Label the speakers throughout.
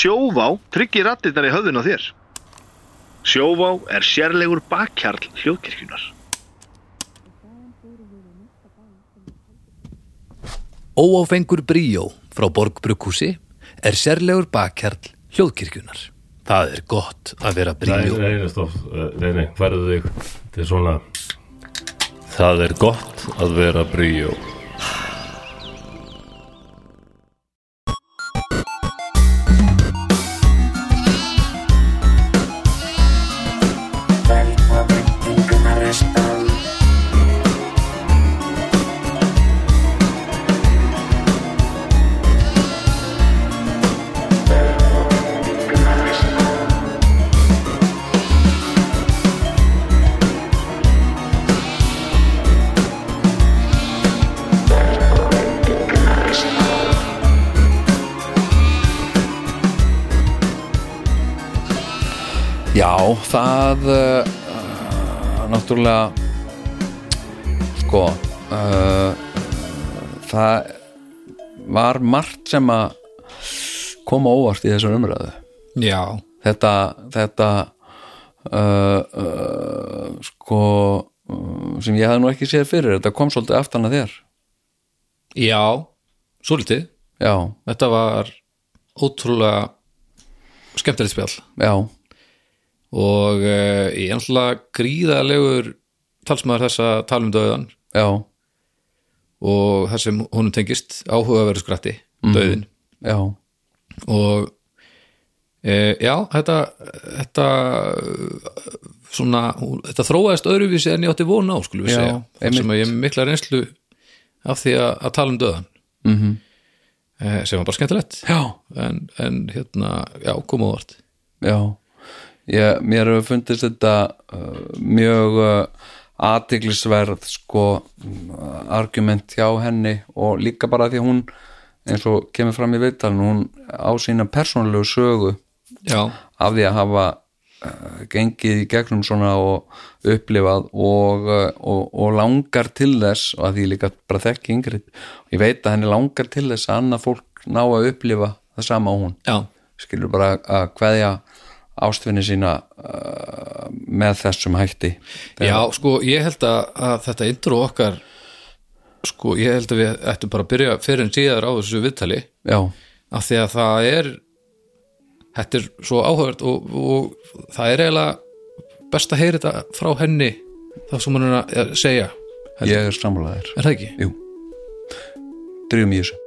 Speaker 1: sjóvá tryggir rattirnar í höfðun á þér. Sjóvá er sérlegur bakkjarl hljóðkirkjunar.
Speaker 2: Óáfengur bríó frá Borgbrukkúsi er sérlegur bakkjarl hljóðkirkjunar. Það er gott að vera bríó.
Speaker 3: nei, nei, stopp, Eh, nei, nei, færðu þig Þetta er svona Það er gott að vera bríó
Speaker 4: það uh, náttúrulega sko uh, það var margt sem að koma óvart í þessar umræðu.
Speaker 2: Já,
Speaker 4: þetta þetta uh, sko sem ég hafði nú ekki séð fyrir þetta kom svolítið aftan að þér.
Speaker 2: Já, svolítið.
Speaker 4: já,
Speaker 2: Þetta var ótrúlega skemmtilegt spjall.
Speaker 4: Já,
Speaker 2: og uh, ég er alltaf gríðalegur talsmaður þess að tala döðan
Speaker 4: já,
Speaker 2: og það sem honum tengist áhugaverðu skratti, döðin
Speaker 4: já.
Speaker 2: Og e, já, þetta þetta uh, svona, þetta þróaðist öðruvísi en ég átti von á, skulum við
Speaker 4: Já,
Speaker 2: segja. Þar sem að ég mikla reynslu af því að, að tala um döðan mm -hmm. e, sem var bara skemmtilegt. En, en hérna, já, koma óvart.
Speaker 4: Já, ég, mér hefur fundist þetta uh, mjög uh, aðtiklisverð sko uh, argument hjá henni og líka bara því hún eins og kemur fram í viðtalinu hún á sína persónulegu sögu
Speaker 2: já,
Speaker 4: af því að hafa uh, gengið í gegnum svona og upplifað og, uh, og, og langar til þess og að því líka bara þekki yngri ég veit að henni langar til þess að annað fólk ná að upplifa það sama og hún.
Speaker 2: Já,
Speaker 4: skilur bara að kveðja ástfinni sína uh, með þessum hætti.
Speaker 2: Já, sko ég held að, að þetta intro okkar sko, ég held að við ættum bara að byrja fyrir en síðar á þessu viðtali.
Speaker 4: Já,
Speaker 2: af því að það er þetta er svo áhugavert og, og það er eiginlega best að heyra þetta frá henni það sem hann er að segja
Speaker 4: ég er sammálaðir
Speaker 2: er það ekki?
Speaker 4: Jú, drýjum í þessu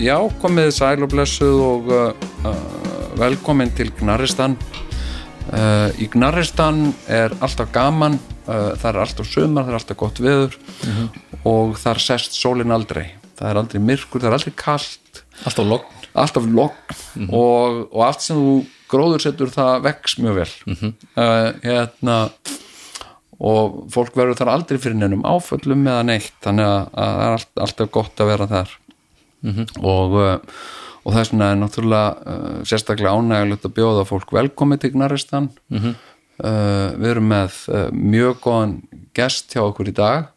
Speaker 4: já, komið sæl og blessuð og uh, uh, velkomin til Gnarristan uh, í Gnarristan er alltaf gaman uh, það er alltaf sumar, það er alltaf gott veður og þar sest sólin aldrei. Það er aldrei myrkur, það er aldrei kalt.
Speaker 2: Alltaf logn.
Speaker 4: Alltaf logn og, og allt sem þú gróður setur það vex mjög vel. Uh, hérna og fólk verður þar aldrei fyrir neinum áföllum eða neitt þannig að, að það er allt, alltaf gott að vera þar og, uh, og þess vegna er náttúrulega uh, sérstaklega ánægilegt að bjóða fólk velkomið til Gnaristan. Uh, við erum með uh, mjög góðan gest hjá okkur í dag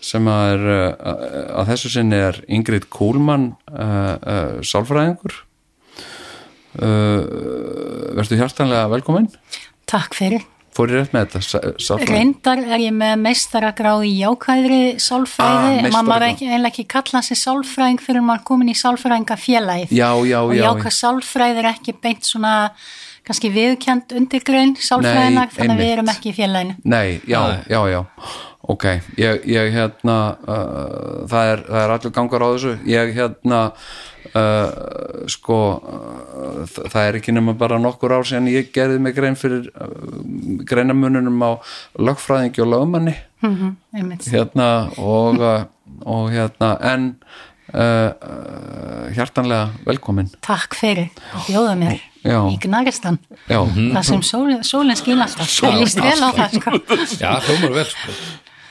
Speaker 4: sem að er uh, að þessu sinni er Ingrid Kúlmann uh, uh, sálfræðingur. Uh, verður hjartanlega velkomin.
Speaker 5: Takk fyrir.
Speaker 4: Fór ég rétt með þetta sá- sálfræðing?
Speaker 5: Reyndar er ég með meistaragráð í jákvæðri
Speaker 4: Ah,
Speaker 5: sálfræði,
Speaker 4: meistaragráð.
Speaker 5: maður ekki, eiginlega ekki kalla sig sálfræðing fyrir maður komin í sálfræðinga félagið.
Speaker 4: já, já,
Speaker 5: og
Speaker 4: já,
Speaker 5: jákvæð sálfræði er ekki beint svona kannski viðkjönd undirgrein sálfræðinar,
Speaker 4: Nei,
Speaker 5: þannig að við erum ekki í félaginu.
Speaker 4: Nei, já, já, já ok, ég, ég hérna uh, það, er, það er allur gangar á þessu ég hérna uh, sko uh, það það er ekki nema bara nokkur ár síðan ég gerði mig grein fyrir uh, greinamununum á lögfræðingi og lögmanni
Speaker 5: Mm einmitt.
Speaker 4: hérna og, og hérna en uh, uh, hjartanlega velkomin
Speaker 5: Takk fyrir að bjóða mér
Speaker 4: Já.
Speaker 5: í Gnaristan.
Speaker 4: já,
Speaker 5: Það sem sólin, sólin skín alltaf. Ég líst vel á það, sko.
Speaker 2: já, hljómar vel sko.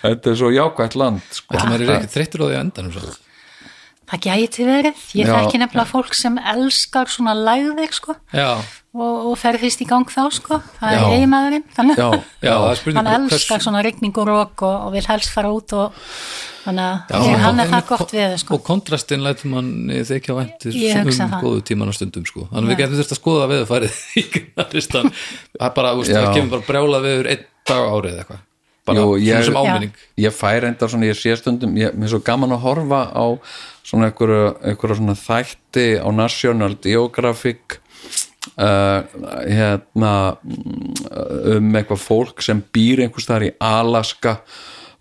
Speaker 4: þetta er svo jákvætt land sko.
Speaker 2: þetta maður er ekki þreyttur á því að endanum svo.
Speaker 5: Það gæti verið, ég
Speaker 4: Já.
Speaker 5: þekki nefnilega fólk sem elskar svona lægðir sko.
Speaker 2: Já,
Speaker 5: og, og fer fyrst í gang þá sko. Það
Speaker 4: Já.
Speaker 5: er eiginmaðurinn þannig.
Speaker 4: Já,
Speaker 2: já, það spurning
Speaker 5: hann elskar svona rigning og rók og, og vil helst fara út og þannig að hann er það gott við sko.
Speaker 2: og kontrastin lætur mann þykja væntir
Speaker 5: Ég hugsa
Speaker 2: um góðu tíman á stundum sko. þannig við getum þurft að skoða veðurfærið í gnaristan það er bara,
Speaker 4: Já.
Speaker 2: það kemur bara brjála veður einn dag árið eða eitthvað bara
Speaker 4: Jú, ég-
Speaker 2: sem áminning.
Speaker 4: Ég fæ reyndar svona, ég sé stundum ég, er svo gaman að horfa á svona svona þætti á National Geographic uh, hérna mm, um eitthvað fólk sem býr einhvers staðar í Alaska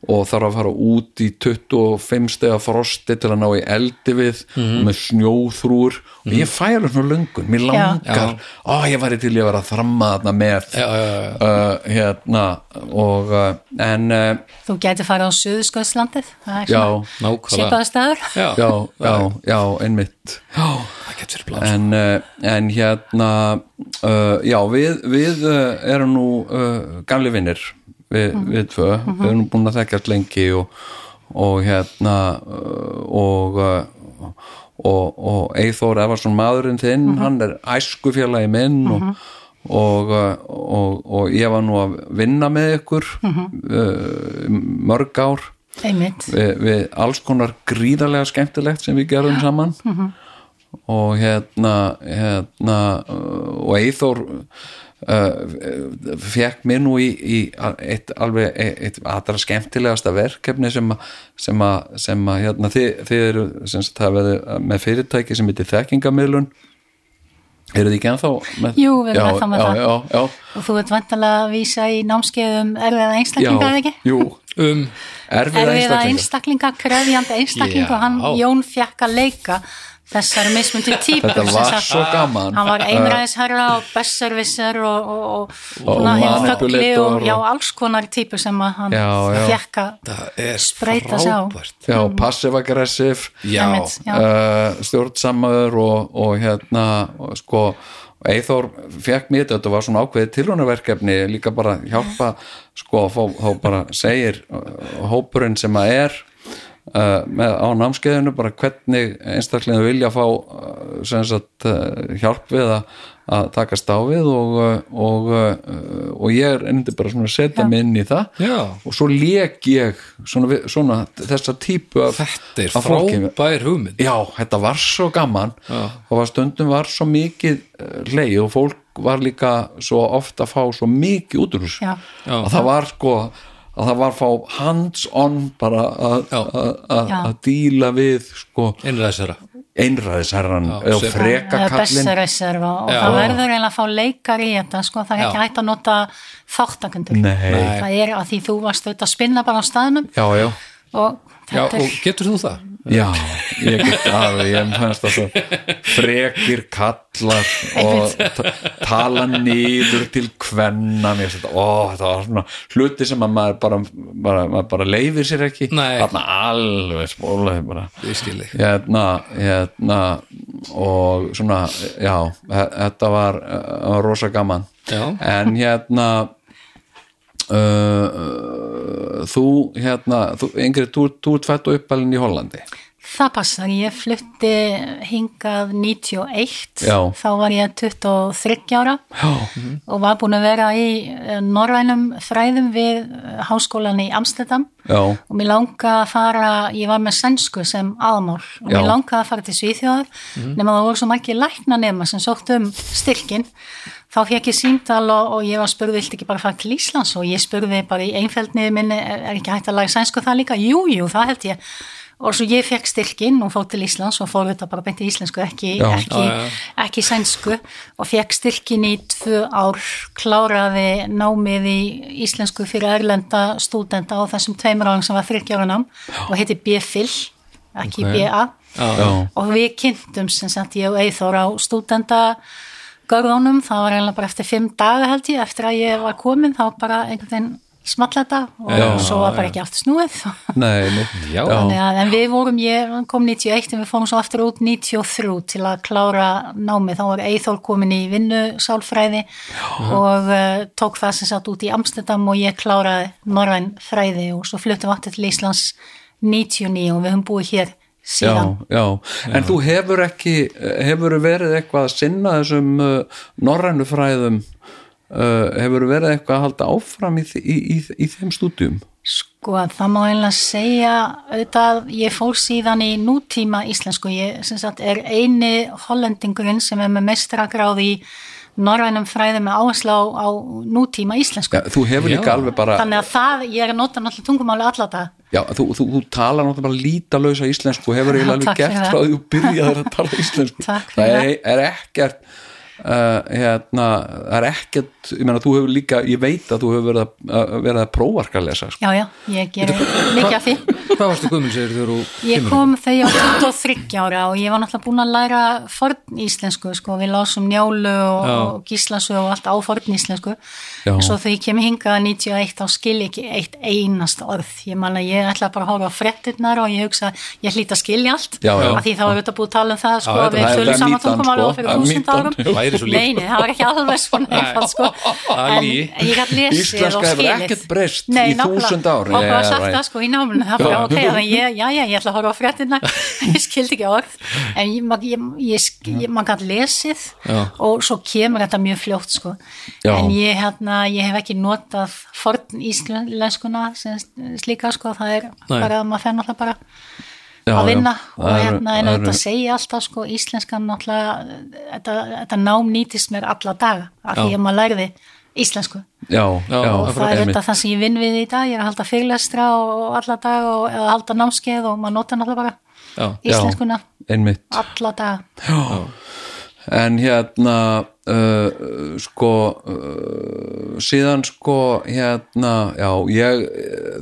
Speaker 4: og þarf að fara út í 25 stega frosti til að ná í eldi við og með snjóþrúr. Og ég fæ alveg svona löngun, mér langar. Ó, ég væri til ég að vera að þramma þarna með
Speaker 2: já, já, já,
Speaker 4: uh, hérna og uh, en uh,
Speaker 5: þú gæti fara á er
Speaker 4: já,
Speaker 5: svona
Speaker 2: nákvæmlega. já,
Speaker 4: já, já, já, einmitt. Já,
Speaker 2: það getur verið blás
Speaker 4: en, uh, en hérna uh, já, við, við uh, erum nú uh, gamli vinnir við, við tvö, við erum búin að þekkjast lengi og, og hérna og og, og Eithór Evarsson maðurinn þinn, hann er æskufélagi minn og, og, uh, og, og ég var nú að vinna með ykkur uh, mörg ár. Við, við alls konar gríðarlega skemmtilegt sem við gerðum saman. Og hérna, hérna og Eithór uh, fekk mér nú í, í eitt alveg eitt allra skemmtilegasta verkefni sem að, sem að, sem að hérna, þið, þið eru sem sagt með fyrirtæki sem heitir þekkingamilun eru þið ekki ennþá með
Speaker 5: Jú, við erum
Speaker 4: já,
Speaker 5: ennþá með
Speaker 4: já,
Speaker 5: það.
Speaker 4: já, já,
Speaker 5: og þú ert vantanlega að vísa í námskeiðum erfiða einstaklinga eða ekki?
Speaker 4: jú,
Speaker 2: um,
Speaker 4: erfiða
Speaker 5: erfiða
Speaker 4: einstaklinga
Speaker 5: kröfjandi einstaklinga og hann. Jón fjekk að leika þessari mismundu típur
Speaker 4: Þetta var
Speaker 5: sagt.
Speaker 4: svo gaman.
Speaker 5: hann var einræðisherra og besservisser og, og, og,
Speaker 4: Og
Speaker 5: og já, alls konar típur sem að hann fjekk að
Speaker 2: það er
Speaker 5: Spreyta sig á.
Speaker 2: frábært
Speaker 4: já,
Speaker 5: Einmitt, já.
Speaker 4: uh, stjórnsamöður og, og hérna og sko Eithór fekk mér þetta, þetta var svona ákveðið tilhjónaverkefni líka bara hjálpa sko, þá, þá bara segir uh, hópurinn sem að er uh, með, á námskeiðinu bara hvernig einstaklega vilja fá sem sagt, uh, hjálp við að, að takast á við og, og, og ég er ennandi bara að setja mig inn í það.
Speaker 2: Já.
Speaker 4: og svo lék ég svona, svona þessa típu af,
Speaker 2: þetta er frábær hugmynd.
Speaker 4: Já, þetta var svo gaman. Og var stundum var svo mikið leið og fólk var líka svo oft að fá svo mikið út úr þessu.
Speaker 5: Já.
Speaker 2: Já.
Speaker 4: að það var sko að það var fá hands on bara að- að að- að díla við sko.
Speaker 2: Einræðisera
Speaker 4: einræðisherran
Speaker 2: Já,
Speaker 4: og
Speaker 2: sem-
Speaker 4: freka
Speaker 5: eða
Speaker 4: kallinn
Speaker 5: besservisser og,
Speaker 2: Já.
Speaker 5: það verður eiginlega að fá leikar í þetta sko, það er ekki
Speaker 2: Já.
Speaker 5: hægt að nota þáttakundur
Speaker 4: Nei,
Speaker 5: það er að því þú varst auðvitað að spinna bara á staðnum.
Speaker 4: Já, já.
Speaker 5: Og
Speaker 2: og getur þú það?
Speaker 4: Já, ég get aðeins, ég fannst það svo frekir kallar og ta- tala niður til kvenna mér ó, þetta var svona hluti sem að maður bara, bara, maður bara leifir sér ekki. Þarna alveg spólaði bara. Hérna, hérna og svona, já þe- þetta var, var rosa gaman.
Speaker 2: Já.
Speaker 4: en hérna uh, þú hérna, þú, Ingrid, þú, þú ert fætt og uppalinn í Hollandi.
Speaker 5: Það passar, ég flutti hingað 91,
Speaker 4: Já.
Speaker 5: þá var ég 23 ára
Speaker 4: Já,
Speaker 5: og var búin að vera í eh, norrænum fræðum við háskólan í Amsterdam.
Speaker 4: Já,
Speaker 5: og mér langaði að fara, ég var með sænsku sem aðmál og mér langaði að fara til Svíþjóðar nema það voru svo margir lækna nema sem sótt um styrkin þá fekk ég síndal og, og ég var spurði viltu ekki bara fara til Íslands? Og ég spurði bara í einfeldniði minni er, er ekki hægt að laga sænsku það líka? Jú, jú, það held ég. Og svo ég fekk styrkin og fór til Íslands og fór þetta bara beint í íslensku, ekki,
Speaker 4: Já.
Speaker 5: ekki, ekki sænsku. Og fekk styrkin í tvö ár, kláraði námið í íslensku fyrir erlenda stúdenta á þessum tveimur árum sem var þryggjára nám og heiti B-Phil, ekki
Speaker 2: Ok.
Speaker 5: B-A
Speaker 4: já,
Speaker 5: og við kynntum sem sagt ég og Eithor á stúdenta görðunum, það var eiginlega bara eftir fimm daga held ég, eftir að ég var komin þá bara einhvern veginn small þetta og
Speaker 4: Já,
Speaker 5: svo var bara ekki aftur snúið.
Speaker 4: Nei, nei
Speaker 2: Já.
Speaker 5: Að en við vorum, ég kom 91 en við fórum svo aftur út 93 til að klára námið, þá var Eithor komin í vinnusálfræði og uh, tók það sem satt út í Amsterdam og ég kláraði norræn fræði og svo fluttum við aftur til Íslands 99 og við höfum búið hér síðan.
Speaker 4: já, já. en þú hefur ekki hefur verið eitthvað að sinna þessum uh, norrænu fræðum uh, hefur verið eitthvað að halda áfram í, í, í, í þeim stúdjum
Speaker 5: Sko það má einlega segja auðvitað ég fór síðan í nútíma íslensku, ég sem sagt er eini hollendingurinn sem er með mestragráð í norrænum fræði með áherslu á, á nútíma íslensku.
Speaker 4: já, þú hefur líka alveg bara
Speaker 5: Þannig að það, ég er að nota náttúrulega tungumáli alla það.
Speaker 4: já, þú, þú, þú talar náttúrulega bara lítalausa íslensku og hefur eiginlega alveg gert
Speaker 5: það.
Speaker 4: frá því þú byrjaðir að tala íslensku
Speaker 5: Takk fyrir
Speaker 4: það er, er ekkert uh, hérna, það er ekkert ég meina þú hefur líka, ég veit að þú hefur verið að, að, verið að prófarka að lesa sko.
Speaker 5: Já, já, ég gerir mikið af því.
Speaker 2: Hvað varstu gummul segir þegar þú
Speaker 5: Ég kom þegar ég var 23 ára og ég var náttúrulega búin að læra forn íslensku, sko, við lásum njálu og,
Speaker 2: Já.
Speaker 5: og gíslasu og allt á forn íslensku.
Speaker 4: Já.
Speaker 5: En svo þegar ég kem hingað 91 þá skil ég ekki eitt einast orð. Ég man að ég ætla bara að horfa á frettirnar og ég hugsa, ég hlýt að skilja allt.
Speaker 4: Já, já.
Speaker 5: Af því þá er þetta búið að tala um það, sko,
Speaker 2: Já,
Speaker 5: við
Speaker 2: Væri svo líkt.
Speaker 5: Nei, nei, það var ekki alveg svona einfalt, sko. En ég gætt lesið
Speaker 4: Íslenska hefur ekkert breyst í þúsund ár.
Speaker 5: Og
Speaker 4: Yeah,
Speaker 5: sagt það sko í náminu, það bara ok, þannig að ég, já, já, ég ætla að horfa á fréttina, ég skildi ekki orð, en ég, mag- ég, ég, sk- ég maður gætt lesið
Speaker 2: Já.
Speaker 5: og svo kemur þetta mjög fljótt sko,
Speaker 4: Já.
Speaker 5: en ég, hérna, ég hef ekki notað forn íslenskuna sem slíka sko, það er
Speaker 2: Nei.
Speaker 5: bara að maður fenn alltaf bara
Speaker 4: Já,
Speaker 5: að
Speaker 4: já.
Speaker 5: vinna og
Speaker 4: Það eru-
Speaker 5: hérna en
Speaker 4: eru-
Speaker 5: segja alltaf sko íslenskan náttúrulega þetta, þetta nám nýtist mér alla daga af því
Speaker 2: Já.
Speaker 5: að maður lærði íslensku.
Speaker 4: Já,
Speaker 2: Já,
Speaker 4: já,
Speaker 5: og það er þetta það sem ég vinn við í dag ég er að halda fyrirlestra og alla dag og eða halda námskeið og maður nota náttúrulega bara
Speaker 2: Já,
Speaker 5: íslenskuna alla dag
Speaker 4: en hérna uh, sko uh, síðan sko hérna já ég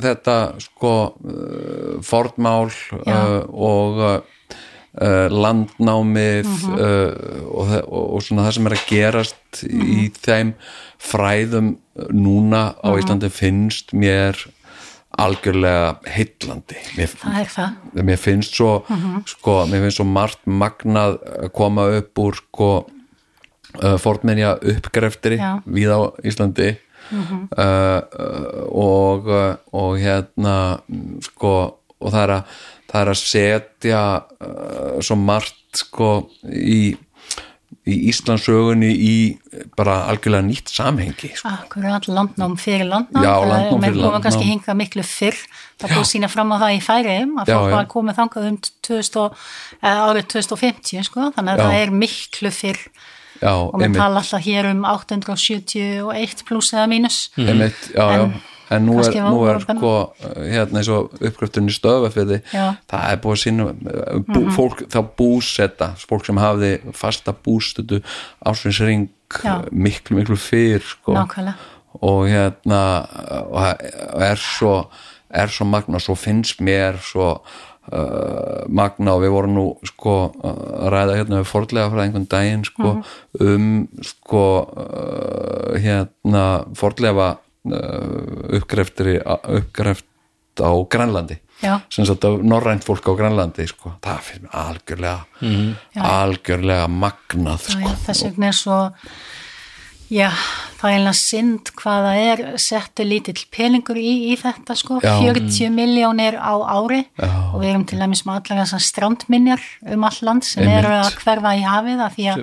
Speaker 4: þetta sko uh, fornmál uh, og uh, landnámið uh, og, þe- og, og svona það sem er að gerast í þeim fræðum núna á Íslandi finnst mér algjörlega heillandi. Mér,
Speaker 5: það er það.
Speaker 4: Mér finnst svo sko, mér finnst svo margt magnað að koma upp úr sko uh, fornmenja uppgreftri
Speaker 5: Já.
Speaker 4: við á Íslandi. Uh, uh, og uh, og hérna mm, sko og það er að, það er að setja uh, svo margt sko í í Íslandsögunni í bara algjörlega nýtt samhengi sko.
Speaker 5: Akkurat, landnám fyrir landnám.
Speaker 4: Já,
Speaker 5: Það
Speaker 4: landnám fyrir landnám.
Speaker 5: kannski hingað miklu fyrr. Það búið sína fram á það í færiðum að fólk var komið þangað um 2000, og- eh, árið 2050 sko, þannig að
Speaker 4: Já.
Speaker 5: það er miklu fyrr.
Speaker 4: Já,
Speaker 5: og við tala alltaf hér um 871 pluss eða mínus.
Speaker 4: Já
Speaker 5: En
Speaker 4: en nú er,
Speaker 5: kannski var-
Speaker 4: nú er sko hérna eins og uppgröftunni stöðafyrði það er búið að sína bú, fólk þá búsetta, fólk sem hafði fasta bústötu ásvinsring
Speaker 5: Já.
Speaker 4: miklu, miklu fyrr sko.
Speaker 5: nákvæmlega.
Speaker 4: Og hérna og er svo er svo magna, svo finnst mér svo uh, magna og við vorum nú sko að ræða hérna við fordlega frá einhvern daginn sko um sko uh, hérna fordlega uppgreftri uppgreft á Grænlandi
Speaker 5: Já.
Speaker 4: sem sagt af norrænt fólk á Grænlandi sko. það finnst mér algjörlega algjörlega magnað
Speaker 5: Já,
Speaker 4: sko.
Speaker 5: já, þess vegna er svo já, það er einlega synd hvað það er settu lítill peningur í, í þetta sko,
Speaker 4: Já.
Speaker 5: 40 miljónir á ári.
Speaker 4: Já.
Speaker 5: og við erum til dæmis með allar þessar strandminjar um all land sem
Speaker 4: Einmitt.
Speaker 5: eru að hverfa í hafið af því að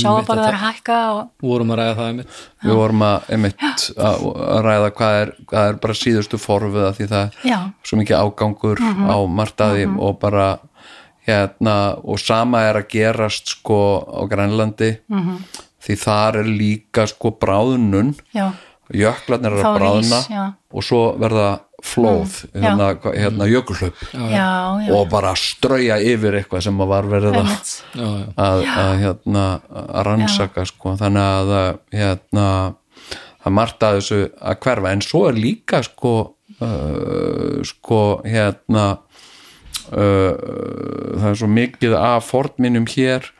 Speaker 5: sjáabarðar hækka og
Speaker 2: vorum að ræða það einmitt.
Speaker 4: Við vorum að, einmitt, að, að ræða hvað er, hvað er bara síðustu forfiða því það
Speaker 5: Já.
Speaker 4: er svo mikið ágangur á martaði og bara hérna og sama er að gerast sko á Grænlandi því þar er líka sko bráðunun
Speaker 5: já,
Speaker 4: jöklarnir er að bráðna
Speaker 5: já.
Speaker 4: og svo verða flóð hérna, hva- hérna jökulhlaup.
Speaker 5: Já, já,
Speaker 4: og bara strauja yfir eitthvað sem var verið að
Speaker 5: einmitt.
Speaker 2: já, já.
Speaker 4: að, að, hérna, að rannsaka sko. þannig að hérna, að margt að þessu að hverfa. En svo er líka sko, uh, sko hérna uh, það er svo mikið af fornminnum hér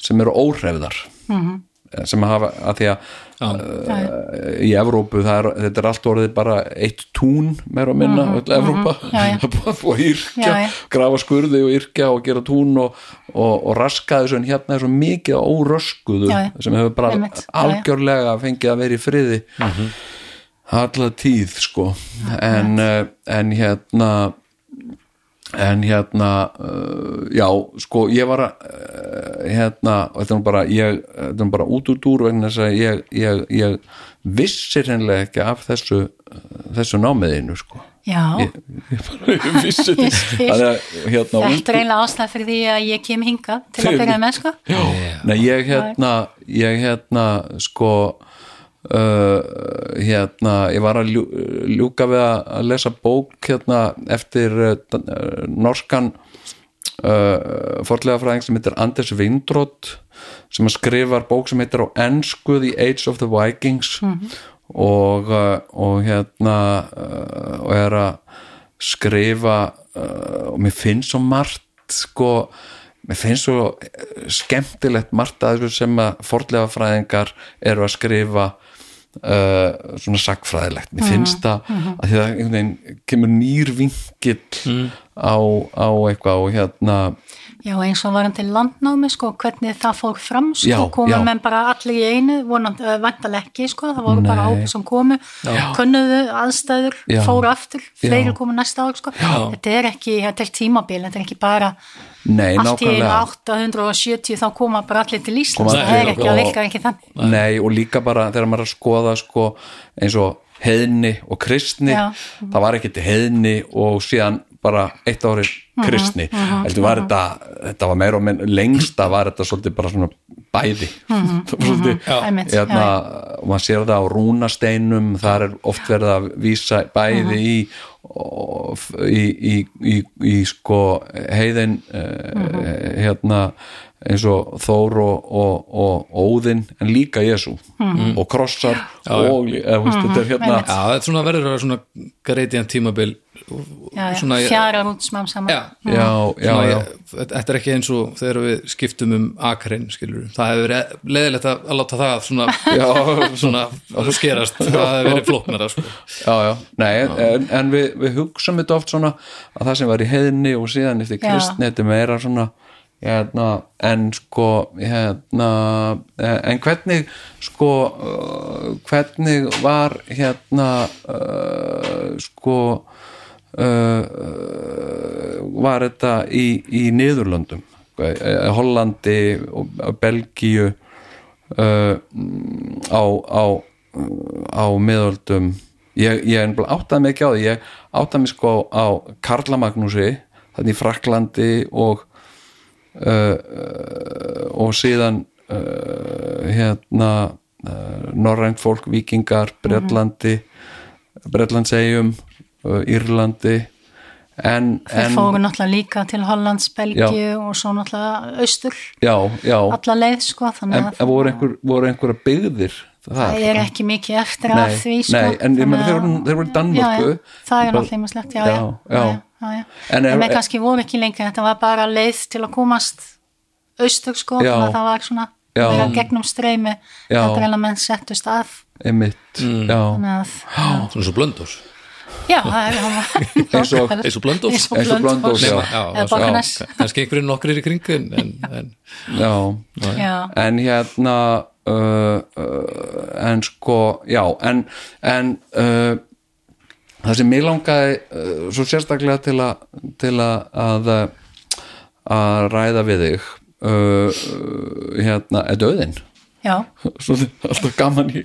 Speaker 4: sem eru óhrefðar
Speaker 5: Mhm.
Speaker 4: Sem hafa að því að uh, í Evrópu er, þetta er allt orðið bara eitt tún meira og minna, öll Evrópa
Speaker 5: Mhm, Já, já.
Speaker 4: er að búið að yrkja,
Speaker 5: Já, já.
Speaker 4: grafa skurði og yrkja og gera tún og, og, og raska þessu en hérna er svo mikið óröskuðu
Speaker 5: Já, já.
Speaker 4: sem hefur bara
Speaker 5: Einmitt, já, já.
Speaker 4: algjörlega fengið að vera í friði alla tíð sko en, uh, en hérna en hérna uh, já, sko, ég var að uh, hérna, þetta er bara ég, þetta er bara út úr dúr vegna þess að ég, ég, ég vissi hreinlega ekki af þessu uh, þessu námiðinu, sko.
Speaker 5: Já,
Speaker 4: ég, ég bara ég vissi þetta. Hérna,
Speaker 5: þetta er einlega ástæð fyrir því að ég kem hingað til að byrja með sko.
Speaker 4: Já, Nei, ég hérna ég hérna sko uh, hérna ég var að ljú, ljúka við að lesa bók hérna eftir uh, norskan uh, forlega fræðing sem heitir Anders Vindrot sem skrifar bók sem heitir á ensku The Age of the Vikings. Og, uh, og hérna uh, og er að skrifa og mér finnst svo margt sko mér finnst svo skemmtilegt margt að sem að forlega fræðingar eru að skrifa uh, svona sagfræðilegt mér finnst það að því að veginn kemur nýr vingill á, á eitthvað og hérna
Speaker 5: Já, eins og varum til landnámi sko, hvernig það fór fram sko,
Speaker 4: Já,
Speaker 5: komu
Speaker 4: já.
Speaker 5: menn bara allir í einu vonandi, uh, vantalega ekki sko, það voru bara
Speaker 4: Nei.
Speaker 5: hópi sem komu könnuðu aðstæður,
Speaker 4: Já.
Speaker 5: fóru aftur fleiri
Speaker 4: Já.
Speaker 5: komu næsta ár sko þetta er ekki, þetta er tímabil, þetta er ekki bara
Speaker 4: nei,
Speaker 5: allt í einu
Speaker 4: nákvæmlega.
Speaker 5: 870 þá koma bara allir til Íslands,
Speaker 4: Koma
Speaker 5: það er ekki, það virkar ekki þannig.
Speaker 4: Nei, og líka bara þegar maður er að skoða sko, eins og heiðni og kristni
Speaker 5: Já.
Speaker 4: það var ekkit heiðni og síðan bara eitt ári kristni. heldur var þetta, þetta var meira og minn lengsta var þetta svolítið bara svona bæði. Svolítið hérna, og maður sér það á rúnasteinum þar er oft verið að vísa bæði í, í, í, í, í sko heiðin uh, hérna eins og Þór og, og, og Óðinn en líka Jésu og krossar og eða, veist, þetta er hérna
Speaker 5: Einmitt.
Speaker 2: Já, þetta er svona verður að vera svona greiðjan tímabil.
Speaker 5: Já, já, fjara út smám saman.
Speaker 2: Já,
Speaker 4: já, já, já.
Speaker 2: þetta er ekki eins og þegar við skiptum um skilur það hefur verið leðilegt að láta það svona, svona að skerast. Það hefur verið flóknara sko.
Speaker 4: já, já, nei, en, en við, við hugsaum þetta oft svona að það sem var í heiðinni og síðan eftir
Speaker 5: Já.
Speaker 4: kristni þetta er meira svona hérna, en sko hérna, en hvernig sko uh, hvernig var hérna uh, sko uh, var þetta í, í Niðurlöndum? Eh, Hollandi og Belgíu uh, á, á, á miðöldum. Ég, ég áttaði mig ekki á því. Ég áttaði mig sko á Karla Magnúsi þannig í Fraklandi og og síðan uh, hérna norrænt fólk, vikingar Bretlandi Bretlandsegjum uh, Írlandi en,
Speaker 5: þeir fóru náttúrulega líka til Hollands, Belgíu og svo náttúrulega austur,
Speaker 4: já, já,
Speaker 5: alla leið sko,
Speaker 4: en, en voru, einhver, voru einhverja byggðir það,
Speaker 5: það er ekki mikið eftir
Speaker 4: Nei,
Speaker 5: af því sko,
Speaker 4: nei, en þeir
Speaker 5: að-
Speaker 4: voru- í Danmörku.
Speaker 5: já, það er náttúrulega ýmislegt, já,
Speaker 4: Já,
Speaker 5: já,
Speaker 4: já.
Speaker 5: já, já, já.
Speaker 4: En ef-
Speaker 5: en kannski voru ekki lengi þetta var bara leið til að komast austur sko,
Speaker 4: Já.
Speaker 5: þannig að það var svona
Speaker 4: Já.
Speaker 5: vera gegnum streymi
Speaker 4: Já.
Speaker 5: þetta er að menn settust að
Speaker 4: einmitt, já,
Speaker 5: þannig að,
Speaker 2: svona svo blöndós
Speaker 5: já, er
Speaker 4: Eins og-
Speaker 2: eins og blöndós
Speaker 5: eins og
Speaker 4: já.
Speaker 2: já, já, kannski einhverjum nokkrir í kring en, en, en
Speaker 4: já
Speaker 5: já,
Speaker 4: en hérna uh, uh, en sko já, en, en uh, það sem mig langaði uh, svo sérstaklega til að til að að, að ræða við þig uh, hérna, er döðin
Speaker 5: já,
Speaker 4: svo alltaf gaman í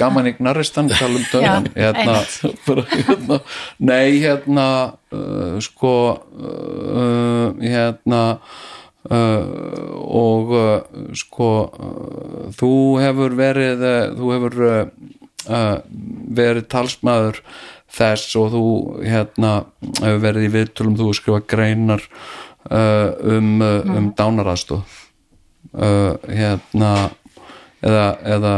Speaker 4: gaman í gnarristan tala um döðan
Speaker 5: Já,
Speaker 4: hérna, bara, hérna, nei hérna uh, sko hérna uh, og uh, sko uh, þú hefur verið þú hefur verið talsmaður þess og þú hérna hefur verið í viðtölum þú hefur skrifað greinar uh, um, uh, um dánaraðstóð uh, hérna eða, eða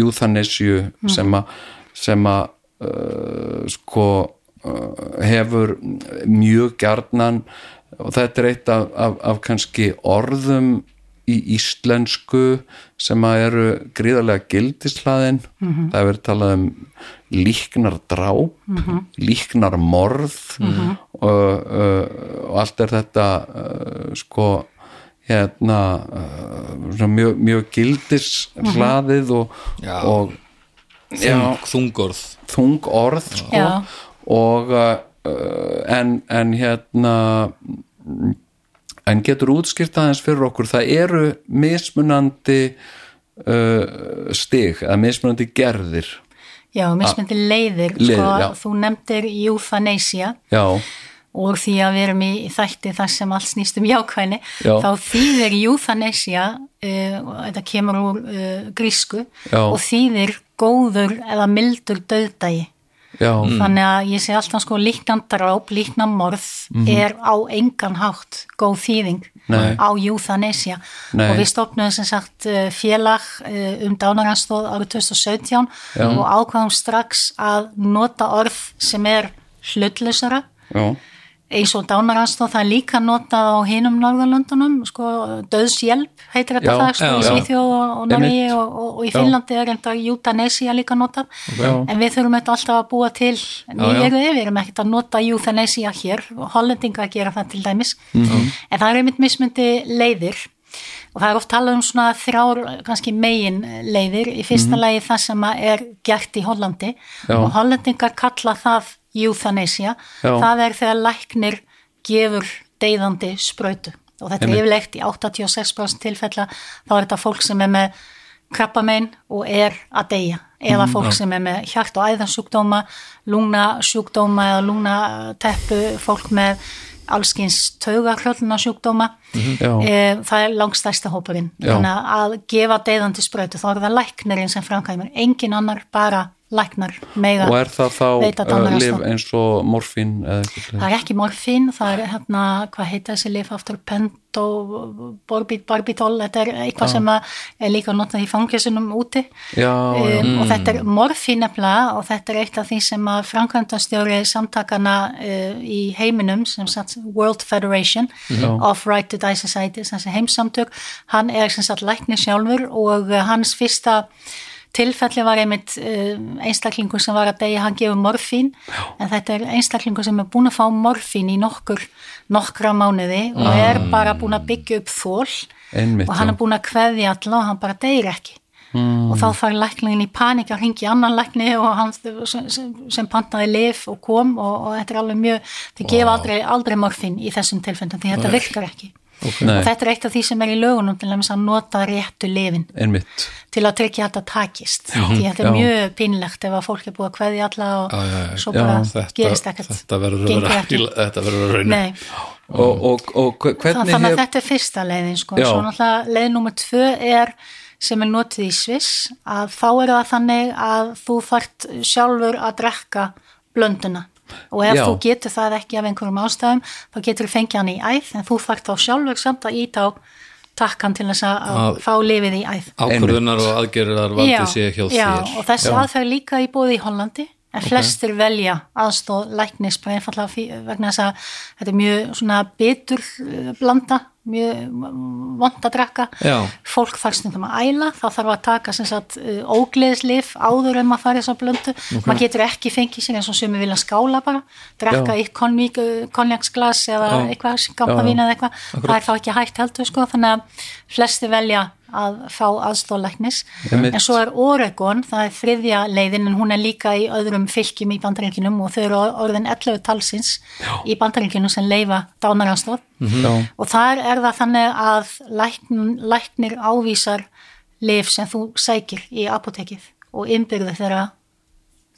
Speaker 4: júþanisju sem að sem að uh, sko uh, hefur mjög gjarnan og þetta er eitt af, af, af kannski orðum í íslensku sem að eru gríðarlega gildislaðin það hefur talað um líknar dráp líknar morð og, uh, og allt er þetta uh, sko hérna uh, mjög, mjög gildis hlaðið og,
Speaker 2: Já.
Speaker 4: og
Speaker 2: þungorð.
Speaker 4: Þung orð sko,
Speaker 5: Já.
Speaker 4: og, en, en hérna en getur útskýrt aðeins fyrir okkur það eru mismunandi uh, stig eða mismunandi gerðir
Speaker 5: Já, mismyndi leiðir,
Speaker 4: Leiðir,
Speaker 5: sko,
Speaker 4: já.
Speaker 5: þú nefndir euthanasia
Speaker 4: já,
Speaker 5: og því að við erum í þætti þar sem allt snýst um jákvæðni,
Speaker 4: Já.
Speaker 5: þá þýðir euthanasia, uh, þetta kemur úr uh, grísku og þýðir góður eða mildur döðdagi.
Speaker 4: Já,
Speaker 5: Þannig að ég sé alltaf sko líknandráp, líknamorð er á engan hátt góð þýðing.
Speaker 4: Nei.
Speaker 5: á euthanasia
Speaker 4: Nei.
Speaker 5: og við stopnum sem sagt uh, félag uh, um dánaranstóð árið 2017 og ákvaðum strax að nota orð sem er hlutlausara
Speaker 4: já,
Speaker 5: eins og dánaranstóð, það er líka notað á hinum Norðurlöndunum, sko, döðshjelp heitir þetta
Speaker 4: Já,
Speaker 5: það, sko,
Speaker 2: já,
Speaker 5: í. Svíþjóð og,
Speaker 4: Einmitt.
Speaker 5: og, og, og í
Speaker 4: Já.
Speaker 5: Finnlandi er enda euthanasia líka notað,
Speaker 4: Já.
Speaker 5: en við þurfum þetta alltaf að búa til nýjegu við erum ekkert að nota euthanasia hér og hollendinga gera það til dæmis,
Speaker 4: Mhm.
Speaker 5: en það er einmitt mismundi leiðir og það er oft talað um svona þrjár kannski megin leiðir, í fyrsta lagi það sem að er gert í Hollandi.
Speaker 4: Já.
Speaker 5: og hollendingar kalla það euthanasia, það er þegar læknir gefur deyðandi sprautu. Og þetta er
Speaker 4: Einmitt.
Speaker 5: yfirleitt í 86% tilfella þá er þetta fólk sem er með krabbamein og er að deyja. Eða
Speaker 4: Mhm,
Speaker 5: fólk sem er með hjart- og æðansjúkdóma lungnasjúkdóma eða lungnateppu fólk með allskins taugarhjölluna sjúkdóma
Speaker 4: já,
Speaker 5: e, það er langstærsta hópurinn. Þannig að gefa deyðandi sprautu þá er það læknirinn sem framkvæmur engin annar bara læknar mega
Speaker 4: og er það þá uh, lif eins og eitthvað
Speaker 5: Það er ekki morfín, það er hérna, hvað heita þessi lif aftur, pentoborbit, barbitol, þetta er eitthvað sem að er líka notað í fangisunum úti.
Speaker 4: Já, já,
Speaker 5: um, og þetta er morfín nefnilega og þetta er eitt af því sem að framkvæmdastjóri samtakana uh, í heiminum sem sagt World Federation of Right to Die Society, sem sagt heimsamtök, hann er sem sagt læknir sjálfur og uh, hans fyrsta tilfelli var einmitt uh, einstaklingur sem var að deyja, hann gefur morfín en þetta er einstaklingur sem er búin að fá morfín í nokkur, nokkra mánuði og er bara búin að byggja upp þól
Speaker 4: Einmitt,
Speaker 5: og hann er búin að kveðja alla og hann bara deyr ekki. Mm. og þá þarf lækningin í panik að ringi annan lækni og hann sem, sem, pantaði lif og kom og, og þetta er alveg mjög, þið gefa aldrei, aldrei morfín í þessum tilfendum því þetta virkar ekki
Speaker 4: Nei.
Speaker 5: og þetta er eitt af því sem er í lögunum til dæmis að nota réttu lifin
Speaker 4: einmitt
Speaker 5: til að tryggja að þetta takist því þetta er
Speaker 4: Já.
Speaker 5: mjög pínlegt ef að fólk er búið að kveðja alla og
Speaker 2: Já, já, já.
Speaker 5: svo
Speaker 4: Já,
Speaker 5: bara gerist ekkert
Speaker 2: þetta verður að
Speaker 5: Gengur
Speaker 2: vera
Speaker 5: ekki.
Speaker 2: þetta verður að rauna
Speaker 5: Nei,
Speaker 4: og, og, og hvernig
Speaker 5: þannig að
Speaker 4: hef
Speaker 5: þetta er fyrsta leiðin sko.
Speaker 4: Já.
Speaker 5: leið nummer tvö er sem er notið í Sviss að þá er það þannig að þú þart sjálfur að drekka blönduna og ef
Speaker 4: Já.
Speaker 5: þú getur það ekki af einhverjum ástæðum þá getur þú fengið hann í æð en þú þart þá sjálfur samt að íta á takkan til þess að, að fá lifið í æð.
Speaker 2: Ákvörðunar og aðgerðar valdið sé hjá
Speaker 5: já,
Speaker 2: þér.
Speaker 5: og þessi aðferð líka í bóði í Hollandi en flestir velja aðstóð læknis bara einfallega vegna þess að þetta er mjög svona bitur uh, blanda, mjög vond að drekka.
Speaker 2: Já.
Speaker 5: fólk þarf stundum að æla, þá þarf að taka sagt ógleðislif áður en maður farið þess að blöndu, maður getur ekki fengið sér eins og sumi vilja skála bara drekka eitt konvík, konjaksglas eða
Speaker 2: Já.
Speaker 5: eitthvað, skampavín eða eitthvað. Það er þá ekki hægt heldur sko, þannig að flesti velja að fá aðstóðlæknis
Speaker 4: Einmitt.
Speaker 5: en svo er Oregon, það er þriðja leiðin en hún er líka í öðrum fylgjum í bandaríkinum og þau eru orðin 11 talsins í bandaríkinum sem leifa dánaranstóð
Speaker 4: já,
Speaker 5: og þar er það þannig að lækn, læknir ávísar lif sem þú sækir í apotekið og innbyrðu þegar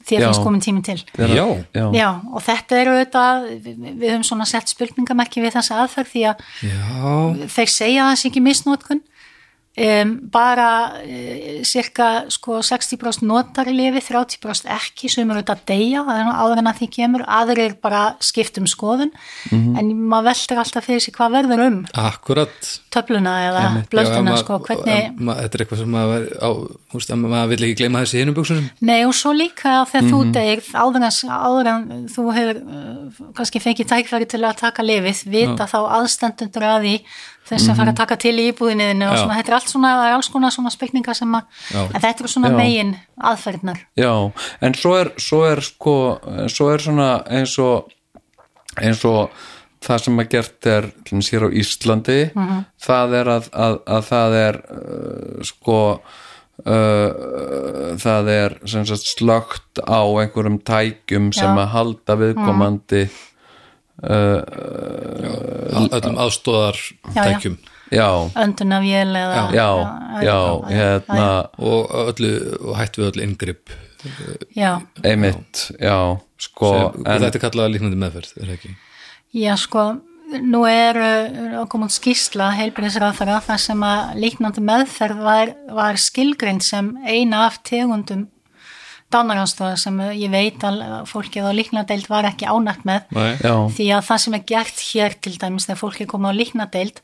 Speaker 5: þér
Speaker 4: Já.
Speaker 5: finnst komin tíminn til.
Speaker 4: Þeirra-
Speaker 2: Já.
Speaker 4: já,
Speaker 5: Já, og þetta eru auðvitað, við, höfum svona sett spurningamerki við þessa aðferð því að
Speaker 2: já,
Speaker 5: þeir segja sé ekki misnótkun um, bara uh, cirka sko 60% notar lifi 30% ekki sem eru auðvitað að deyja það er nú áður en að því kemur aðrir bara skiptum skoðun en maður veldur alltaf fyrir sig hvað verður um
Speaker 2: akkurat.
Speaker 5: töfluna eða
Speaker 2: ef
Speaker 5: sko hvernig
Speaker 2: þetta er eitthvað sem maður á, húst, maður vil ekki gleyma þessi hinum buksunum
Speaker 5: Nei og svo líka þegar þú deyr áður en, áður en þú hefur uh, kannski fengið tækfæri til að taka lifið, vita þá aðstendundur að því þess að fara að taka til í íbúðinniðinu og svona, þetta er allt svona, er alls konar svona spekningar sem að, en þetta eru svona
Speaker 4: Já.
Speaker 5: megin aðferðnar.
Speaker 4: já, en svo er, svo er sko, svo er svona eins og eins og það sem að gert er hér á Íslandi
Speaker 5: Mhm.
Speaker 4: það er að, að, að það er uh, sko uh, það er sagt slögt á einhverjum tækjum sem
Speaker 5: Já.
Speaker 4: að halda viðkomandi
Speaker 2: öllum aðstóðar tækjum
Speaker 4: já, hérna.
Speaker 2: Og, öllu, og hætt við öll inngrip.
Speaker 5: Já,
Speaker 4: einmitt, já, sko
Speaker 2: sem,
Speaker 4: en,
Speaker 2: þetta er kallað líknandi meðferð er ekki?
Speaker 5: já sko nú er að koma út skýrsla heilbyrðisráðara þar sem að líknandi meðferð var, var skilgreind sem eina af tegundum dánaranstóða sem ég veit að fólkið á líknadeild var ekki ánægt með
Speaker 2: Nei.
Speaker 5: því að það sem er gert hér til dæmis þegar fólk er komið á líknadeild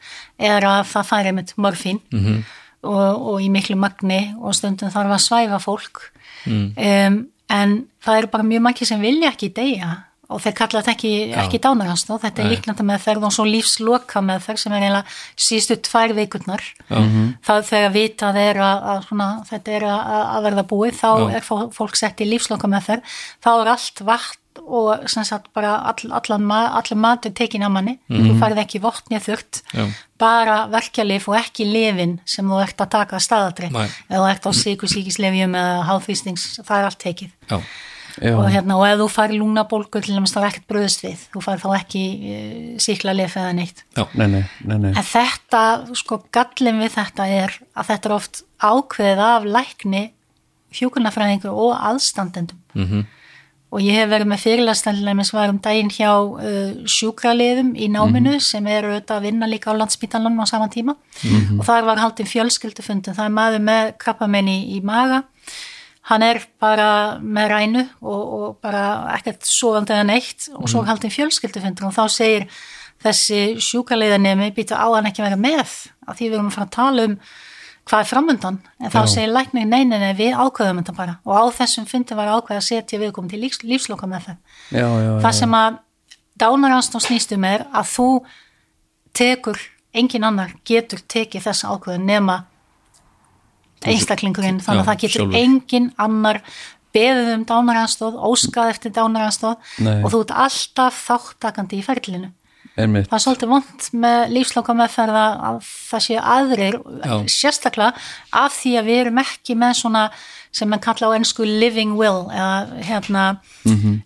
Speaker 5: er að það færi með morfín -hmm. og, og í miklu magni og stundum þarf að svæfa fólk mm. um, en það eru bara mjög margir sem vilja ekki deyja og þeir kalla þetta ekki, ekki dánaranstóð þetta er líknandi meðferð og svo lífsloka meðferð sem er eiginlega síðustu tvær vikurnar. Það þegar vitað er að, að svona, þetta er að, að verða búið þá
Speaker 2: Já.
Speaker 5: er fó- fólk sett í lífsloka meðferð. Þá er allt vatn og sem sagt bara all, allan, ma- allan matur tekin af manni, þú farið ekki votnið þurrt,
Speaker 2: Já.
Speaker 5: bara verkjalif og ekki lifin sem þú ert að taka staðatri,
Speaker 2: Nei.
Speaker 5: eða þú ert á sykursíkislefjum eða háþrýstings, það er allt tekið.
Speaker 2: Já,
Speaker 5: og, hérna, og ef þú fari lúnabólgu til þess þá er ekkert bröðst við, þú fari þá ekki uh, síklarlif eða neitt.
Speaker 2: Já,
Speaker 4: nei, nei, nei, nei.
Speaker 5: en þetta, sko gallin við þetta er að þetta er oft ákveðið af lækni hjúkunarfræðingur og aðstandendum. -hmm. og ég hef verið með fyrirlæstanlega með svarum daginn hjá uh, sjúkraliðum í náminu sem eru auðvitað að vinna líka á landsbítanlunum á saman tíma. Og þar var haldin fjölskyldufundin, það er maður með krabbamenni í maga hann er bara með rænu og, og bara ekkert sofandi eða neitt og svo er haldin fjölskyldufundur og þá segir þessi sjúkaliðanemi býta á hann ekki vera með? Að því við erum að fara að tala um hvað er framundan. En þá segir læknir neyninni við ákveðum þetta bara. Og á þessum fundi var ákveð að setja viðkomum til lífs, lífsloka með það
Speaker 4: já, já, já,
Speaker 5: það sem að dánaransnum snýstum er að þú tekur, engin annar getur tekið þessa ákveðun nema einstaklingurinn þannig að það getur
Speaker 2: sjálfur.
Speaker 5: engin annar beðið um dánaranstóð, óskað eftir dánaranstóð og þú ert alltaf þáttakandi í ferlinu
Speaker 4: einmitt
Speaker 5: það er svolítið vond með lífsloka meðferða að það séu aðrir
Speaker 2: Já.
Speaker 5: sérstaklega af því að við erum ekki með svona sem mann kalla á ennsku living will eða hérna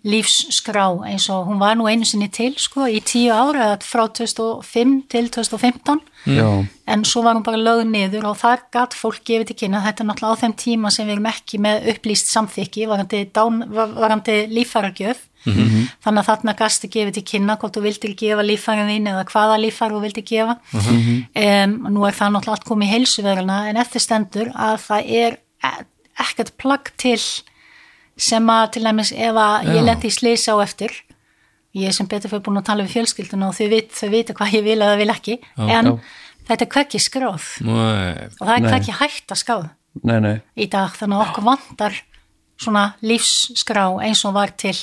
Speaker 5: lífsskrá eins og hún var nú einu sinni til sko í tíu ára frá 2005 til 2015
Speaker 4: já,
Speaker 5: en svo var hún bara lögð niður og þar gatt fólk gefið til kynna þetta er náttúrulega á þeim tíma sem við erum ekki með upplýst samþykki varandi, dán, var- varandi líffaragjöf þannig að þarna gasti gefið til kynna hvort þú vildir gefa líffarið þín eða hvaða líffar þú vildir gefa. Um, nú er það náttúrulega allt komið í heilsuveruna en eftir stendur að það er ekkert plagg til sem að til dæmis ef að ég lendi í slisa á eftir ég er sem betur fyrir búin að tala við fjölskylduna og þau veit, þau vita hvað ég vil eða vil ekki en
Speaker 4: Já.
Speaker 5: þetta er hverki skráð
Speaker 2: Nei.
Speaker 5: og það er
Speaker 4: Nei.
Speaker 5: hverki hægt að skráð
Speaker 4: nei, nei,
Speaker 5: í dag þannig að okkur vantar svona lífsskrá eins og var til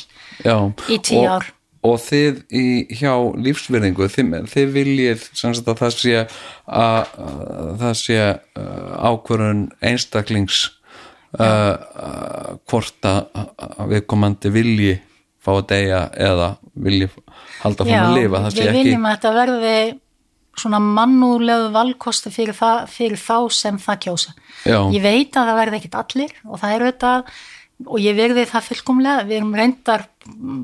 Speaker 4: já
Speaker 5: Í tíu ár.
Speaker 4: og þið í, hjá lífsvirðingu þið, þið viljið sem sagt að það sé að, að það sé uh, ákvörun einstaklings uh, hvort að, viðkomandi vilji fá að deyja eða vilji halda fram að lifa það sé
Speaker 5: við
Speaker 4: ekki
Speaker 5: viljum að þetta verði svona mannúlegu valkosti fyrir, það, fyrir þá sem það kjósa
Speaker 4: Já.
Speaker 5: ég veit að það verði ekkit allir og það er auðvitað og ég verði það fullkomlega, við erum reyndar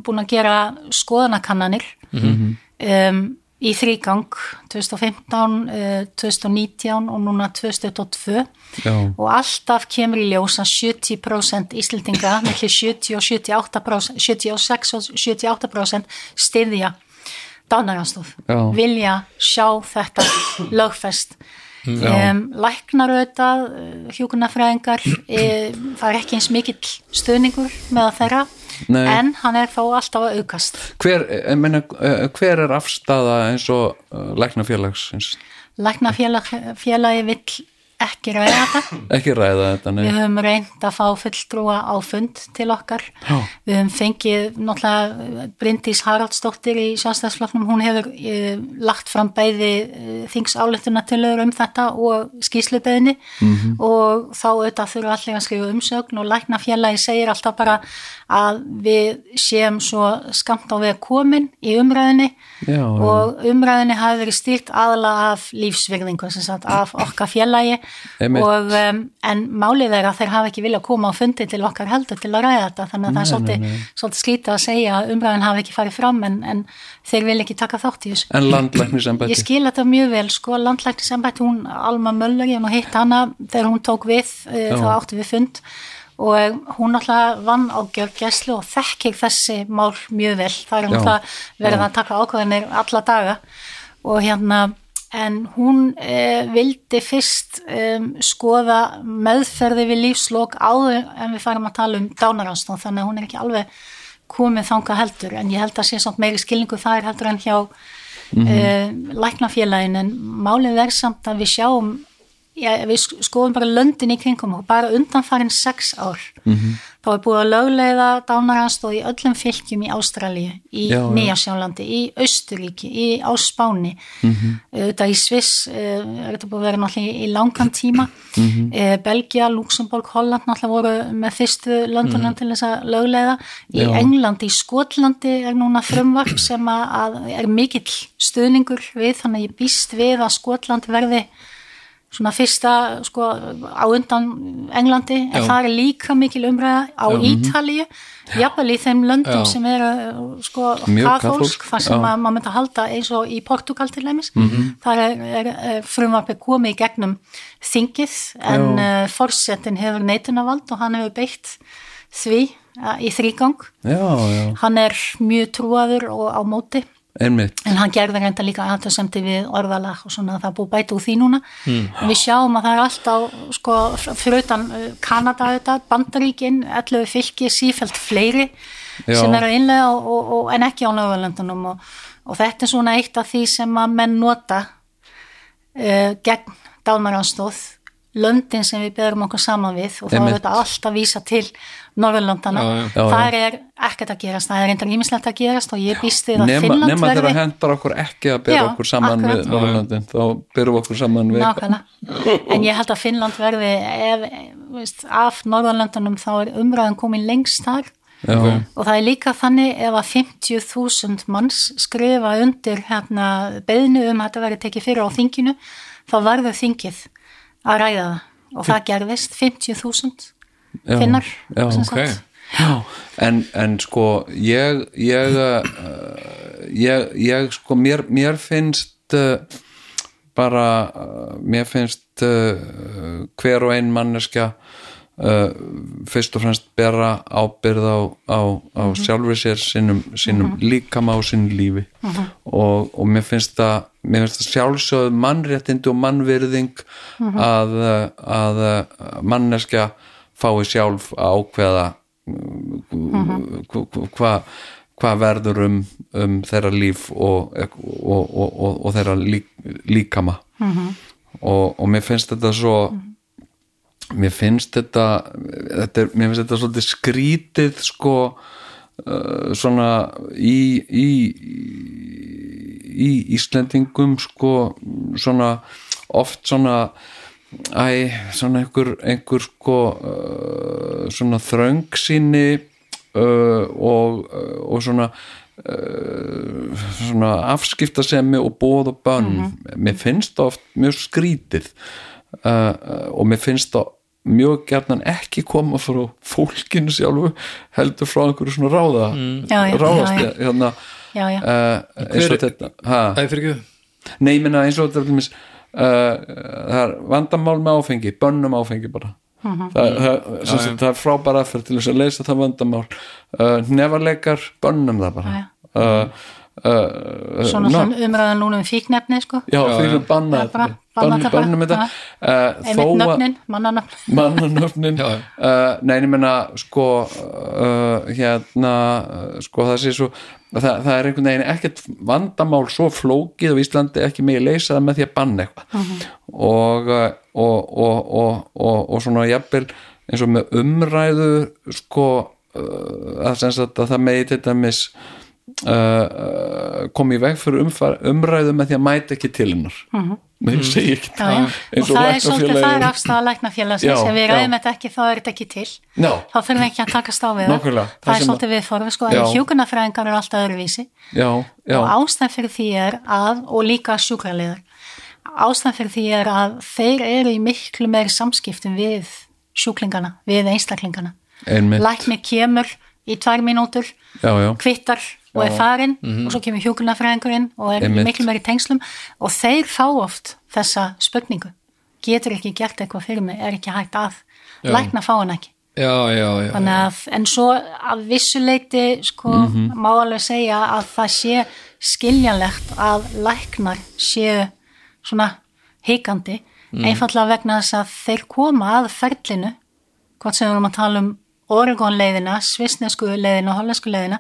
Speaker 5: búin að gera skoðanakannanir
Speaker 4: Mhm.
Speaker 5: um, í þrýgang 2015, uh, 2019 og núna 2022
Speaker 4: Já.
Speaker 5: og alltaf kemur í ljós að 70% Íslendinga, mellir 70 og 78%, 76 og 78% styðja dánaranstóð, vilja sjá þetta lögfest. Um, læknar auðvitað hjúkunarfræðingar e, það er ekki eins mikill stuðningur með þeirra
Speaker 4: Nei.
Speaker 5: en hann er þó alltaf að aukast
Speaker 4: hver, ég meina, eh, hver er afstaða eins og uh, læknafélagsins
Speaker 5: læknafélagi vill ekki ræða þetta
Speaker 4: ekki ræða þetta nei.
Speaker 5: Við höfum reynd að fá fulltrúa á fund til okkar.
Speaker 4: Já.
Speaker 5: Við höfum fengið náttúrulega Bryndís Haraldsdóttir í sjálfstæðsflokknum, hún hefur e, lagt fram bæði e, þingsáletuna til um þetta og skýslubeðni
Speaker 4: Mhm.
Speaker 5: og þá auðvitað þurfa allir að skrifa umsögn og læknafélagi segir alltaf bara að við séum svo skamt á við komin í umræðinni
Speaker 4: Já,
Speaker 5: og umræðinni hafi verið stýrt aðla af lífsvirðingu af okkar félagi
Speaker 4: Einmitt.
Speaker 5: Og um, en málið er að þeir hafa ekki vilja að koma á fundi til okkar heldur til að ræða þetta þannig að það er svolítið, skrítið að segja að umræðin hafi ekki farið fram en, en þeir vil ekki taka þátt í þessu.
Speaker 4: En landlæknisembætti
Speaker 5: Ég skil þetta mjög vel, sko, landlæknisembætt, hún Alma Möller, ég nú hitt hana þegar hún tók við, uh, þá átti við fund. Og hún alltaf vann á gjörgæslu og þekkir þessi mál mjög vel, það er alltaf verið að taka ákveðinir alla daga. Og hérna en hún eh, vildi fyrst um, skoða meðferði við lífslok áður en við farum að tala um dánaranstóð þannig að hún er ekki alveg komið þanga heldur en ég held að sé samt meiri skilningu þar heldur en hjá mm -hmm. læknafélagin en málið er samt að við sjáum já, við sk- skoðum bara löndin í kringum og bara undanfarin sex ár -hmm. Þá er búið að lögleiða dánaranstóð í öllum fylgjum í Ástralíu, í
Speaker 4: Já, já.
Speaker 5: Nýjasjálandi, í Austuríki, í á Spáni
Speaker 4: Mhm.
Speaker 5: auðvitað í Sviss uh, er þetta búið að vera náttúrulega í, langan tíma
Speaker 4: Mhm.
Speaker 5: uh, Belgia, Luxemburg, Holland náttúrulega voru með fyrstu löndunum til þess að lögleiða í.
Speaker 4: Já.
Speaker 5: Englandi, í Skotlandi er núna frumvarp sem að, að er mikill stuðningur við þannig að ég býst við að Skotland verði svona fyrsta sko á undan Englandi en
Speaker 2: Já.
Speaker 5: það er líka mikil umræða á Ítalíu jafnvel í þeim löndum
Speaker 2: Já.
Speaker 5: sem eru sko
Speaker 4: kaþólsk,
Speaker 5: þar sem
Speaker 4: já.
Speaker 5: að maður myndi að halda eins og í Portugal til dæmis
Speaker 4: Mhm.
Speaker 5: þar er, er, er frumvarpið komið í gegnum þingið en uh, forsetin hefur neitunavald og hann hefur beitt því uh, í þrýgang
Speaker 4: já, já,
Speaker 5: hann er mjög trúaður og á móti
Speaker 4: einmitt.
Speaker 5: En hann gerði reynda líka aðtöðsemdi við orðalag og svona það búið bæta úr því núna. En við sjáum að það er alltaf sko, utan uh, Kanada auðvitað, Bandaríkin, 11 fylki sífælt fleiri
Speaker 4: Já.
Speaker 5: sem eru innlega og, og, og, en ekki á Norðurlöndunum. Og, og þetta er svona eitt af því sem að menn nota uh, gegn dálmaranstóð löndin sem við berum okkur saman við og þá er þetta alltaf vísa til Norðurlöndana, þar er ekkert að gerast, það er reyndar ímislegt að gerast og ég býst við að
Speaker 4: nema,
Speaker 5: Finnland
Speaker 4: nema þegar
Speaker 5: verði
Speaker 4: hendar okkur ekki að bera okkur saman
Speaker 5: akkurat.
Speaker 4: við Norrlöndin þá berum okkur saman við
Speaker 5: Nákvæmlega, en ég held að Finnland verði ef, veist, af Norðurlöndunum þá er umræðan komin lengst þar.
Speaker 4: Já,
Speaker 5: og það er líka þannig ef að 50.000 manns skrifa undir hérna, beðinu um að þetta verði tekið fyrir á þinginu þá verður þingið að ræða það. Og það gerðist 50.000
Speaker 4: Já,
Speaker 5: finnar
Speaker 4: já,
Speaker 5: sem
Speaker 2: ok.
Speaker 5: sagt.
Speaker 4: Já, en, en sko ég ég, uh, ég, ég sko mér, mér finnst uh, bara uh, mér finnst hver og ein manneskja fyrst og fremst bera ábyrð á, á, á sjálfur sér sínum, sínum líkama og sínu lífi og, og mér finnst það mér finnst það sjálfsögð mannréttindi og mannvirðing að, uh, að uh, manneskja fái sjálf að ákveða hvað hva verður um, um þeirra líf og, og, og, og, og þeirra lík, líkama. Og, og mér finnst þetta svo mér finnst þetta, þetta er, mér finnst þetta svolítið skrítið sko svona í, í í Íslendingum sko svona oft svona æ, svona einhver, einhver sko uh, svona þröngsýni uh, og, og svona svona afskiptasemi og bóð og bönn. Mér finnst það oft mjög skrítið og mér finnst það mjög gerðan ekki koma frá fólkinu sjálfu heldur frá einhverju svona ráða
Speaker 5: Já, já,
Speaker 4: ráðast
Speaker 5: já, já.
Speaker 4: hérna.
Speaker 5: Já, já.
Speaker 4: uh, eins og þetta ha? Nei, minna eins og þetta til dæmis, uh, það er vandamál með áfengi, bönnum áfengi bara.
Speaker 5: Mhm.
Speaker 4: það, það, sem sagt, það er frábæra aðferð til þess að leysa það vandamál. Uh, nefarleikar, bönnum það bara.
Speaker 5: Já,
Speaker 4: uh, uh,
Speaker 5: Svona
Speaker 4: ná-
Speaker 5: svona umræðan núna um fíknefni sko.
Speaker 4: Já, fyrir að banna
Speaker 5: Já,
Speaker 4: þetta
Speaker 5: banna
Speaker 4: Bann-
Speaker 5: þetta.
Speaker 4: Uh,
Speaker 5: Einmitt nöfnin, mannanöfnin
Speaker 4: mannanöfnin uh, nei, ég meina sko uh, hérna sko það sé svo það, það er einhvern veginn ekkert vandamál svo flókið á Íslandi ekki megi leysa það með því að banna eitthvað. Og, uh, og, og, og, og, og svona jafnvel eins og með umræðu sko uh, að, að það megi til dæmis uh, uh, komi í veg fyrir umfar, umræðu með því að mæta ekki til hennar. Mm -hmm. ég segi ekki
Speaker 5: Já, já. og það er svolítið það er afstæða læknafélagsins. Ef við ræðum þetta ekki þá er þetta ekki til.
Speaker 4: Já.
Speaker 5: þá þurfum við ekki að við
Speaker 4: Nákvæmlega.
Speaker 5: það
Speaker 4: Það
Speaker 5: er svolítið við fórum sko, en hjúkunarfræðingar eru alltaf öðruvísi.
Speaker 4: Já, já,
Speaker 5: og ástæð fyrir því er að og líka sjúkraliðar ástæðan fyrir því er að þeir eru í miklu meiri samskiptum við sjúklingana, við einstaklingana. Læknir kemur í tvær mínútur kvittar og er farinn og svo kemur hjúkunarfræðingurinn og er
Speaker 4: Einmitt.
Speaker 5: miklu meiri tengslum og þeir fá oft þessa spurningu. Getur ekki gert eitthvað fyrir mig, er ekki hægt að lækna fá hann ekki.
Speaker 2: Já, já, já,
Speaker 5: Þannig að, en svo að vissuleiti sko, má alveg segja að það sé skiljanlegt að læknar séu svona hikandi, einfallega vegna þess að þeir koma að ferlinu, hvort sem við erum að tala um Oregon leiðina, svissnesku leiðina, hollensku leiðina,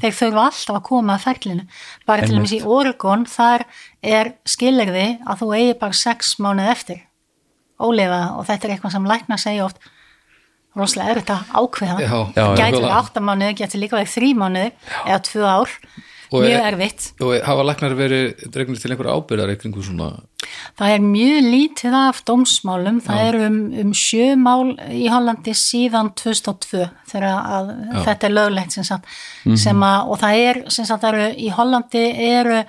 Speaker 5: þeir þurfa alltaf að koma að ferlinu. Bara til dæmis í Oregon, þar er skilirði að þú eigi bara sex mánuð eftir. Ólifa og þetta er eitthvað sem læknar segja oft. Rosalega erfitt að ákveða.
Speaker 2: Já,
Speaker 4: já,
Speaker 5: gæti verið átta mánuði, gæti líka verið þrý mánuði eða tvö ár,
Speaker 2: Og
Speaker 5: mjög
Speaker 2: er-
Speaker 5: erfitt.
Speaker 2: og hafa læknar verið dregnir til einhverja ábyrðar kringu svona?
Speaker 5: Það er mjög lítið af dómsmálum. Það er um, um sjö mál í Hollandi síðan 2002 þegar að þetta er löglegt sem sagt, sem að, og það er sem sagt, eru, í Hollandi eru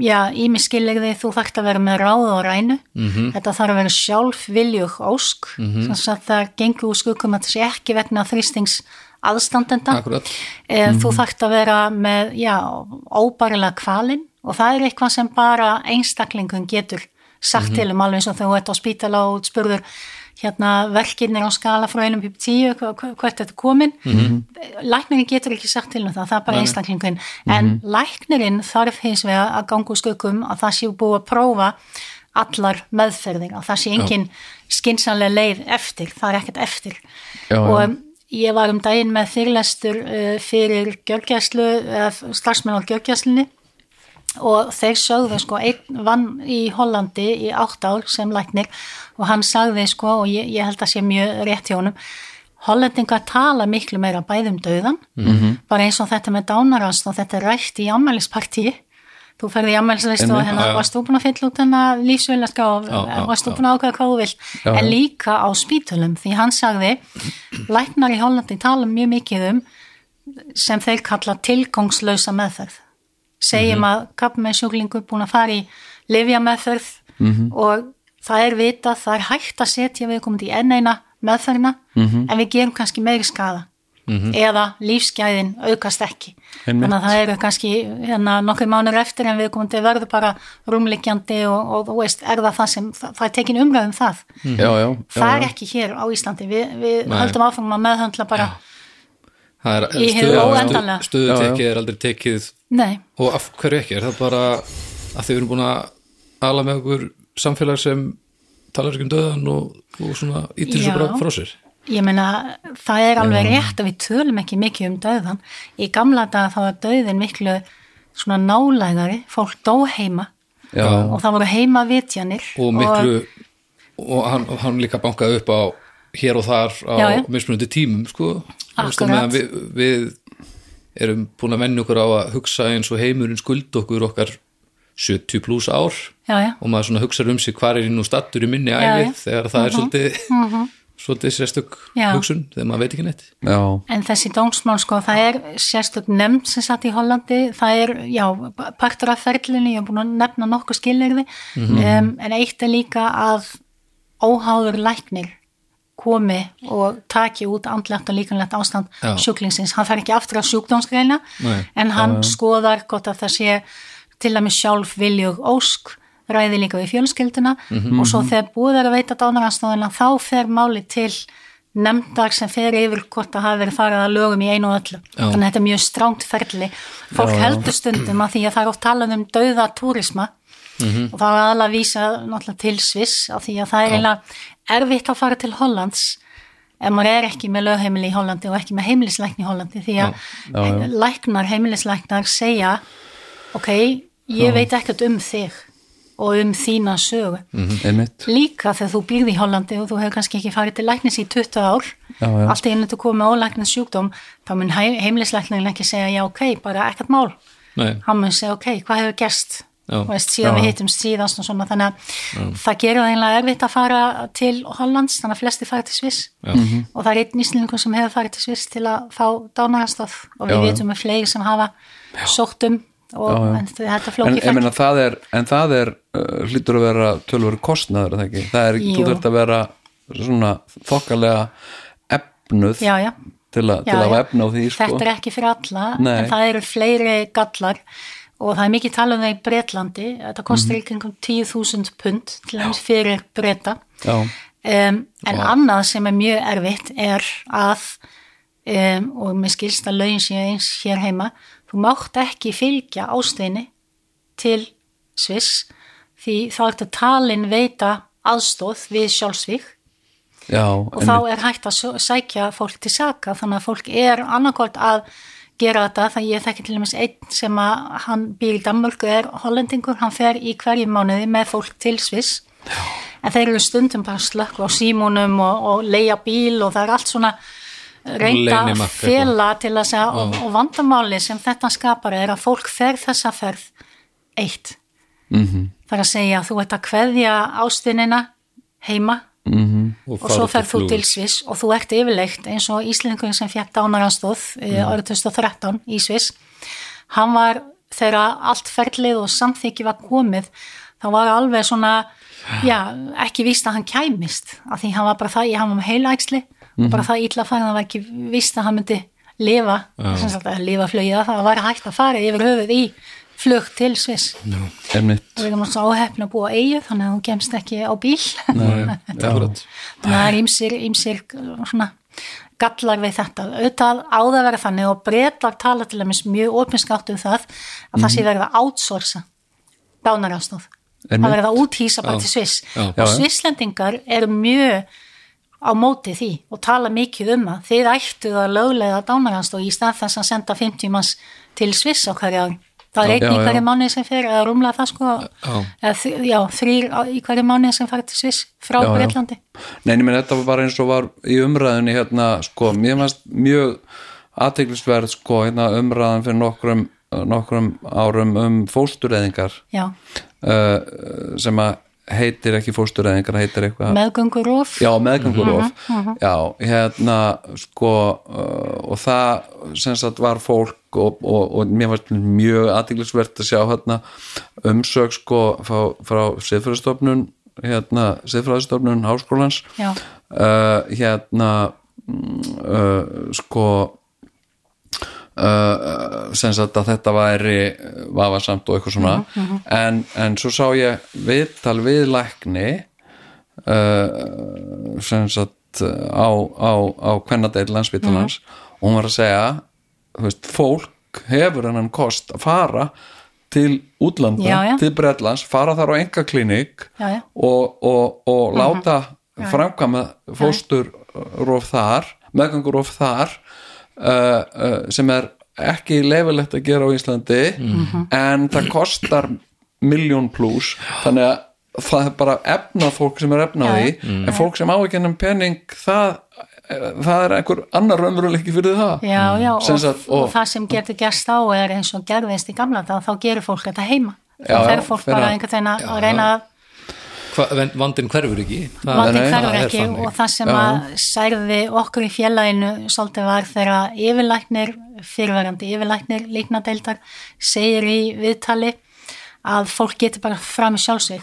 Speaker 5: já, ímiskillegði þú þarft að vera með ráð og rænu. -hmm. þetta þarf að vera sjálf viljug ósk sem sagt það gengur úr skuggum að það sé ekki vegna þrýstings aðstandenda.
Speaker 2: Akkurat.
Speaker 5: Eh, þú þarft að vera með já, óbærilega kvalinn og það er eitthvað sem bara einstaklingun getur sagt til um alveg eins og þegar þú ert á spítala og spurður hérna verkinir á skala frá einum í tíu, hvert þetta komin? Mm læknirinn getur ekki sagt til um það, það er bara einstaklingun en læknirinn þarf hins vegar að ganga úr skökum að það sé búið að prófa allar meðferðir að það sé engin skinsanlega leið eftir, það er ekkert eftir.
Speaker 4: Já, já.
Speaker 5: Ég var um daginn með fyrirlestur uh, fyrir gjörgjæslu, uh, starfsmenn á gjörgjæslunni og þeir sögðu sko einn vann í Hollandi í átt ár sem læknir og hann sagði sko og ég, ég held að sé mjög rétt hjá honum Hollendingar tala miklu meira bæðum döðan -hmm. bara eins og þetta með dánarast og þetta er rætt í ammælispartíi þú ferði í ammælisveist og hérna varst þú búin að fylla út hennar lífsveilaska og varst þú búin að ákveða hvað þú vilt? En líka á spítölum því hann sagði læknar í Hollandi tala mjög mikið um sem þeir kalla tilgangslausa meðferð. Segjum að kappa sjúklingur búin að fara í livja meðferð og það er vitað, það er hægt að setja við komandi í enn eina meðferðina en við gerum kannski meiri skada eða lífsgæðin aukast ekki.
Speaker 4: Einmitt.
Speaker 5: þannig að það eru kannski hérna, nokkuð mánur eftir en við komandi verður bara rúmliggjandi og, og þú veist, er það það sem það, það er tekin umræðum það.
Speaker 4: Já, já,
Speaker 5: það er
Speaker 4: já,
Speaker 5: ekki hér á Íslandi. Við, við
Speaker 2: Nei.
Speaker 5: höldum áfram að meðhöndla bara
Speaker 2: það er
Speaker 5: Í hið óendanlega.
Speaker 2: stöðutekið er aldrei tekið.
Speaker 5: Nei,
Speaker 2: og af hverju ekki, er það bara að þið erum búin að ala með okkur samfélag sem talar ekki um döðan og, og svona ítir svo
Speaker 5: Já.
Speaker 2: bara frá sér
Speaker 5: Ég meina, það er alveg rétt að við tölum ekki mikið um döðan. Í gamla daga þá var döðin miklu svona nálægari, fólk dó heima
Speaker 4: já,
Speaker 5: og það voru heima vitjanir.
Speaker 2: og miklu og hann, hann líka bankaði upp á hér og þar á
Speaker 5: Já, já.
Speaker 2: mismunandi tímum sko
Speaker 5: Akkurat.
Speaker 2: við, við erum búin að menna okkur á að hugsa eins og heimurinn skuld okkur okkar 70 pluss ár og maður svona hugsa um sig hvar er ég nú stattur í minni
Speaker 5: Já,
Speaker 2: æfi
Speaker 5: já.
Speaker 2: þegar það er svolítið svolítið sérstök
Speaker 5: Já.
Speaker 2: hugsun þegar maður veit ekki neitt
Speaker 4: já,
Speaker 5: en þessi dómsmál sko, það er sérstök nefnd sem satt í Hollandi, það er, já, partur af ferlinni, ég er búin að nefna nokkuð skilirði,
Speaker 2: Mhm.
Speaker 5: um, en eitt er líka að óháður læknir komi og taki út andlegt og líkanlegt ástand
Speaker 2: Já.
Speaker 5: sjúklingsins. Hann fær ekki aftur á sjúkdómsgreina
Speaker 2: Nei.
Speaker 5: en hann skoðar gott að það sé til að með sjálf viljug ósk ræði líka við fjölskylduna og svo þegar búið er að veita dánaranstóðina þá fer máli til nefndar sem fer yfir hvort að hafa verið farið að lögum í einu og öllu.
Speaker 2: Já.
Speaker 5: Þannig að þetta er mjög stránt ferli. Fólk heldur stundum að því að það er oft talað um dauða túrisma. Og þá er aðalega að vísa náttúrulega til Sviss af því að það er eiginlega erfitt að fara til Hollands ef maður er ekki með lögheimili í Hollandi og ekki með heimilislækni í Hollandi því að
Speaker 4: Já, já.
Speaker 5: læknar, heimilislæknar segja ok, ég veit ekkert um þig og um þína sögu
Speaker 4: einmitt
Speaker 5: líka þegar þú býrði í Hollandi og þú hefur kannski ekki farið til læknis í 20 ár
Speaker 4: Já, já.
Speaker 5: allt í einu þú komið með ólæknis sjúkdóm þá mun heimilislæknin ekki segja já ok, bara ekkert mál
Speaker 2: Nei,
Speaker 5: hann mun segja ok, hvað hefur gerst
Speaker 2: Já.
Speaker 5: Veist, síðan
Speaker 4: Já.
Speaker 5: við hittumst síðast og svona þannig að það gerir það einlega erfitt að fara til Hollands, þannig að flesti fara til Sviss
Speaker 2: Já.
Speaker 5: og það er einn íslendingur sem hefur farið til Sviss til að fá dánarastóð og við
Speaker 4: Já, já.
Speaker 5: vitum með fleiri sem hafa sótt um og
Speaker 4: Já, já.
Speaker 5: en þetta
Speaker 4: en,
Speaker 5: flóki
Speaker 4: ég meina, það er, en það er uh, hlýtur að vera tölvöru kostnaður það er, þú
Speaker 5: Jú.
Speaker 4: þurft að vera svona þokkalega efnuð
Speaker 5: já, já,
Speaker 4: til, a, til að efna á því sko.
Speaker 5: þetta er ekki fyrir alla
Speaker 4: Nei.
Speaker 5: en það eru fleiri gallar og það er mikið talað um það í Bretlandi þetta kostar
Speaker 4: Mhm.
Speaker 5: í kringum 10.000 pund til dæmis fyrir Breta
Speaker 4: já,
Speaker 5: um, en annað sem er mjög erfitt er að um, og með skilst að lögin séu eins hér heima þú mátt ekki fylgja ásteini til Sviss því þá ertu talin veita aðstóð við sjálfsvík
Speaker 4: já
Speaker 5: og þá er hægt að sækja fólk til saka þannig að fólk er annarkort að gera þetta þannig ég þekki til dæmis einn sem að hann býr í Danmörku er hollendingur, hann fer í hverju mánuði með fólk til Sviss. En þeir eru stundum bara slökku á símónum og, og leia bíl og það er allt svona reynda að fela til að segja og, og vandamáli sem þetta skapar er að fólk fer þessa ferð eitt. -hmm. það er að segja þú ert að kveðja ástinina heima og svo ferð þú til Sviss og þú ert yfirleitt eins og Íslingur sem fekk dánaranstóð mm. árið 2013 í Sviss. Hann var þegar allt ferlið og samþykki var komið þá var alveg svona já, ekki víst að hann kæmist af því hann var bara það, ég hann var með heilægsli og bara það illa færi, það var ekki víst að hann myndi lifa, að lifa flögiða, það var hægt að fara yfir höfuð í flug til Sviss. Og við erum svo áhefn að búa eigu þannig að hún kemst ekki á bíl.
Speaker 2: Akkurat.
Speaker 5: þannig að það er ýmsir, ýmsir svona gallar við þetta. Auðvitað á það að vera þannig og breytar tala til dæmis mjög opinskátt um það að það sé verið að outsourca dánarástóð
Speaker 4: Einmitt.
Speaker 5: að verið að úthýsa bara til Sviss. Og. Svisslendingar eru mjög á móti því og tala mikið um það. Þeir ættu að löglega dánarástóð í stað þess að senda 50 manns til Sviss á hverja ári. Það er einn í hverju mánuði sem fer eða rúmlega það sko.
Speaker 2: Já.
Speaker 5: þrýr í hverju mánuði sem fara til Sviss frá. Breitlandi
Speaker 4: Nei, ég menn þetta var bara eins og var í umræðinni hérna, sko, mjög aðteglisverð, sko, hérna umræðan fyrir nokkrum, nokkrum árum um fóstureyðingar uh, sem að heitir ekki fóstureyðingar, heitir eitthvað
Speaker 5: meðgöngurof.
Speaker 4: Já, meðgangurof Já, hérna sko uh, og það sem sagt var fólk og, og, og mér var mjög aðtiklisvert að sjá hérna umsög sko frá, frá siðfræðistofnun hérna siðfræðistofnun háskólans. Uh, hérna mm, uh, sko uh, sem sagt að þetta væri vafasamt og eitthvað svona. En, en svo sá ég viðtal við lækni uh, sem sagt á, á, á kvennadeil landsbytalans og hún var að segja veist, fólk hefur hennan kost að fara til útlanda,
Speaker 5: Já, já.
Speaker 4: til Bretlands fara þar á enga
Speaker 5: já.
Speaker 4: og, og, og láta framkvæma fósturrof þar meðgangurof þar uh, uh, sem er ekki leifilegt að gera á Íslandi en það kostar miljón pluss þannig að það er bara efnað fólk sem er efnað
Speaker 5: Já,
Speaker 4: í en fólk sem á ekki ennum penning það, það er einhver annar raunveruleiki fyrir það.
Speaker 5: Já, já,
Speaker 4: Sem
Speaker 5: og,
Speaker 4: sagt,
Speaker 5: og,
Speaker 4: og-
Speaker 5: það sem getur gerst á er eins og gerðist í gamla dag, þá gerir fólk þetta heima. Þá fer fólk bara
Speaker 4: að-
Speaker 5: einhvern veginn að að reyna að
Speaker 2: Hva, vandin hverfur ekki. Það-
Speaker 5: vandin
Speaker 4: nei,
Speaker 5: hverfur
Speaker 2: það er
Speaker 5: ekki og það sem að særði okkur í félaginu svolítið var þegar yfirlæknir, fyrirverandi yfirlæknir líknadeildar segir í viðtali að fólk getur bara fram í sjálfsvík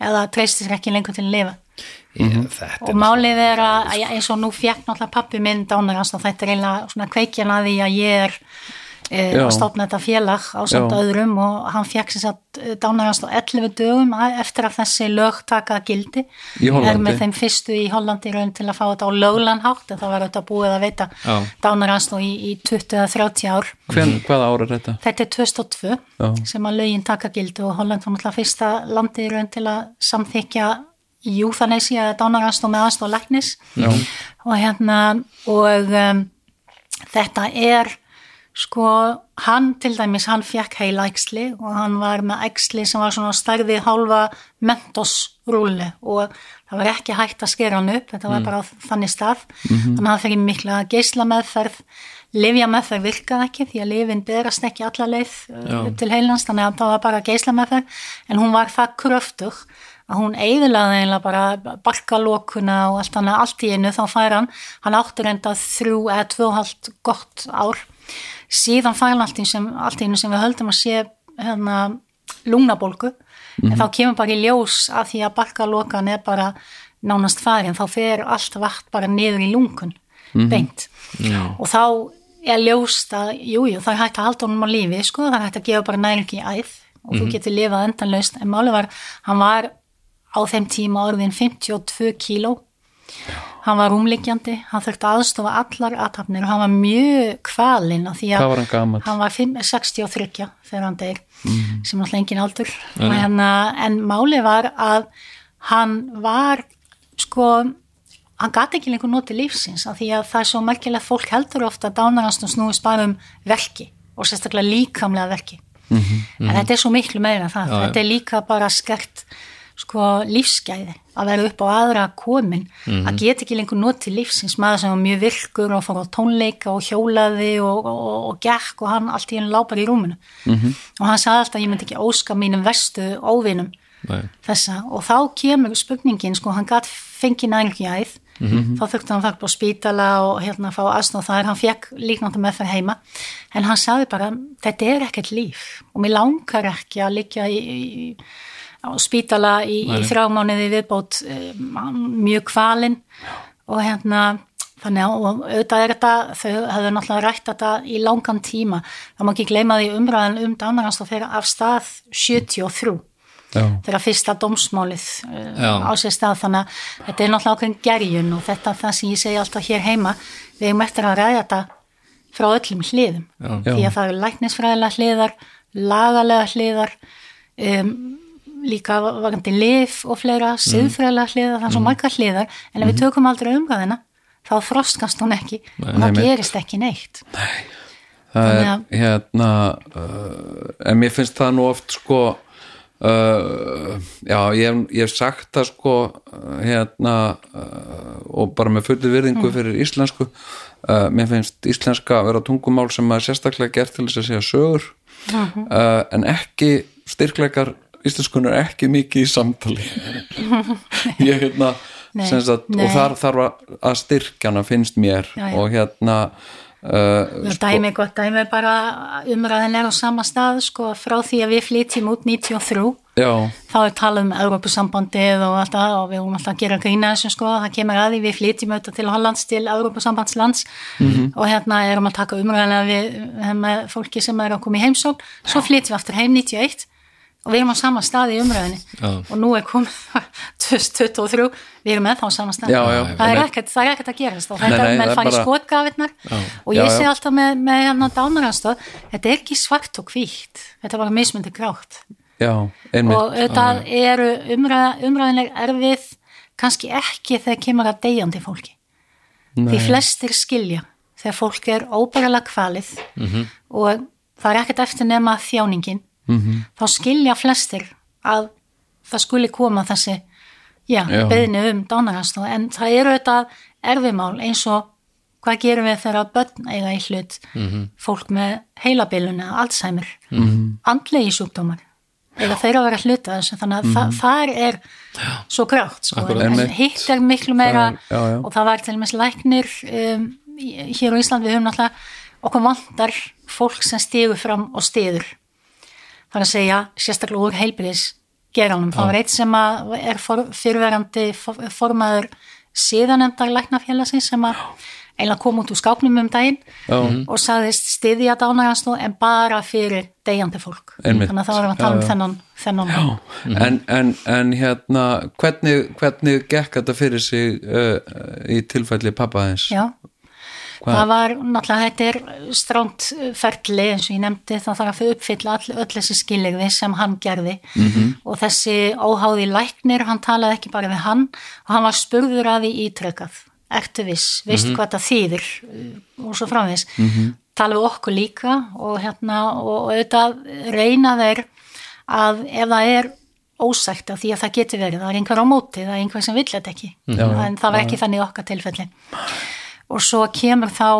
Speaker 5: eða treystir sér ekki lengur til að lifa.
Speaker 2: Ég- þetta
Speaker 5: Og málið er að eins og nú fekk náttúrulega pappi minn dánarans og þetta er eiginlega svona kveikjan að því að ég er e,
Speaker 4: Já.
Speaker 5: að stofna þetta félag á samt öðrum og hann fekk sem sagt dánarans á 11 dögum eftir að þessi lög taka gildi er með þeim fyrstu í Hollandi raun til að fá þetta á löglanhátt en það var þetta búið að veita dánarans í, í 20-30 ár
Speaker 4: Hven, hvaða ár er þetta?
Speaker 5: Þetta er 2002
Speaker 4: Já.
Speaker 5: sem að lögin taka gildi og Holland var náttúrulega fyrsta landið í raun til að samþykja júþanesi að dánarastóð með aðstóð læknis
Speaker 4: Já.
Speaker 5: og hérna og um, þetta er sko hann til dæmis hann fekk heila æxli og hann var með æxli sem var svona stærði hálfa mentosrúli og það var ekki hægt að skera hann upp þetta var bara á þannig stað. Þannig að það fyrir mikla geisla meðferð Livja meðferð virkaði ekki því að lifin berast ekki alla leið uh, upp til heilans þannig að það var bara geisla meðferð en hún var það kröftug að hún eiðlaði eiginlega bara barkalokuna og allt, hana, allt í einu þá fær hann, hann áttur enda þrjú eða tvö og hálft gott ár síðan hann allt í einu sem við höldum að sé hérna, lungnabólgu. En þá kemur bara í ljós að því að barkalokan er bara nánast farin þá fer allt vatn bara niður í lungun beint. Og þá er ljóst að, jújú, jú, það er hægt að halda honum á lífi, sko, það er hægt að gefa bara næringi í æð og þú getur lifað endanlaust en máli var, hann var á þeim tíma orðin 52 kíló hann var rúmliggjandi hann þurfti að aðstofa allar aðtapnir og hann var mjög kvalinn af því að
Speaker 4: var hann
Speaker 5: hann var 5, 63 þegar hann deyr sem náttúrulega engin aldur. Hérna, en máli var að hann var sko hann gati ekki lengur notið lífsins af því að það er svo merkilegt fólk heldur ofta að dánaranstum snúist bara um verki og sérstaklega líkamlega verki. En þetta er svo miklu meira en það.
Speaker 2: Já.
Speaker 5: þetta er líka bara skert sko lífsgæði að vera upp á aðra komin að geta ekki lengur notið lífsins. Maður sem var mjög virkur og fór á tónleika og hjólaði og, og, og, gekk og hann allt í henni lápar í rúminu. Og hann sagði alltaf að ég myndi ekki óska mínum vestu óvinum
Speaker 2: Nei.
Speaker 5: þessa. Og þá kemur spurningin sko hann gætt fengið nærgjæð þá þurfti hann að fara på spítala og hérna fá aðstóð þar, hann fekk líknandi með fyrir heima. En hann sagði bara þetta er ekkert líf og mér langar ekki að liggja í, í, á spítala í, í þrjá mánuði viðbót um, mjög kvalinn. Og hérna þannig að auðvitað er þetta þau hefðu náttúrulega rætt þetta í langan tíma. Það má ekki gleyma því umræðan um dánaranstóð fyrir af stað 73
Speaker 4: Já,
Speaker 5: þegar fyrsta dómsmálið uh,
Speaker 2: Já.
Speaker 5: á sér stað. Þannig að þetta er náttúrulega okkur gerjun og þetta það sem ég segi alltaf hér heima við erum eftir að ræða þetta frá öllum hliðum.
Speaker 2: Já.
Speaker 5: því að það eru læknisfræðilega hliðar lagalega hliðar um, líka varandi lif og fleira, siðfræðilega hliðar er svo margar hliðar en ef við tökum aldrei umræðina þá þroskast hún ekki og það
Speaker 4: Nei,
Speaker 5: gerist ekki neitt.
Speaker 4: Það er
Speaker 5: Þannig
Speaker 4: hérna uh, en mér finnst það nú oft sko uh, já, ég hef, ég hef sagt það sko hérna uh, og bara með fullu virðingu fyrir íslensku uh, mér finnst íslenska að vera tungumál sem er sérstaklega gert til þess að segja sögur uh, en ekki styrkleikar íslenskunar ekki mikið í samtali. Ég hérna
Speaker 5: Nei,
Speaker 4: sagt,
Speaker 5: nei.
Speaker 4: og þar þarf að- styrkjana finnst mér.
Speaker 5: Já, já.
Speaker 4: og hérna uh,
Speaker 5: sko, dæmi gott dæmi bara umræðin er á sama stað sko frá því að við flytjum út 93
Speaker 4: já,
Speaker 5: þá er talað um Európusambandið og allt það og við vorum alltaf að gera grína þessu sko, það kemur að því við flytjum auðvitað til Hollands til Európusambandslands og hérna erum að taka umræðina við með fólki sem er að koma í heimsókn. Svo flytjum við aftur heim 91 og við erum á sama stað í umræðinni
Speaker 2: Já.
Speaker 5: og nú er komið 2023, við erum með þá á sama stað.
Speaker 4: Já, já,
Speaker 5: það, er ekkert, það er ekkert að gerast og
Speaker 4: Nei,
Speaker 5: þetta
Speaker 4: nei,
Speaker 5: menn
Speaker 4: það er
Speaker 5: fara í
Speaker 4: bara-
Speaker 5: skotgafirnar og
Speaker 4: Já,
Speaker 5: ég
Speaker 4: já.
Speaker 5: sé alltaf með, með hérna dánaranstöð þetta er ekki svart og hvítt. Þetta er bara mismundi grátt. Og auðvitað eru umræða, umræðinleg erfið kannski ekki þegar kemur að deyjandi fólki. Því flestir skilja þegar fólk er óbæralega kvalið og það er ekkert eftir nema þjáningin -hmm. þá skilja flestir að það skuli koma þessi já,
Speaker 4: Já.
Speaker 5: beðni um dánaranstóð en það eru auðvitað erfimál eins og hvað gerum við þegar börn eiga í hlut fólk með heilabilun eða Alzheimer -hmm. andlegi sjúkdómar eða þeir að vera hluta þessu þannig að það, þar er svo grátt sko,
Speaker 2: Akkurat.
Speaker 5: en, en hitt er miklu meira
Speaker 4: Það já, já.
Speaker 5: og það var til og með læknir um, hér á Ísland við höfum náttúrulega okkur vantar fólk sem stígur fram og stíður þar að segja sérstaklega úr heilbriðis geranum, það var eitt sem að er for, fyrirverandi for, formaður síðanemndar læknafélagsins sem að eiginlega kom út úr skápnum um daginn
Speaker 4: Já.
Speaker 5: og sagðist stiðja dánaransnú en bara fyrir deyjandi fólk.
Speaker 4: Einmitt.
Speaker 5: þannig að það var að tala um þennan, þennan
Speaker 4: en, en, en hérna hvernig, hvernig gekk þetta fyrir sig uh, í tilfælli pappa þess
Speaker 5: Já,
Speaker 4: Hvað-
Speaker 5: það var náttúrulega, þetta er stránt ferli eins og ég nefndi, það þarf að uppfylla all, öll þessi skilirði sem hann gerði. -hmm. og þessi óháði læknir, hann talaði ekki bara við hann og hann var spurður að því ítrekkað, ertu viss, veistu hvað það þýðir? Uh, og svo framvis, mm -hmm. tala við okkur líka og hérna og, auðvitað reyna þeir að ef það er ósækt af því að það getur verið, það er einhver á móti, það er einhver sem vill þetta ekki, en það var ekki þannig okkar tilfelli og svo kemur þá,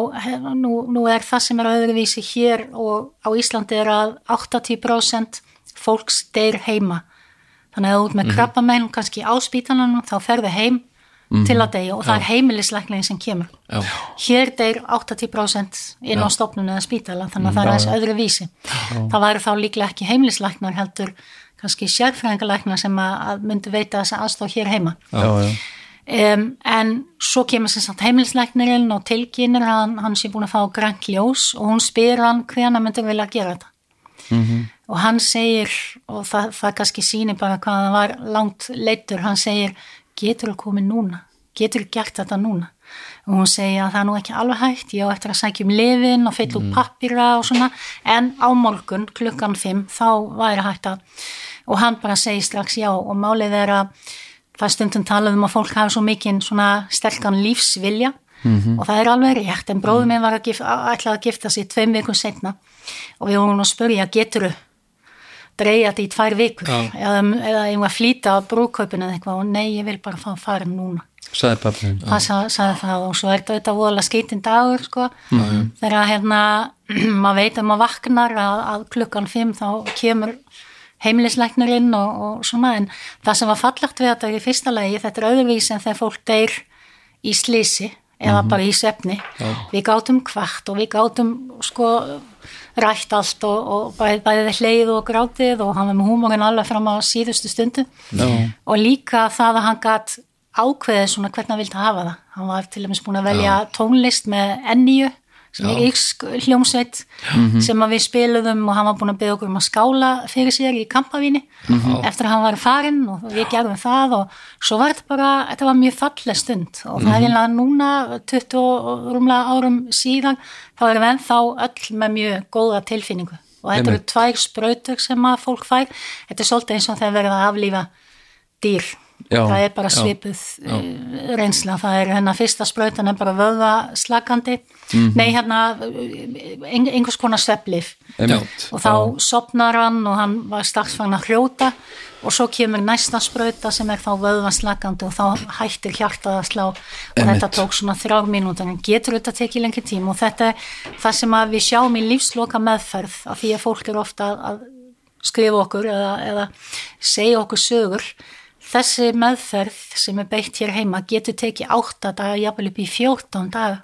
Speaker 5: nú, nú er það sem er öðruvísi hér og á Íslandi er að 80% fólks deyr heima. Þannig að út með mm -hmm. krabbamein kannski á spítananum þá ferðu heim til að deyja og það er heimilislækningin sem kemur.
Speaker 2: Já,
Speaker 5: hér deyr 80% inn á stofnun eða spítala þannig að það er aðeins öðru vísi það væri þá líklega ekki heimilislæknar heldur kannski sérfræðingalæknar sem að, að myndu veita þess aðstóð hér heima.
Speaker 4: Já, já,
Speaker 5: um, en svo kemur sem sagt heimilislæknirinn og tilkynir hann, hann sé búin að fá grænt ljós og hún spyr hann hvernig myndur vilja gera þetta. Og hann segir og það, það kannski sýnir bara hvað hann var langt leittur, hann segir getur þú komið núna, getur þú gert þetta núna? Og hún segir að það er nú ekki alveg hægt, ég á eftir að sækja um lifin og fylla út pappira og svona en á morgun klukkan 5 þá væri hægt að og hann bara segir strax já og málið er að það stundum talað um að fólk hafa svo mikinn svona sterkan lífsvilja. Og það er alveg rétt en bróður minn var að gif, ætlaði að gifta sig tveim vikum setna og við vorum að spurja getur þú dreigja þetta í tvær vikur? Eða, eða ég var að flýta á brúkaupinu eða eitthvað? Og nei ég vil bara fá að fara núna.
Speaker 4: Sagði pappin
Speaker 5: það sa, sagði það. Og svo er þetta auðvitað voðalega skeitin dagur sko. Þegar hérna maður veit að maður vaknar að, að klukkan 5 þá kemur heimilisleiknirinn og, og svona en það sem var fallagt við þetta í fyrsta lagi þetta er öðruvís en þegar fólk deyr í slísi eða bara í svefni. Við gátum kvart og við gátum sko rætt allt og, og bæði, bæði hleið og grátið og hann var með húmórin alveg fram á síðustu stundu.
Speaker 4: Já.
Speaker 5: og líka það að hann gatt ákveðið svona hvernig hann vildi hafa það. Hann var til dæmis búin að velja tónlist með enníu sem er yksk hljómsveit sem að við spiluðum og hann var búin að byggja okkur um að skála fyrir sér í kampavíni eftir að hann var farinn og við gerðum það og svo var þetta bara, þetta var mjög falleg stund og það er einlega núna 20 og rúmlega árum síðan þá erum við ennþá öll með mjög góða tilfinningu og þetta eru tvær sprautur sem að fólk fær. Þetta er svolítið eins og þegar verið að aflífa dýr
Speaker 4: Já,
Speaker 5: það er bara svipuð uh, reynsla, það er hérna fyrsta sprautan er bara vöða slakandi. Nei hérna uh, ein, einhvers konar svepplif og þá sopnar hann og hann var strax fann að hrjóta. Og svo kemur næsta sprauta sem er þá vöðva slakandi og þá hættir hjartað að slá. Og
Speaker 4: Einmitt.
Speaker 5: þetta tók svona þrjár mínútur en getur þetta tekið lengi tím og þetta er það sem við sjáum í lífsloka meðferð af því að fólk er ofta að skrifa okkur eða, eða segja okkur sögur þessi meðferð sem er beitt hér heima getur tekið 8 daga, jafnvel upp í 14 daga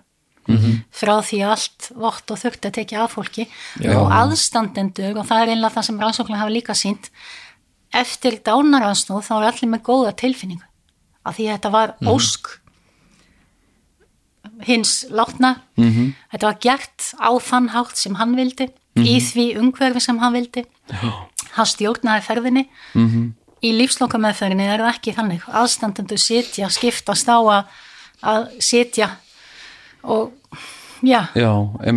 Speaker 5: frá því allt vott og þurft að tekið af fólki. Og aðstandendur og það er einlega það sem rannsóknir hafa líka sínt eftir dánaransnóð þá er allir með góða tilfinningu. Af því að þetta var ósk hins látna. -hmm. þetta var gert á þann hátt sem hann vildi í því umhverfi sem hann vildi. Hann stjórnaði ferðinni. -hmm. Í lífsloka meðferðinni er það ekki þannig. Aðstandendur sitja, skiptast á að, að sitja og já,
Speaker 4: já,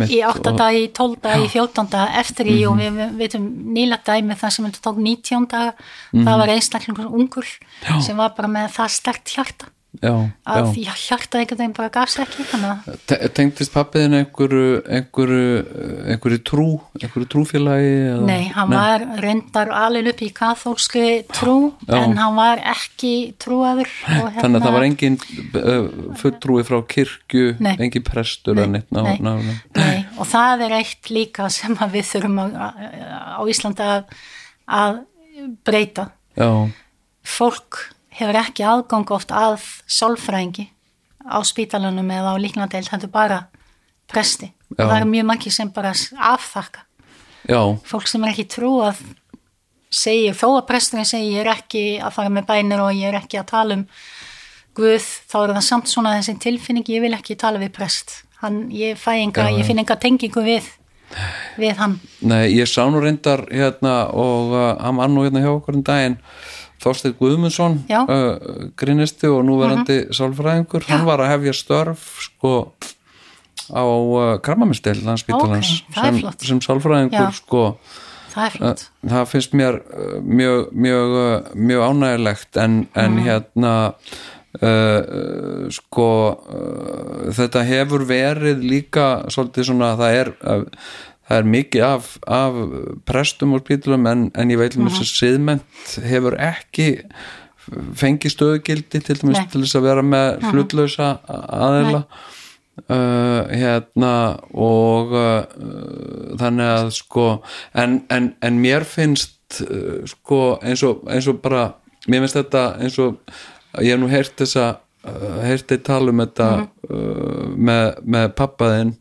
Speaker 5: í 8
Speaker 4: og-
Speaker 5: dag, í 12 dag, í 14 dag eftir í og við, við veitum nýla dæmi það sem þetta tók 19 daga. Það var einstaklingur ungur
Speaker 4: Já.
Speaker 5: sem var bara með það stert hjarta
Speaker 4: já,
Speaker 5: að
Speaker 4: já.
Speaker 5: hjarta einhvern veginn bara gafst ekki þannig að
Speaker 4: Te- tengdist pappiðin einhverju einhverju, einhverju trú einhverju trúfélagi eða?
Speaker 5: Nei, hann var reyndar alveg upp í kathólskri trú
Speaker 4: Já.
Speaker 5: en hann var ekki trúaður hérna,
Speaker 4: þannig að það var engin uh, fulltrúi frá kirkju
Speaker 5: Nei.
Speaker 4: engin prestur eða neitt ná,
Speaker 5: nei,
Speaker 4: ná, ná.
Speaker 5: nei, og það er eitt líka sem við þurfum að, á Íslanda að, að breyta
Speaker 4: já,
Speaker 5: fólk hefur ekki aðgang oft að sálfræðingi á spítalunum eða á líknadeild þetta er bara presti.
Speaker 4: Já.
Speaker 5: það er mjög margir sem bara afþakka.
Speaker 4: Já,
Speaker 5: fólk sem er ekki trúað segir, þó að presturinn segir ég er ekki að fara með bænir og ég er ekki að tala um Guð, þá er það samt svona þessi tilfinning, ég vil ekki tala við prest. Hann, ég fæ enga,
Speaker 4: Já,
Speaker 5: ég finn enga tengingu við við hann.
Speaker 4: Nei, ég sá nú reyndar hérna og uh, hann var nú hérna hjá okkur um daginn Þorsteinn Guðmundsson.
Speaker 5: Mhm.
Speaker 4: uh, grinnisti og núverandi uh sálfræðingur, hann var að hefja störf sko á uh, krammamistel
Speaker 5: það er
Speaker 4: sem, sem sálfræðingur sko.
Speaker 5: Það flott,
Speaker 4: það finnst mér uh, mjög, mjög, uh, mjög ánægilegt en, en hérna uh, uh, sko uh, þetta hefur verið líka svolítið svona það er uh, það er mikið af, af prestum og spítlum en, en ég veit um þess að siðment hefur ekki fengið stöðugildi til dæmis
Speaker 5: Nei.
Speaker 4: til þess að vera með hlutlausa aðeila uh, hérna og uh, þannig að sko en, en, en mér finnst uh, sko eins og, eins og bara mér finnst þetta eins og ég hef nú heyrt þessa heyrti tala um þetta uh, með, með pappaðinn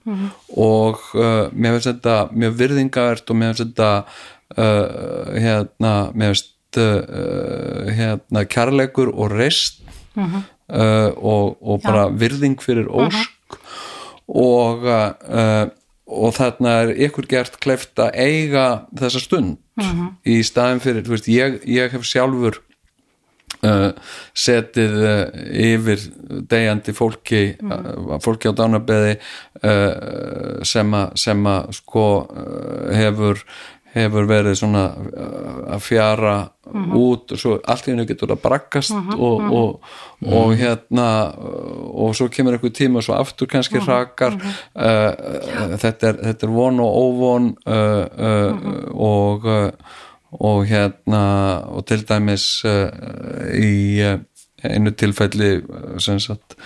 Speaker 4: og uh, mér finnst þetta mjög virðingavert og mér finnst þetta hérna mér finnst hérna kærleikur og reist uh, og, og bara virðing fyrir ósk. Og og þarna er ykkur gert kleift að eiga þessa stund í staðin fyrir, þú veist, ég, ég hef sjálfur uh, setið uh, yfir degjandi fólki uh, fólki á dánabeði uh, sem að sem að sko uh, hefur hefur verið svona uh, að fjara út og svo allt í hennu getur að braggast og, og, og hérna uh, og svo kemur einhver tíma og svo aftur kannski hrakar. uh, uh, þetta, er, þetta er von og óvon uh, uh, og uh, og hérna og til dæmis uh, í uh, einu tilfelli uh, sem sagt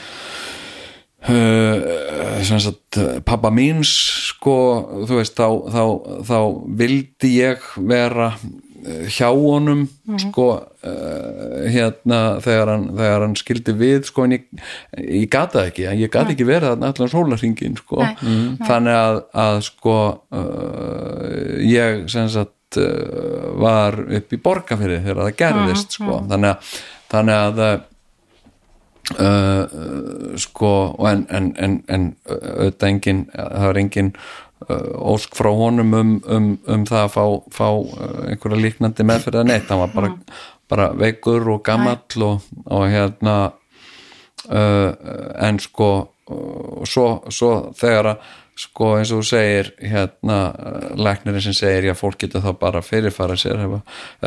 Speaker 4: Uh, sem sagt pappa míns sko, þú veist þá, þá, þá vildi ég vera hjá honum sko uh, hérna þegar hann, þegar hann skildi við sko en ég, ég gata ekki ég gata ekki verið þarna allan sólarringin sko.
Speaker 5: Nei, nei.
Speaker 4: þannig að, að sko uh, ég sem sagt var upp í borgarfyrir þegar það gerðist sko. þannig að, þannig að uh, sko en, en, en, en auðvitað engin það var engin uh, ósk frá honum um, um, um það að fá, fá einhverja líknandi meðferð að neitt, hann var bara, bara veikur og gamall og, og hérna uh, en sko og svo, svo þegar að sko eins og þú segir hérna læknirinn sem segir já fólk getur þá bara fyrirfara sér hefa,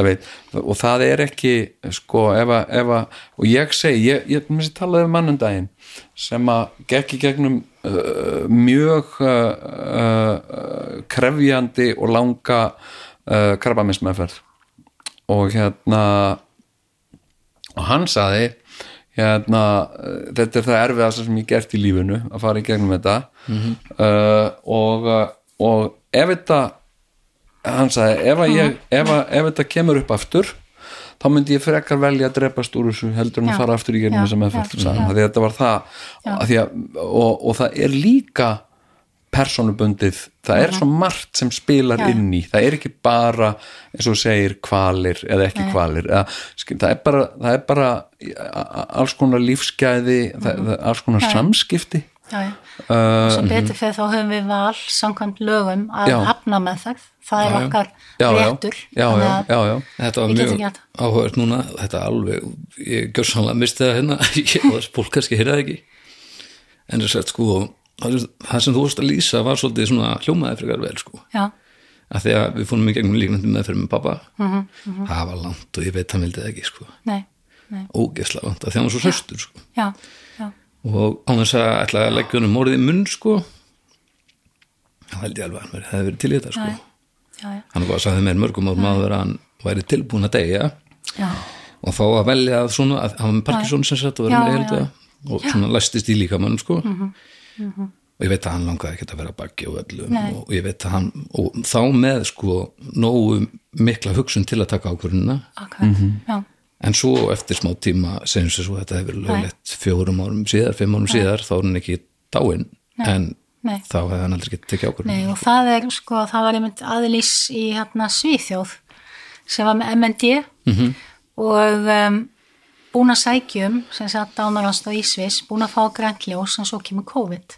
Speaker 4: veit, og það er ekki sko ef að, og ég segi, ég, ég, ég talaði um mannundaginn sem að gekk í gegnum uh, mjög uh, uh, krefjandi og langa uh, krabbaminsmeðferð og hérna og hann saði hérna, uh, þetta er það erfiðast sem ég gert í lífinu að fara í gegnum þetta. Uh, og, uh, og ef þetta hann sagði, ef, ég, ef, að, ef þetta kemur upp aftur þá myndi ég frekar velja að drepast úr þessu heldur en að fara aftur í gegnum því að þetta var það. Að að, og, og það er líka persónubundið það er svo margt sem spilar
Speaker 5: Mhm. Já.
Speaker 4: inn í það er ekki bara eins og segir kvalir eða ekki
Speaker 5: Nei.
Speaker 4: kvalir eða, skil, það, er bara, það er bara alls konar lífsgæði það, það, alls konar
Speaker 5: Mhm. Já.
Speaker 4: samskipti
Speaker 5: já, já.
Speaker 4: uh,
Speaker 5: sem betur fyrir þá höfum við val samkvæmt lögum að
Speaker 4: Já.
Speaker 5: hafna með það það er okkar réttur
Speaker 4: já, já,
Speaker 5: Þannig að-
Speaker 4: já, já.
Speaker 2: Þetta var mjög áhugað núna, þetta alveg, ég gjör sannlega misti það hérna, ég, kannski heyrði það ekki, en þess að sko, það það sem þú vorst að lýsa var svolítið svona hljómaði frekar vel sko,
Speaker 5: já,
Speaker 2: að því að við fórum í gegnum líknandi meðferð með pappa,
Speaker 5: Mhm,
Speaker 2: það var langt og ég veit hann vildi það ekki sko, ógeðslega langt, að því hann var svo hraustur sko,
Speaker 5: já, já,
Speaker 2: og á þess að ætla að leggja honum orðið í munn sko, þá held ég alveg að hann verið- hefði verið til í þetta sko,
Speaker 5: já, já, já,
Speaker 2: hann var að sagði mér mörgum árum að hann væri tilbúin að deyja,
Speaker 5: já,
Speaker 2: og þá að velja að svona að hafa með Parkinson sem sagt og vera
Speaker 5: Já,
Speaker 2: með og svona læstist í líkamann sko og ég veit að hann langaði ekki að vera bakki og öllum
Speaker 5: Nei.
Speaker 2: og ég veit að hann og þá með sko nógu mikla hugsun til að taka ákvörðuna
Speaker 5: akkurat já,
Speaker 2: en svo eftir smá tíma segjum sér svo að þetta hefur löglegt fjórum árum síðar, fimm árum síðar þá er hann ekki dáinn. En
Speaker 5: Nei.
Speaker 2: þá hefði hann aldrei getið tekið ákvörðuna
Speaker 5: nei og það er sko, það var einmitt aðlýs í hérna Svíþjóð sem var með MND -hmm. og um, búin að sækjum sem sagt dánarast á Ísvis búin að fá grænt ljós en svo kemur COVID.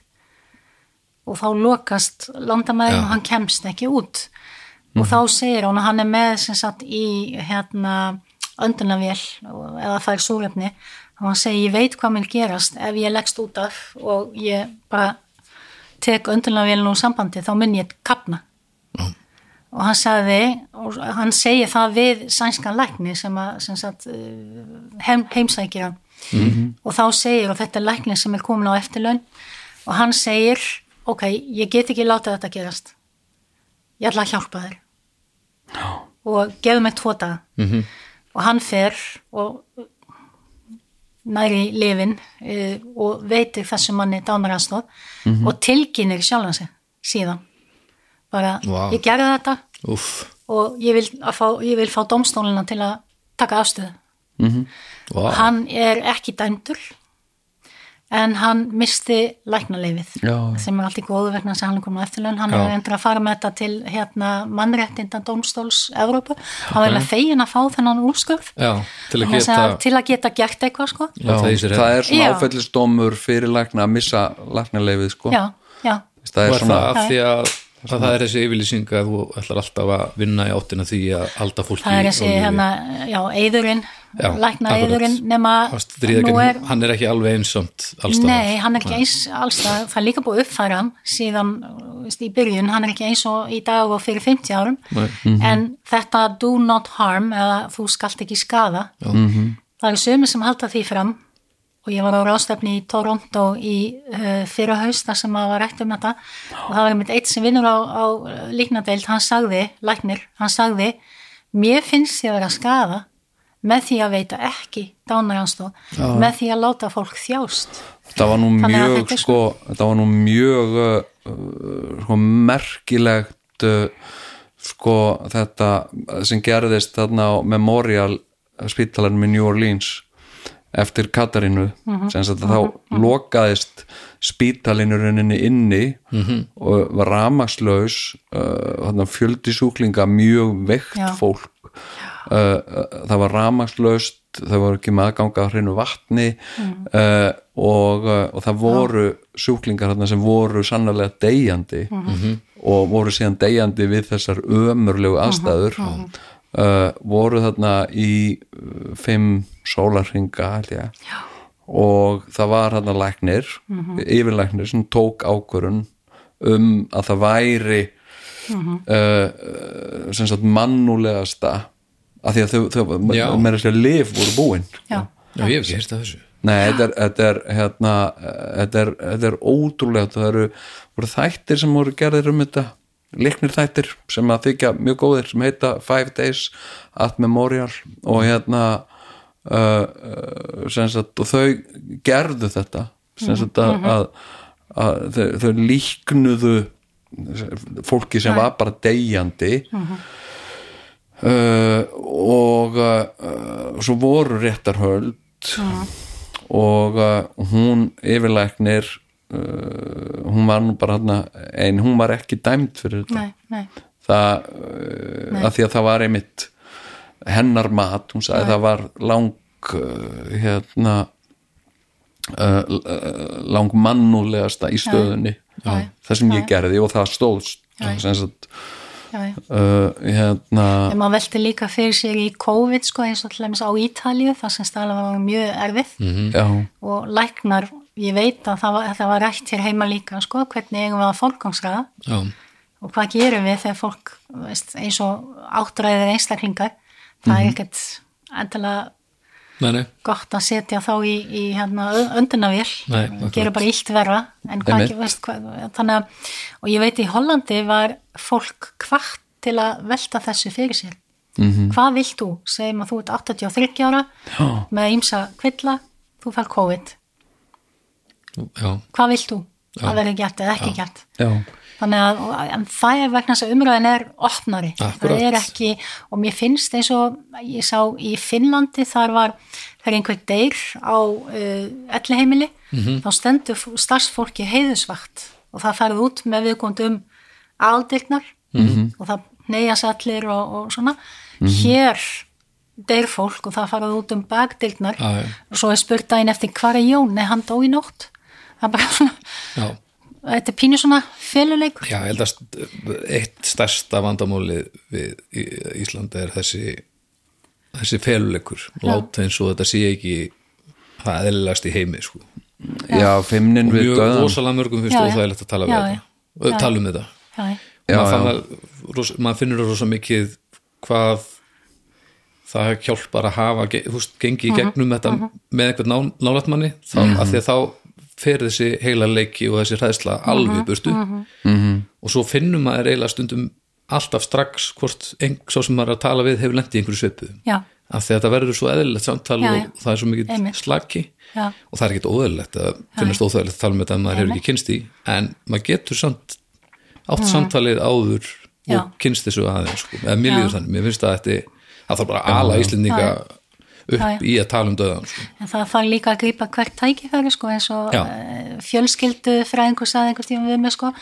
Speaker 5: Og þá lokast landamæðin og hann kemst ekki út. Og þá segir hún að hann er með sem sagt í hérna öndunarvél eða það er súrefni. Og hann segir ég veit hvað mér gerast ef ég leggst út af og ég bara tek öndunarvélinu úr sambandi þá mun ég kapna og hann sagði og hann segir það við sænskan lækni sem að sem sagt, eh, heim, heimsækir hann. Og þá segir og þetta er lækni sem er komin á eftirlaun og hann segir ok, ég get ekki láta þetta gerast. Ég ætla að hjálpa þér. Og gefðu mig tvo daga. -hmm. og hann fer og næri lifin uh, og veitir þessum manni dánaranstóð og tilkynir sjálfan sig síðan bara,
Speaker 2: Vá.
Speaker 5: ég gerði þetta.
Speaker 2: Úff,
Speaker 5: og ég vil, að fá, ég vil fá domstólina til að taka afstöðu.
Speaker 2: Vá,
Speaker 5: hann er ekki dæmdur en hann misti læknaleifið
Speaker 4: Já.
Speaker 5: sem er allt í góðu vegna að hann er komin á eftirlaun. Hann
Speaker 4: Já.
Speaker 5: er endur að fara með þetta til hérna, mannréttinda dómstóls Evrópu. Hann var eiginlega fegin að fá þennan úrskurð.
Speaker 2: Já, til að geta
Speaker 5: til að geta gert eitthvað sko.
Speaker 4: Já,
Speaker 2: sér
Speaker 4: það er svona
Speaker 5: Já.
Speaker 4: áfællisdómur fyrir lækna að missa læknaleifið sko.
Speaker 5: já, já,
Speaker 4: það er svona
Speaker 2: það af því að, að það er þessi yfirlýsing að þú ætlar alltaf að vinna í áttina því að halda fólki
Speaker 5: það er þessi hérna, já, eðurinn lækna eðurinn nema er
Speaker 2: hann er ekki alveg einsamt allstað
Speaker 5: Nei, hann er ekki eins alls það, er líka búið að uppfæra hann síðan veist, í byrjun, hann er ekki eins og í dag og fyrir 50 árum. En þetta do not harm eða þú skalt ekki skada það eru sömu sem halda því fram og ég var á rástefni í Toronto í uh, fyrra haust þar sem að var rætt um þetta. Og það var einmitt eitt sem vinnur á, á líknadeild, hann sagði, læknir, hann sagði mér finnst ég að vera að skada með því að veita ekki dánaranstóð, með því að láta fólk þjást.
Speaker 4: Það var nú mjög sko, það var nú mjög uh, uh, sko, merkilegt uh, sko þetta sem gerðist þarna á Memorial spítalarinn með New Orleans eftir Katarínu sem sagt að þá lokaðist spítalinnurinninni inni og var ramagslaus uh, þarna fjöldi sjúklinga mjög veikt
Speaker 5: Já.
Speaker 4: fólk. Uh, uh, það var ramagslaust það voru ekki með aðganga á hreinu vatni uh, og, uh, og það voru sjúklingar þarna sem voru sannarlega deyjandi og voru síðan deyjandi við þessar ömurlegu aðstæður uh, voru þarna í uh, fimm sólarringa og það var þarna læknir yfirlæknir sem tók ákvörun um að það væri uh, uh, sem sagt mannúlegasta af því að þau, þau þess að lif voru búin.
Speaker 5: Já,
Speaker 2: Já, ég hef ekki hérst af þessu.
Speaker 4: Nei, þetta er, þetta er, hérna, þetta er, þetta er ótrúlega, það eru voru þættir sem voru gerðir um þetta, leiknir þættir sem að þykja mjög góðir sem heita Five Days at Memorial og hérna uh, uh, sem sagt, og þau gerðu þetta sem sagt að, að, að þau, þau líknuðu fólki sem var bara deyjandi. Uh, og uh, svo voru réttarhöld og uh, hún yfirlæknir uh, hún var nú bara hana, ein, hún var ekki dæmd fyrir þetta.
Speaker 5: Nei, nei.
Speaker 4: Það, uh, að því að það var einmitt hennar mat, hún sagði það var lang uh, hérna uh, uh, lang mannúlegasta í stöðunni
Speaker 5: Já.
Speaker 4: það sem ég gerði og það stóðst
Speaker 5: Já.
Speaker 4: sem sagt.
Speaker 5: Já, já.
Speaker 4: uh, hérna
Speaker 5: En maður velti líka fyrir sér í COVID sko eins og til dæmis á Ítalíu þar sem stæla var mjög erfið.
Speaker 4: Já,
Speaker 5: og læknar, ég veit að það var, það var rætt hér heima líka sko hvernig eigum við að fólkangsraða
Speaker 2: Já,
Speaker 5: og hvað gerum við þegar fólk veist, eins og áttræðir einstaklingar? Það er ekkert endilega
Speaker 2: nei, nei,
Speaker 5: gott að setja þá í, í hérna, öndunavél gera bara veist, hvað, þannig að og ég veit í Hollandi var fólk kvart til að velta þessu fyrir sér. -hmm. hvað vilt þú? segjum að þú ert 83 ára
Speaker 4: Já.
Speaker 5: með ýmsa kvilla þú fær COVID
Speaker 2: já,
Speaker 5: hvað vilt þú? að verði gert eða ekki
Speaker 4: já,
Speaker 5: þannig að það er vegna þess að umræðin er opnari,
Speaker 2: Akkúrat.
Speaker 5: það er ekki og mér finnst eins og ég sá í Finnlandi þar var þegar einhver deyr á uh, elliheimili, þá stendur starfsfólki heiðusvakt og það farið út með viðkomandi um aldyrknar og það neyjas allir og, og svona. Hér deyr fólk og það farið út um
Speaker 2: Já, já.
Speaker 5: og svo er spurt daginn eftir hvað er Jón, nei hann dó í nótt það er bara svona
Speaker 2: já.
Speaker 5: Þetta er pínu svona feluleikur.
Speaker 2: Já, ég held að eitt stærsta vandamálið við Í- Íslandi er þessi þessi feluleikur. Láta eins og þetta sé ekki það eðlilegast í heimi sko.
Speaker 4: já, feimnin
Speaker 2: og
Speaker 4: við
Speaker 2: mjög
Speaker 4: döðan
Speaker 2: rosalega mörgum finnst
Speaker 5: Já, já.
Speaker 2: óþægilegt að tala við
Speaker 5: Já,
Speaker 2: þetta.
Speaker 5: já.
Speaker 2: og tala um þetta.
Speaker 5: Já, já.
Speaker 4: Já,
Speaker 2: maður,
Speaker 4: já.
Speaker 2: finnur rosa mikið hvað það hjálpar að hafa þú veist, gengi í gegnum þetta með einhvern ná, nálætt manni. Þá, að því að þá fer þessi heila leiki og þessi hræðsla alveg í burtu. og svo finnum maður eiginlega stundum alltaf strax hvort ein, svo sem maður er að tala við hefur lent í einhverju svipu.
Speaker 5: Já,
Speaker 2: af því að þetta verður svo eðlilegt samtal
Speaker 5: Já, já.
Speaker 2: og það er svo mikið
Speaker 5: Einmitt.
Speaker 2: slaki.
Speaker 5: Já,
Speaker 2: og það er ekkert óðurlegt að finnast óþægilegt að tala um þetta að maður hefur ekki kynst í en maður getur samt átt samtalið áður
Speaker 5: Mm. Já.
Speaker 2: og kynst þessu aðeins sko. eða mér líður þannig, mér finnst að þetta það þarf bara að ala Íslendinga upp
Speaker 5: Já, já.
Speaker 2: í að tala um döðan sko.
Speaker 5: En það þarf líka að grípa hvert tækifæri sko eins og
Speaker 2: Já.
Speaker 5: uh, fjölskyldu fræðingur saði einhvern tíma við mig sko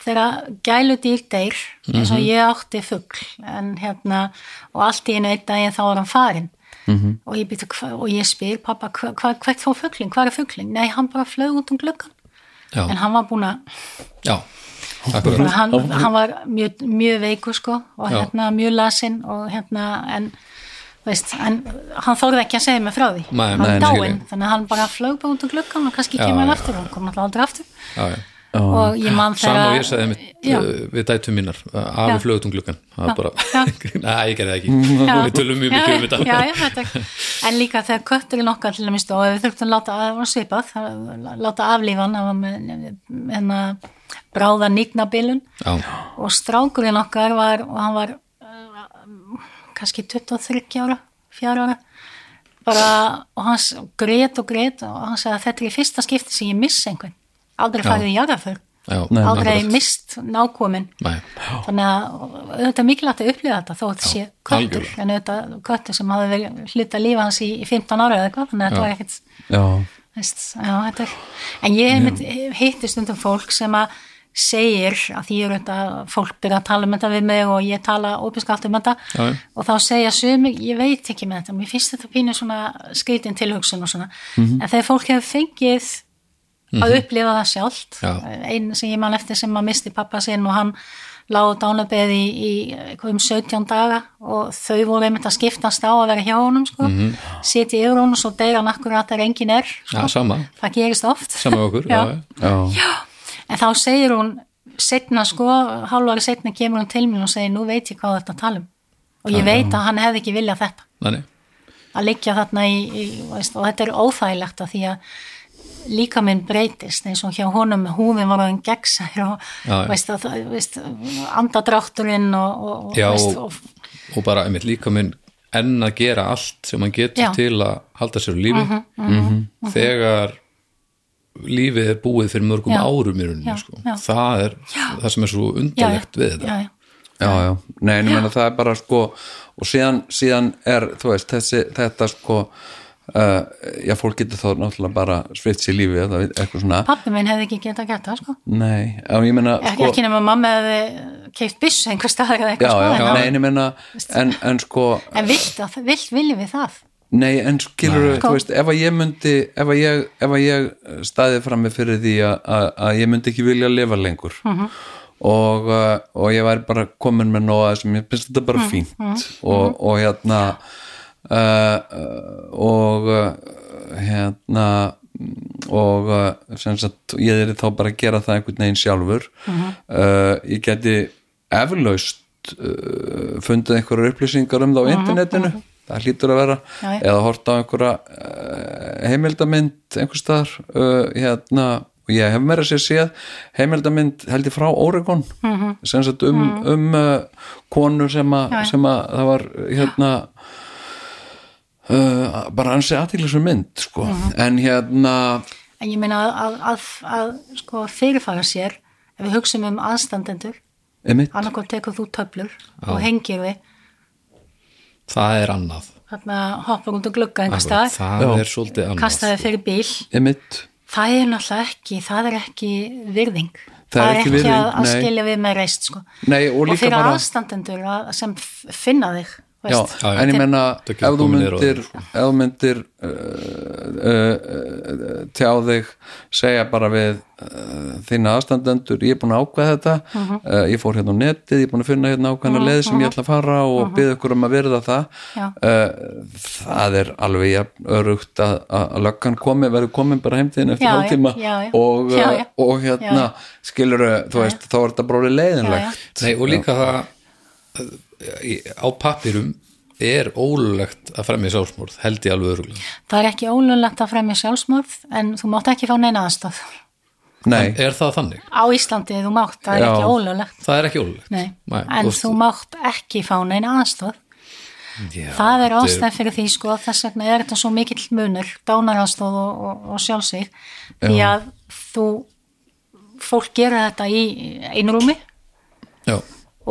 Speaker 5: þegar gæludýr deyr eins
Speaker 2: Mhm.
Speaker 5: og ég átti fugl en hérna og allt í einu einn daginn þá var hann farin
Speaker 2: Mhm.
Speaker 5: og, ég byrja, og ég spyr pappa hva, hva, hvert fór fuglinn, hvað er fuglinn? Nei, hann bara flög út um gluggan
Speaker 2: já,
Speaker 5: en hann var búin að hann, hann var mjög, mjög veikur sko og
Speaker 2: Já.
Speaker 5: hérna mjög lasinn og hérna en veist, en hann þóði ekki að segja mig frá því
Speaker 2: Nei,
Speaker 5: hann
Speaker 2: nei,
Speaker 5: er
Speaker 2: nei,
Speaker 5: dáinn,
Speaker 2: skilji.
Speaker 5: þannig að hann bara flög bara út um gluggan og kannski
Speaker 2: Já,
Speaker 5: kemur hann
Speaker 2: já,
Speaker 5: aftur og hann kom náttúrulega aldrei aftur
Speaker 2: já, já.
Speaker 5: og ég man
Speaker 2: Sam
Speaker 5: þegar
Speaker 2: og ég sagði mitt
Speaker 5: Já.
Speaker 2: uh, við dætum mínar,
Speaker 5: Já.
Speaker 2: afi flögut um gluggan það var bara,
Speaker 5: já.
Speaker 2: næ, ég gerði það ekki
Speaker 5: Já.
Speaker 2: við tölum mjög mikið um þetta
Speaker 5: já, já, þetta er- en líka þegar kötturinn okkar til dæmis og við þurftum að láta að var svipað að láta aflífa hann hann var með hérna bráða nýgnabilun
Speaker 2: já,
Speaker 5: og strákurinn okkar var og hann var kannski 23 ára, 4 ára bara og hans grét og grét og hann sagði að þetta er í fyrsta skipti sem ég miss einhvern. Aldrei farið í jarðaför
Speaker 2: já,
Speaker 4: Nei,
Speaker 5: aldrei
Speaker 2: akkurat.
Speaker 5: mist nákomin
Speaker 2: Nei,
Speaker 5: þannig að auðvitað er mikilvægt að upplifa þetta þó að þetta sé köttur.
Speaker 2: algjörlega.
Speaker 5: en auðvitað köttur sem hafi verið hluta lífa hans í, í 15 ára eða eitthvað þannig að þetta var ekkert
Speaker 4: já,
Speaker 5: veist, já, þetta er, en ég hef hitti stundum fólk sem að segir að því er auðvitað fólk byrja að tala um þetta við mig og ég tala opinskátt um þetta.
Speaker 2: Já,
Speaker 5: og þá segja sumi, ég veit ekki með þetta mér finnst þetta pínu svona skrítin tilhugsun og svona, en þegar fólk hefur fengið að upplifa það sjálft
Speaker 2: Já.
Speaker 5: einn sem ég man eftir sem að misti pappa sinn og hann lág dánabeð í, í eitthvað um 17 daga og þau voru einmitt að skiptast á að vera hjá honum sko, mm -hmm. sitja yfir honum svo deyra hann akkurat þegar engin er sko.
Speaker 2: já, sama.
Speaker 5: Það gerist oft.
Speaker 2: Sama með okkur, já, já.
Speaker 5: En þá segir hún setna sko, hálfari setna kemur hún til mér og segir nú veit ég hvað þetta tala um. Og ég veit að hann hefði ekki viljað þetta.
Speaker 2: Nei,
Speaker 5: að liggja þarna í, í veist, og þetta er óþægilegt að því að líka minn breytist eins og hjá honum. Húðin var hann gegnsær og
Speaker 2: Já,
Speaker 5: veist, að, veist, andadrátturinn og, og,
Speaker 2: Já,
Speaker 5: veist,
Speaker 2: og,
Speaker 5: og
Speaker 2: bara einmitt líka minn enn að gera allt sem hann getur
Speaker 5: Já.
Speaker 2: Til að halda sér á lífi. Þegar lífið er búið fyrir mörgum
Speaker 5: Já.
Speaker 2: árum í rauninni
Speaker 5: Já,
Speaker 2: sko.
Speaker 5: já.
Speaker 2: það er það sem er svo
Speaker 5: já, já,
Speaker 2: undarlegt við þetta
Speaker 5: já, já.
Speaker 4: já, já. Nei, en ég meina það er bara sko og síðan, síðan er, þú veist, þessi, þetta sko uh, já, fólk getur þá náttúrulega bara svitt sér lífi eða eitthvað svona
Speaker 5: pappi minn hefði ekki getað gert það sko
Speaker 4: Nei, já, ég meina
Speaker 5: ekki, ekki nema mamma hefði keift byss einhver staðar eða
Speaker 4: já,
Speaker 5: eitthvað
Speaker 4: já,
Speaker 5: sko,
Speaker 4: nei,
Speaker 5: en,
Speaker 4: en ég meina en, en sko,
Speaker 5: en vilt, að- vilt viljum við það
Speaker 4: nei, en skilur þú veist, ef að ég myndi ef að ég, ef að ég staði frammi fyrir því að, að, að ég myndi ekki vilja lifa lengur
Speaker 5: Mhm.
Speaker 4: og, uh, og ég væri bara komin með nóga sem ég finnst þetta
Speaker 5: Mhm,
Speaker 4: bara fínt og, og hérna uh, uh, og uh, hérna og uh, sem sagt, ég er þá bara að gera það einhvern veginn sjálfur.
Speaker 5: Mhm.
Speaker 4: uh, ég geti eflaust uh, fundið einhverjar upplýsingar um það á internetinu það hlýtur að vera
Speaker 5: Já,
Speaker 4: eða horta á einhverja uh, heimildamynd einhvers staðar uh, hérna, og ég hef meira sér séð heimildamynd held ég frá Oregon
Speaker 5: Mhm.
Speaker 4: sem sagt um, um uh, konu sem, a,
Speaker 5: Já, já.
Speaker 4: sem að það var hérna uh, bara ansi aðtíklisum mynd sko.
Speaker 5: Mhm.
Speaker 4: en hérna
Speaker 5: en ég meina að, að, að, að sko, fyrirfara sér ef við hugsum um aðstandendur annarkoð tekur þú töflur og hengir við
Speaker 2: það er annað.
Speaker 5: Þarna hoppar út og glugga einhver stað
Speaker 2: það
Speaker 4: Já.
Speaker 2: er svolítið annað
Speaker 5: kastaði fyrir bíl.
Speaker 4: Einmitt.
Speaker 5: Það er náttúrulega ekki, það er ekki virðing.
Speaker 4: Það er ekki virðing,
Speaker 5: að, að
Speaker 4: nei.
Speaker 5: skilja við með reist sko.
Speaker 4: Nei, og
Speaker 5: og
Speaker 4: líka
Speaker 5: fyrir
Speaker 4: bara-
Speaker 5: aðstandendur að, sem finna þig
Speaker 4: Já.
Speaker 2: Já, já.
Speaker 4: en ég menna ef þú myndir
Speaker 2: sko.
Speaker 4: ef myndir uh, uh, uh, tjá þig segja bara við uh, þína aðstandendur, ég er búin að ákveða þetta
Speaker 5: Mhm.
Speaker 4: uh, ég fór hérna á netið ég er búin að finna hérna ákveðna leið sem ég ætla að fara og byggja ykkur um að verða það uh, það er alveg jafn örugt að, að löggan komi, verður komin bara heimtíðin eftir hálftíma og, uh,
Speaker 5: já.
Speaker 4: og hérna skilur, þú veist, þá er þetta bara orðið leiðinlegt
Speaker 2: Nei, og líka það á pappirum er ólulegt að fremja sjálfsmórð held ég alveg öruglega
Speaker 5: það er ekki ólunlegt að fremja sjálfsmorð en þú mátt ekki fá neina aðstof
Speaker 4: Nei,
Speaker 2: er það þannig?
Speaker 5: á Íslandi þú mátt, það er
Speaker 4: Já.
Speaker 5: ekki ólunlegt
Speaker 2: það er ekki ólulegt
Speaker 5: Nei.
Speaker 2: Nei,
Speaker 5: en þú mátt ekki fá neina aðstof
Speaker 2: Já,
Speaker 5: það er ástæð fyrir því sko þess vegna er þetta svo mikill munur dánaraðstóð og, og, og sjálfsvík því að þú fólk gera þetta í einrúmi
Speaker 2: já,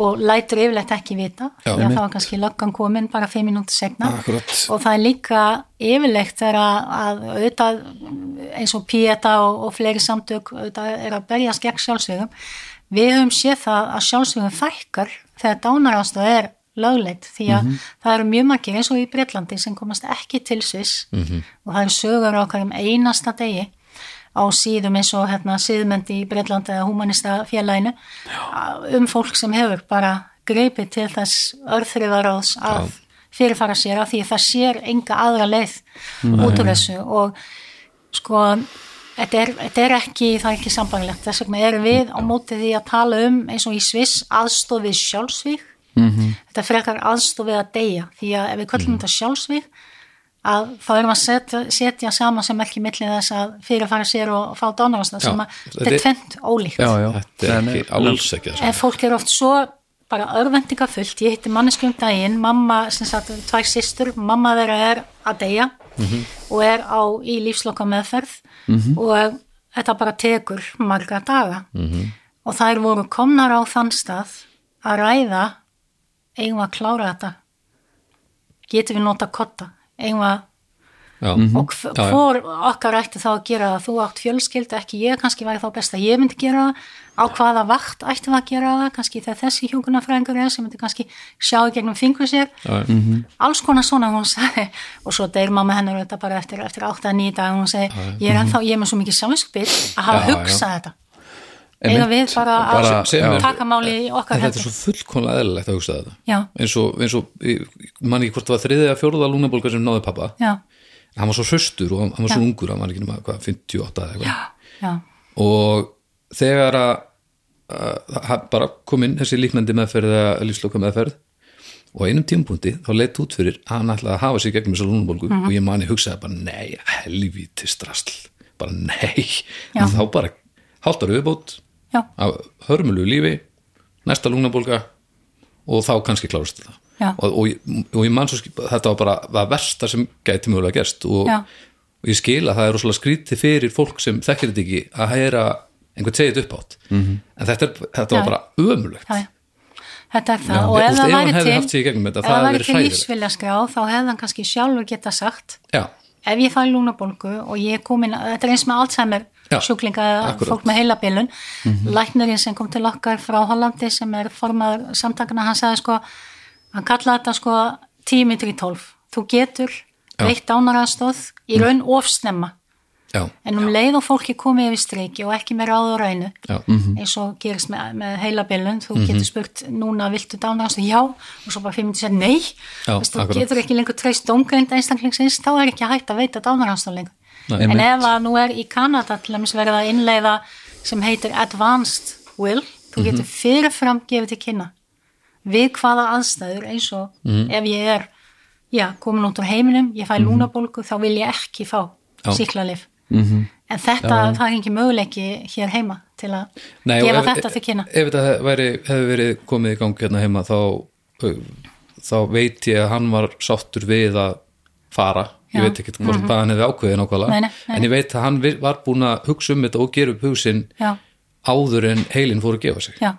Speaker 5: og lætur yfirleitt ekki vita
Speaker 2: Já,
Speaker 5: að það var kannski löggan komin bara fimm mínúti segna
Speaker 2: Akkurat.
Speaker 5: og það er líka yfirleitt þegar að, að eins og Pieta og, og fleiri samtök er að berjast gegn sjálfsvíðum við höfum séð það að sjálfsvíðum fækkar þegar dánarástað er lögleitt því að það eru mjög margir eins og í Breitlandi sem komast ekki til Sviss. -hmm. og það eru sögur okkar um einasta degi á síðum eins og hérna síðmendi í Breitlandi eða humanista félaginu um fólk sem hefur bara greipið til þess örþriðaráðs að fyrirfara sér af því að það sér enga aðra leið út úr þessu. Og sko þetta er, þetta er ekki, það er ekki sambanglegt þess vegna erum við á móti því að tala um eins og í Sviss aðstof við sjálfsvík -hmm. þetta frekar aðstof við að deyja. Því að ef við köllum þetta sjálfsvík að þá erum við að setja, setja saman sem ekki millið þess að fyrirfara sér og fá dánarastað sem að
Speaker 2: þetta er-
Speaker 5: tvent ólíkt.
Speaker 4: Já, já.
Speaker 2: Þetta er ekki alls ekki það
Speaker 5: en fólk er oft svo bara örvendingafullt, ég hitti manneski um daginn mamma, sem sagt, tvær systur mamma þeirra er að deyja og er á í lífsloka meðferð og þetta bara tekur marga daga. Og þær voru komnar á þann stað að ræða eigum að klára þetta? Getum við nota kotta að
Speaker 2: Já,
Speaker 5: og hvor okkar ætti þá að gera það þú átt fjölskyldu, ekki ég, kannski væri þá best að ég myndi gera það, á hvaða vakt ættum við að gera það, kannski þegar þessi hjúkunarfræðingur er sem myndi kannski sjá í gegnum fingur sér,
Speaker 2: Já,
Speaker 5: alls konar svona hún sagði, og svo deyr mamma hennar þetta bara eftir, eftir 8-9 dag hún segi, ég er ennþá, ég er með svo mikið samvinskupið að hafa
Speaker 2: Já, já.
Speaker 5: hugsað þetta. Eða við bara,
Speaker 4: Bara-
Speaker 5: að
Speaker 2: sem er-
Speaker 5: taka máli í okkar
Speaker 2: þetta er
Speaker 5: hendur
Speaker 2: svo fullkomlega eðlilegt að hugsa þetta.
Speaker 5: Já,
Speaker 2: eins og, eins og ég man ekki hvort það var þriðið að fjóruða lúnabólga sem náði pappa
Speaker 5: já,
Speaker 2: hann var svo hraustur og hann var svo
Speaker 5: Já.
Speaker 2: ungur hann var ekki nema hvað, 58 eða eitthvað.
Speaker 5: Já,
Speaker 2: og þegar að, að að bara kom inn þessi líknandi meðferð eða lífsloka meðferð og einum tímpúndi þá leitt út fyrir að hann ætlaði að hafa sig gegnum þessa lúnabólgu
Speaker 5: Mhm.
Speaker 2: og ég mani hugsaði bara nei, helvíti strasl. Bara nei,
Speaker 5: Já.
Speaker 2: en þá bara hálftar auðbót
Speaker 5: já,
Speaker 2: af hörmulu lífi næsta lúnabólga og þá kannski klárast þetta. Og, og, og ég man svo þetta var bara það versta sem gæti mögulega gerst og, og ég skil að það er rosalega skrítið fyrir fólk sem þekkir þetta ekki að heyra einhvern segið upp átt -hmm. en þetta, er, þetta var bara ömulegt.
Speaker 5: Þetta er það.
Speaker 2: Já,
Speaker 5: og ef það væri til,
Speaker 2: haft sig í gegnum þetta,
Speaker 5: ef
Speaker 2: það
Speaker 5: væri til
Speaker 2: hræðilegt.
Speaker 5: lífsviljarskrá þá hefði hann kannski sjálfur geta sagt
Speaker 2: já,
Speaker 5: ef ég fæ lúnabólgu og ég er komin, þetta er eins með Alzheimer sjúklinga
Speaker 2: akkurat.
Speaker 5: fólk með heilabilun. Læknirinn sem kom til okkar frá Hollandi sem er formaður samtakana hann sagði sko, hann kallaði þetta sko 10 mitri 12, þú getur
Speaker 2: Já.
Speaker 5: veitt ánaraðstóð í raun ofsnemma,
Speaker 2: já,
Speaker 5: en um leið og fólki komið yfir streiki og ekki með ráð og rænu
Speaker 2: já,
Speaker 5: eins og gerist með, með heilabilun þú getur spurt núna viltu dánaraðstóð já, og svo bara fyrir myndi segja nei.
Speaker 2: Já,
Speaker 5: þú getur ekki lengur treyst dómgreind einstaklingsins, þá er ekki hægt að veita dánaraðstóð lengur
Speaker 2: Nei.
Speaker 5: En ef að nú er í Kanada til dæmis verið að innleiða sem heitir Advanced Will, þú getur fyrirfram gefið til kynna við hvaða aðstæður eins og ef ég er já, komin út úr heiminum, ég fæ lúnabólgu þá vil ég ekki fá
Speaker 2: Já.
Speaker 5: síklarlif en þetta, það er ekki möguleiki hér heima til að
Speaker 2: Nei,
Speaker 5: gefa
Speaker 2: ef-
Speaker 5: þetta til kynna.
Speaker 2: ef þetta væri, hefði verið komið í gangi hérna heima þá, þá veit ég að hann var sáttur við að fara ég veit ekki hvort hvað hann hefði ákveðið nákvæmlega. En ég veit að hann var búin að hugsa um þetta og gera upp hugsin
Speaker 5: já,
Speaker 2: áður en heilin fór að gefa sig.
Speaker 5: Já,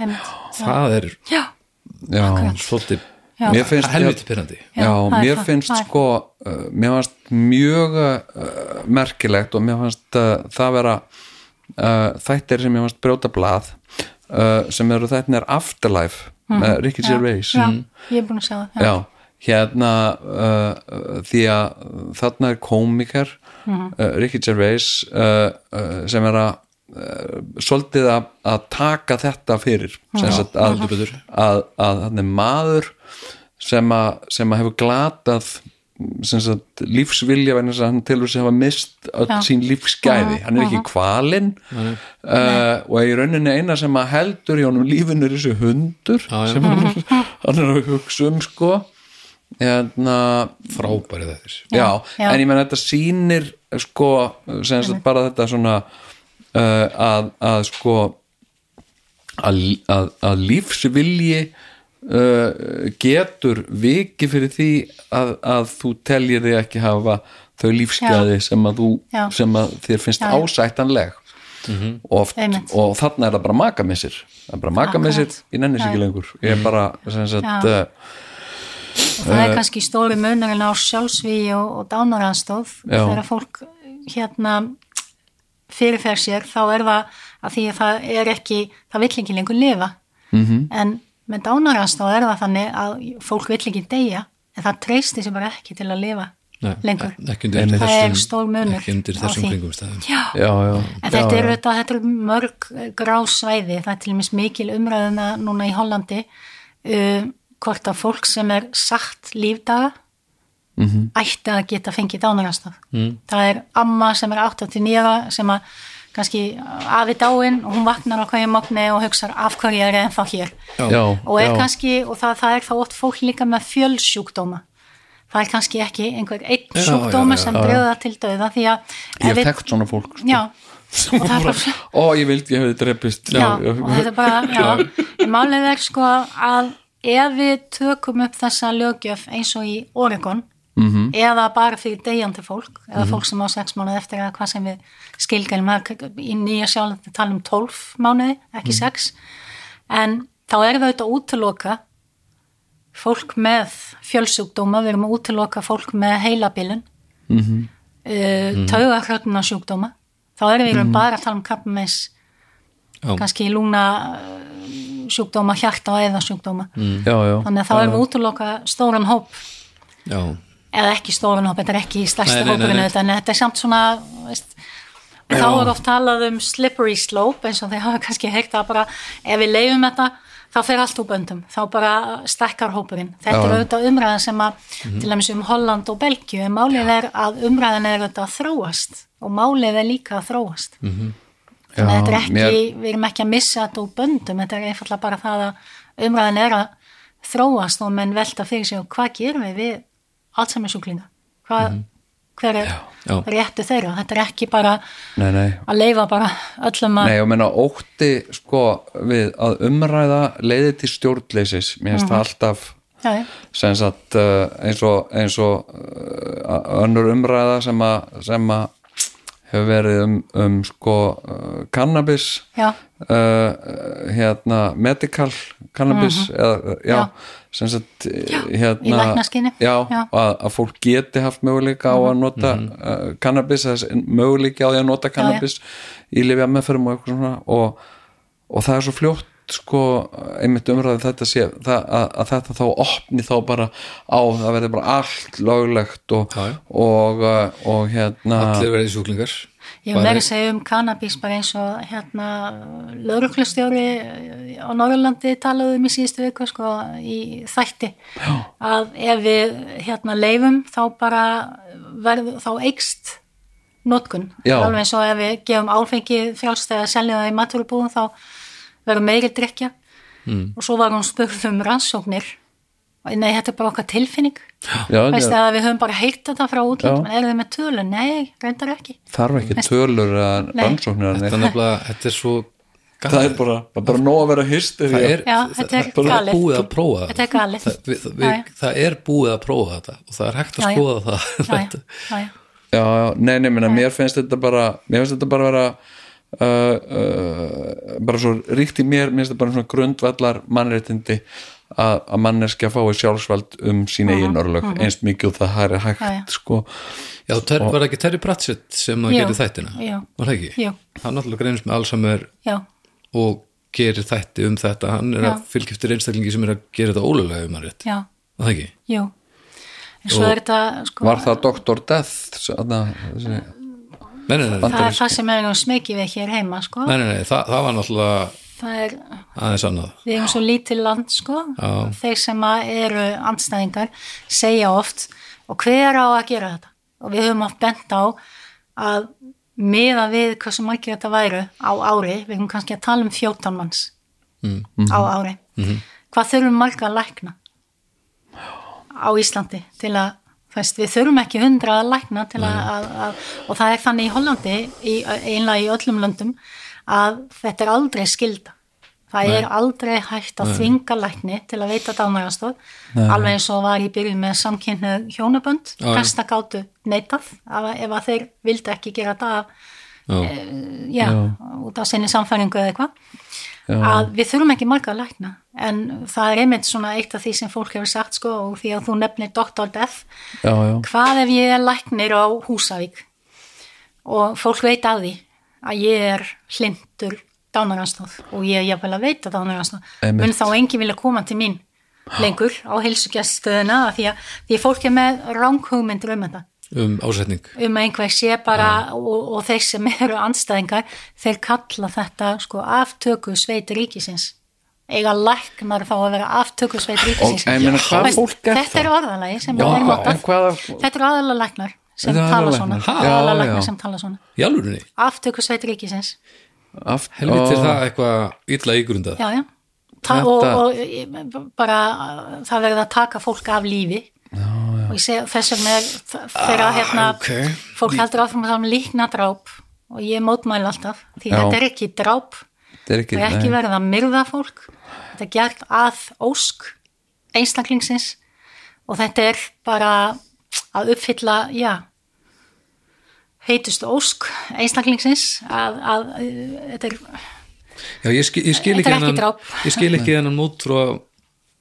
Speaker 5: einmitt.
Speaker 2: Það er
Speaker 5: já,
Speaker 4: já,
Speaker 2: svolítið.
Speaker 4: Finnst
Speaker 2: helviti pyrrandi
Speaker 5: er
Speaker 4: mér finnst
Speaker 5: er-
Speaker 4: sko uh, mér fannst mjög uh, merkilegt og mér fannst uh, það vera uh, þættir sem mér fannst brjóta blað uh, sem eru þættinir Afterlife með Ricky Gervais.
Speaker 5: Já, ég er búin að segja það.
Speaker 4: Já, hérna uh, því að þarna er komikar
Speaker 5: Mhm.
Speaker 4: uh, Ricky Gervais uh, uh, sem er að uh, svolítið að, að taka þetta fyrir sem sagt að, að, að, að hann er maður sem að, sem að hefur glatað sem sagt lífsvilja vegna þess að hann tilur sig hafa mist öll
Speaker 5: Já.
Speaker 4: sín lífsgæði, hann er ekki kvalinn uh, og í rauninni eina sem að heldur í honum lífinu er þessi hundur
Speaker 2: Já, já.
Speaker 4: sem hann, hann er að hugsa um sko
Speaker 2: frábærið þetta
Speaker 4: já,
Speaker 5: já.
Speaker 4: en ég menn þetta sýnir sko, sem sagt bara þetta svona uh, að, að sko að, að, að lífsvilji uh, getur viki fyrir því að, að þú teljir þig ekki hafa þau lífsgæði sem að þú
Speaker 5: Já.
Speaker 4: sem að þér finnst
Speaker 5: Já, já.
Speaker 4: ásættanleg. Og, oft,
Speaker 5: Einmitt.
Speaker 4: og þarna er það bara makamissir. Það er bara makamissir, ég nenni sér ekki lengur. Ég er bara, sem sagt uh,
Speaker 5: það er kannski stóri munurinn á sjálfsvíi og, og dánaranstóð þegar fólk hérna fyrirfer sér þá er það að því að það er ekki það vill ekki lengur lifa.
Speaker 4: Mhm.
Speaker 5: -hmm. en með dánaranstóð er það þannig að fólk vill ekki deyja en það treysti sér bara ekki til að lifa
Speaker 2: Nei,
Speaker 5: lengur.
Speaker 4: Einmitt.
Speaker 5: það er stór munur
Speaker 2: ekki undir þessum kringumstæðum.
Speaker 5: Já,
Speaker 4: já, já,
Speaker 5: En þetta eru eru mörg eh, grá svæði, það er til dæmis mikil umræðuna núna í Hollandi uh, hvort að fólk sem er sagt lífdaga
Speaker 4: Mhm.
Speaker 5: ætti að geta fengið dánarastaf. Mm. Það er amma sem er 89 ára sem að kannski afi dáin og hún vaknar á hverju mogni og hugsar af hverju er ég ennþá hér.
Speaker 4: já,
Speaker 5: Og er
Speaker 4: já.
Speaker 5: kannski, og það, það er þá oft fólk líka með fjölsjúkdóma. Það er kannski ekki einhver einn
Speaker 2: Já,
Speaker 5: sjúkdóma
Speaker 2: já, já.
Speaker 5: sem breyða til dauða því að
Speaker 4: ég
Speaker 5: ef
Speaker 4: hef þekkt svona fólk sko.
Speaker 5: Já, og það er bara
Speaker 4: ó, ég vildi ég hefði drepist
Speaker 5: Já, og þetta er bara, já, málið er sko að ef við tökum upp þessa lögjöf eins og í Oregon
Speaker 4: Mhm.
Speaker 5: eða bara fyrir deyjandi fólk eða fólk sem á sex mánuð eftir eða hvað sem við skilgjum í nýja sjálf tala um 12 mánuði, ekki
Speaker 4: Mhm.
Speaker 5: sex en þá er það auðvitað útiloka fólk með fjölsjúkdóma, við erum að útiloka fólk með heilabilun mm -hmm. uh, taugarhrögna sjúkdóma þá erum við mm bara að tala um krabbameins
Speaker 2: Já.
Speaker 5: kannski lúna sjúkdóma, hjarta og eða sjúkdóma
Speaker 4: já, já,
Speaker 5: þannig að þá erum við útiloka stóran hóp.
Speaker 2: Já,
Speaker 5: eða ekki stóran hóp, þetta er ekki stærsta hópurinn en þetta er samt svona veist, þá er oft talað um slippery slope eins og þeir hafa kannski heyrt að bara ef við leifum þetta þá fer allt úr böndum, þá bara stekkar hópurinn. Þetta
Speaker 4: Já.
Speaker 5: er auðvitað umræðan sem að til dæmis um Holland og Belgíu en málið er að umræðan er auðvitað að þróast og málið er líka að þróast. Þannig að þetta er ekki,
Speaker 4: mér,
Speaker 5: við erum ekki að missa þetta úr böndum, þetta er einfallega bara það að umræðan er að þróast og menn velta fyrir sig og hvað gerum við við Alzheimer-sjúklinga? Hvað, hver er
Speaker 2: Já.
Speaker 5: réttu þeirra? Þetta er ekki bara
Speaker 4: nei, nei
Speaker 5: að leifa bara öllum að
Speaker 4: Nei, og menna ótti sko við að umræða leiði til stjórnleysis mér finnst það alltaf
Speaker 5: já, já,
Speaker 4: sem sagt uh, eins og, eins og uh, önnur umræða sem að hefur verið um, um sko uh, cannabis
Speaker 5: já,
Speaker 4: uh, hérna medical cannabis eða, já,
Speaker 5: Já.
Speaker 4: sem sagt
Speaker 5: Já,
Speaker 4: hérna,
Speaker 5: í læknaskyni.
Speaker 4: já,
Speaker 5: Já.
Speaker 4: Að, að fólk geti haft möguleika á að nota uh, cannabis möguleika á því að nota cannabis í lifja meðferðum og eitthvað svona og, og það er svo fljótt sko einmitt umræðið þetta sé það, að, að þetta þá opni þá bara á það verði bara allt löglegt og,
Speaker 2: já.
Speaker 4: og, uh, og hérna
Speaker 2: allir verið sjúklingar
Speaker 5: ég verið að segja um cannabis bara eins og hérna lauruglustjóri á Norrlandi talaðu um í síðustu viku sko í þætti já. að ef við hérna leifum þá bara verður þá eikst notkun, alveg eins og ef við gefum áfengi frjálst eða seljum það í maturubúðum þá verður meiri drikja mm. og svo var hún spurð um rannsóknir nei, þetta er bara okkar tilfinning
Speaker 4: já,
Speaker 5: veist
Speaker 4: já,
Speaker 5: að við höfum bara heyrt þetta frá
Speaker 4: Já.
Speaker 5: en eru þið með tölu? Nei, reyndar ekki
Speaker 4: þarf ekki tölur eða
Speaker 5: Nei.
Speaker 4: rannsóknir.
Speaker 2: Þetta er þetta er svo
Speaker 4: það er bara, það er bara nóg að vera hyster
Speaker 2: það er,
Speaker 5: Já, þetta er
Speaker 2: það
Speaker 5: galið.
Speaker 2: búið að prófa
Speaker 5: Þetta er galið.
Speaker 2: það, við, við,
Speaker 5: já.
Speaker 2: það er búið að prófa þetta og það er hægt að skoða það
Speaker 5: já, já, já,
Speaker 4: já, já, nei, nei, minna, mér finnst þetta bara mér finnst þetta bara vera uh, uh, bara svo ríkt í mér finnst þetta bara svona grundvallar mannréttindi að, að manneskja fái sjálfsvald um sín eigin örlög eins mikið og það er hægt
Speaker 5: Mhm, Já, já.
Speaker 4: sko
Speaker 2: Já, ter, var það ekki Terry Pratchett sem að
Speaker 5: Jú,
Speaker 2: gerir þættina?
Speaker 5: jú.
Speaker 2: Var það ekki?
Speaker 5: Jú.
Speaker 2: Hann náttúrulega greinist með Alzheimer
Speaker 5: já,
Speaker 2: og gerir þætti um þetta hann er
Speaker 5: Já.
Speaker 2: að fylgja eftir einstaklingi sem er að gera þetta ólulega um hann rétt,
Speaker 5: já,
Speaker 2: var það ekki?
Speaker 5: jú
Speaker 2: Og-
Speaker 5: þetta sko,
Speaker 4: var það Dr. Death þarna, þessi,
Speaker 2: Nei, nei, nei,
Speaker 5: það er það sem er smekið við hér heima sko.
Speaker 2: nei, nei, nei það, það var náttúrulega
Speaker 5: það er, við erum svo lítið land sko.
Speaker 2: Já.
Speaker 5: þeir sem eru andstæðingar segja oft og hver á að gera þetta og við höfum oft bent á að miða við hversu margir þetta væru á ári, við erum kannski að tala um 14 manns á ári hvað þurfum marga að lækna á Íslandi til að veist, við þurfum ekki hundra að lækna til að, að, að og það er þannig í Hollandi í, einlega í öllum löndum að þetta er aldrei skilda það er aldrei hægt að þvinga lækni til að veita dánarastof alveg eins og var í byrjun með samkynnu hjónabönd,
Speaker 2: Já, já.
Speaker 5: flesta gátu neitað ef, að þeir vildi ekki gera það af
Speaker 2: Já.
Speaker 5: já, út af sinni samfæringu eða eitthvað. Að við þurfum ekki marga að lækna en það er einmitt svona eitt af því sem fólk hefur sagt sko og því að þú nefnir Dr. Death.
Speaker 4: Já, já,
Speaker 5: hvað ef ég er læknir á Húsavík? Og fólk veit af því að ég er hlindur dánaranstóð og ég er jafnvel að veita dánaranstóð mun þá engin vilja koma til mín lengur á heilsugjaststöðuna því að því að fólk er með ranghugmyndur um þetta.
Speaker 2: Um ásetning.
Speaker 5: Um að einhver sé bara og, og þeir sem eru andstæðingar þeir kalla þetta sko aftöku sveit ríkisins eiga læknar þá að vera aftöku sveit ríkisins.
Speaker 4: er
Speaker 5: þetta
Speaker 4: það?
Speaker 5: er orðalagi sem
Speaker 4: Já,
Speaker 5: er
Speaker 4: en
Speaker 5: notað. þetta eru aðalega læknar sem
Speaker 4: eru
Speaker 5: tala svona. aðalega læknar sem tala svona.
Speaker 2: Í alvörinni,
Speaker 5: aftöku sveit ríkisins.
Speaker 4: Aft,
Speaker 2: helviti er
Speaker 4: Ó,
Speaker 2: það eitthvað illa ígrundað.
Speaker 5: Já, já. Ta
Speaker 4: Þetta-
Speaker 5: og, og bara það verður að taka fólk af lífi. Já, já. og þess vegna er þegar hérna
Speaker 2: ok.
Speaker 5: fólk heldur áfram að það um líkna dráp og ég mótmæli alltaf því
Speaker 4: Já.
Speaker 5: þetta er ekki dráp.
Speaker 4: Þetta er ekki,
Speaker 5: það er ekki
Speaker 4: nei.
Speaker 5: verið að myrða fólk þetta er gert að ósk einstaklingsins og þetta er bara að uppfylla já heitustu ósk einstaklingsins að, að uh, þetta er
Speaker 2: Já, ég skil, ég skil
Speaker 5: Þetta
Speaker 2: ekki
Speaker 5: er ekki dráp.
Speaker 2: ég skil ekki hennan mótrú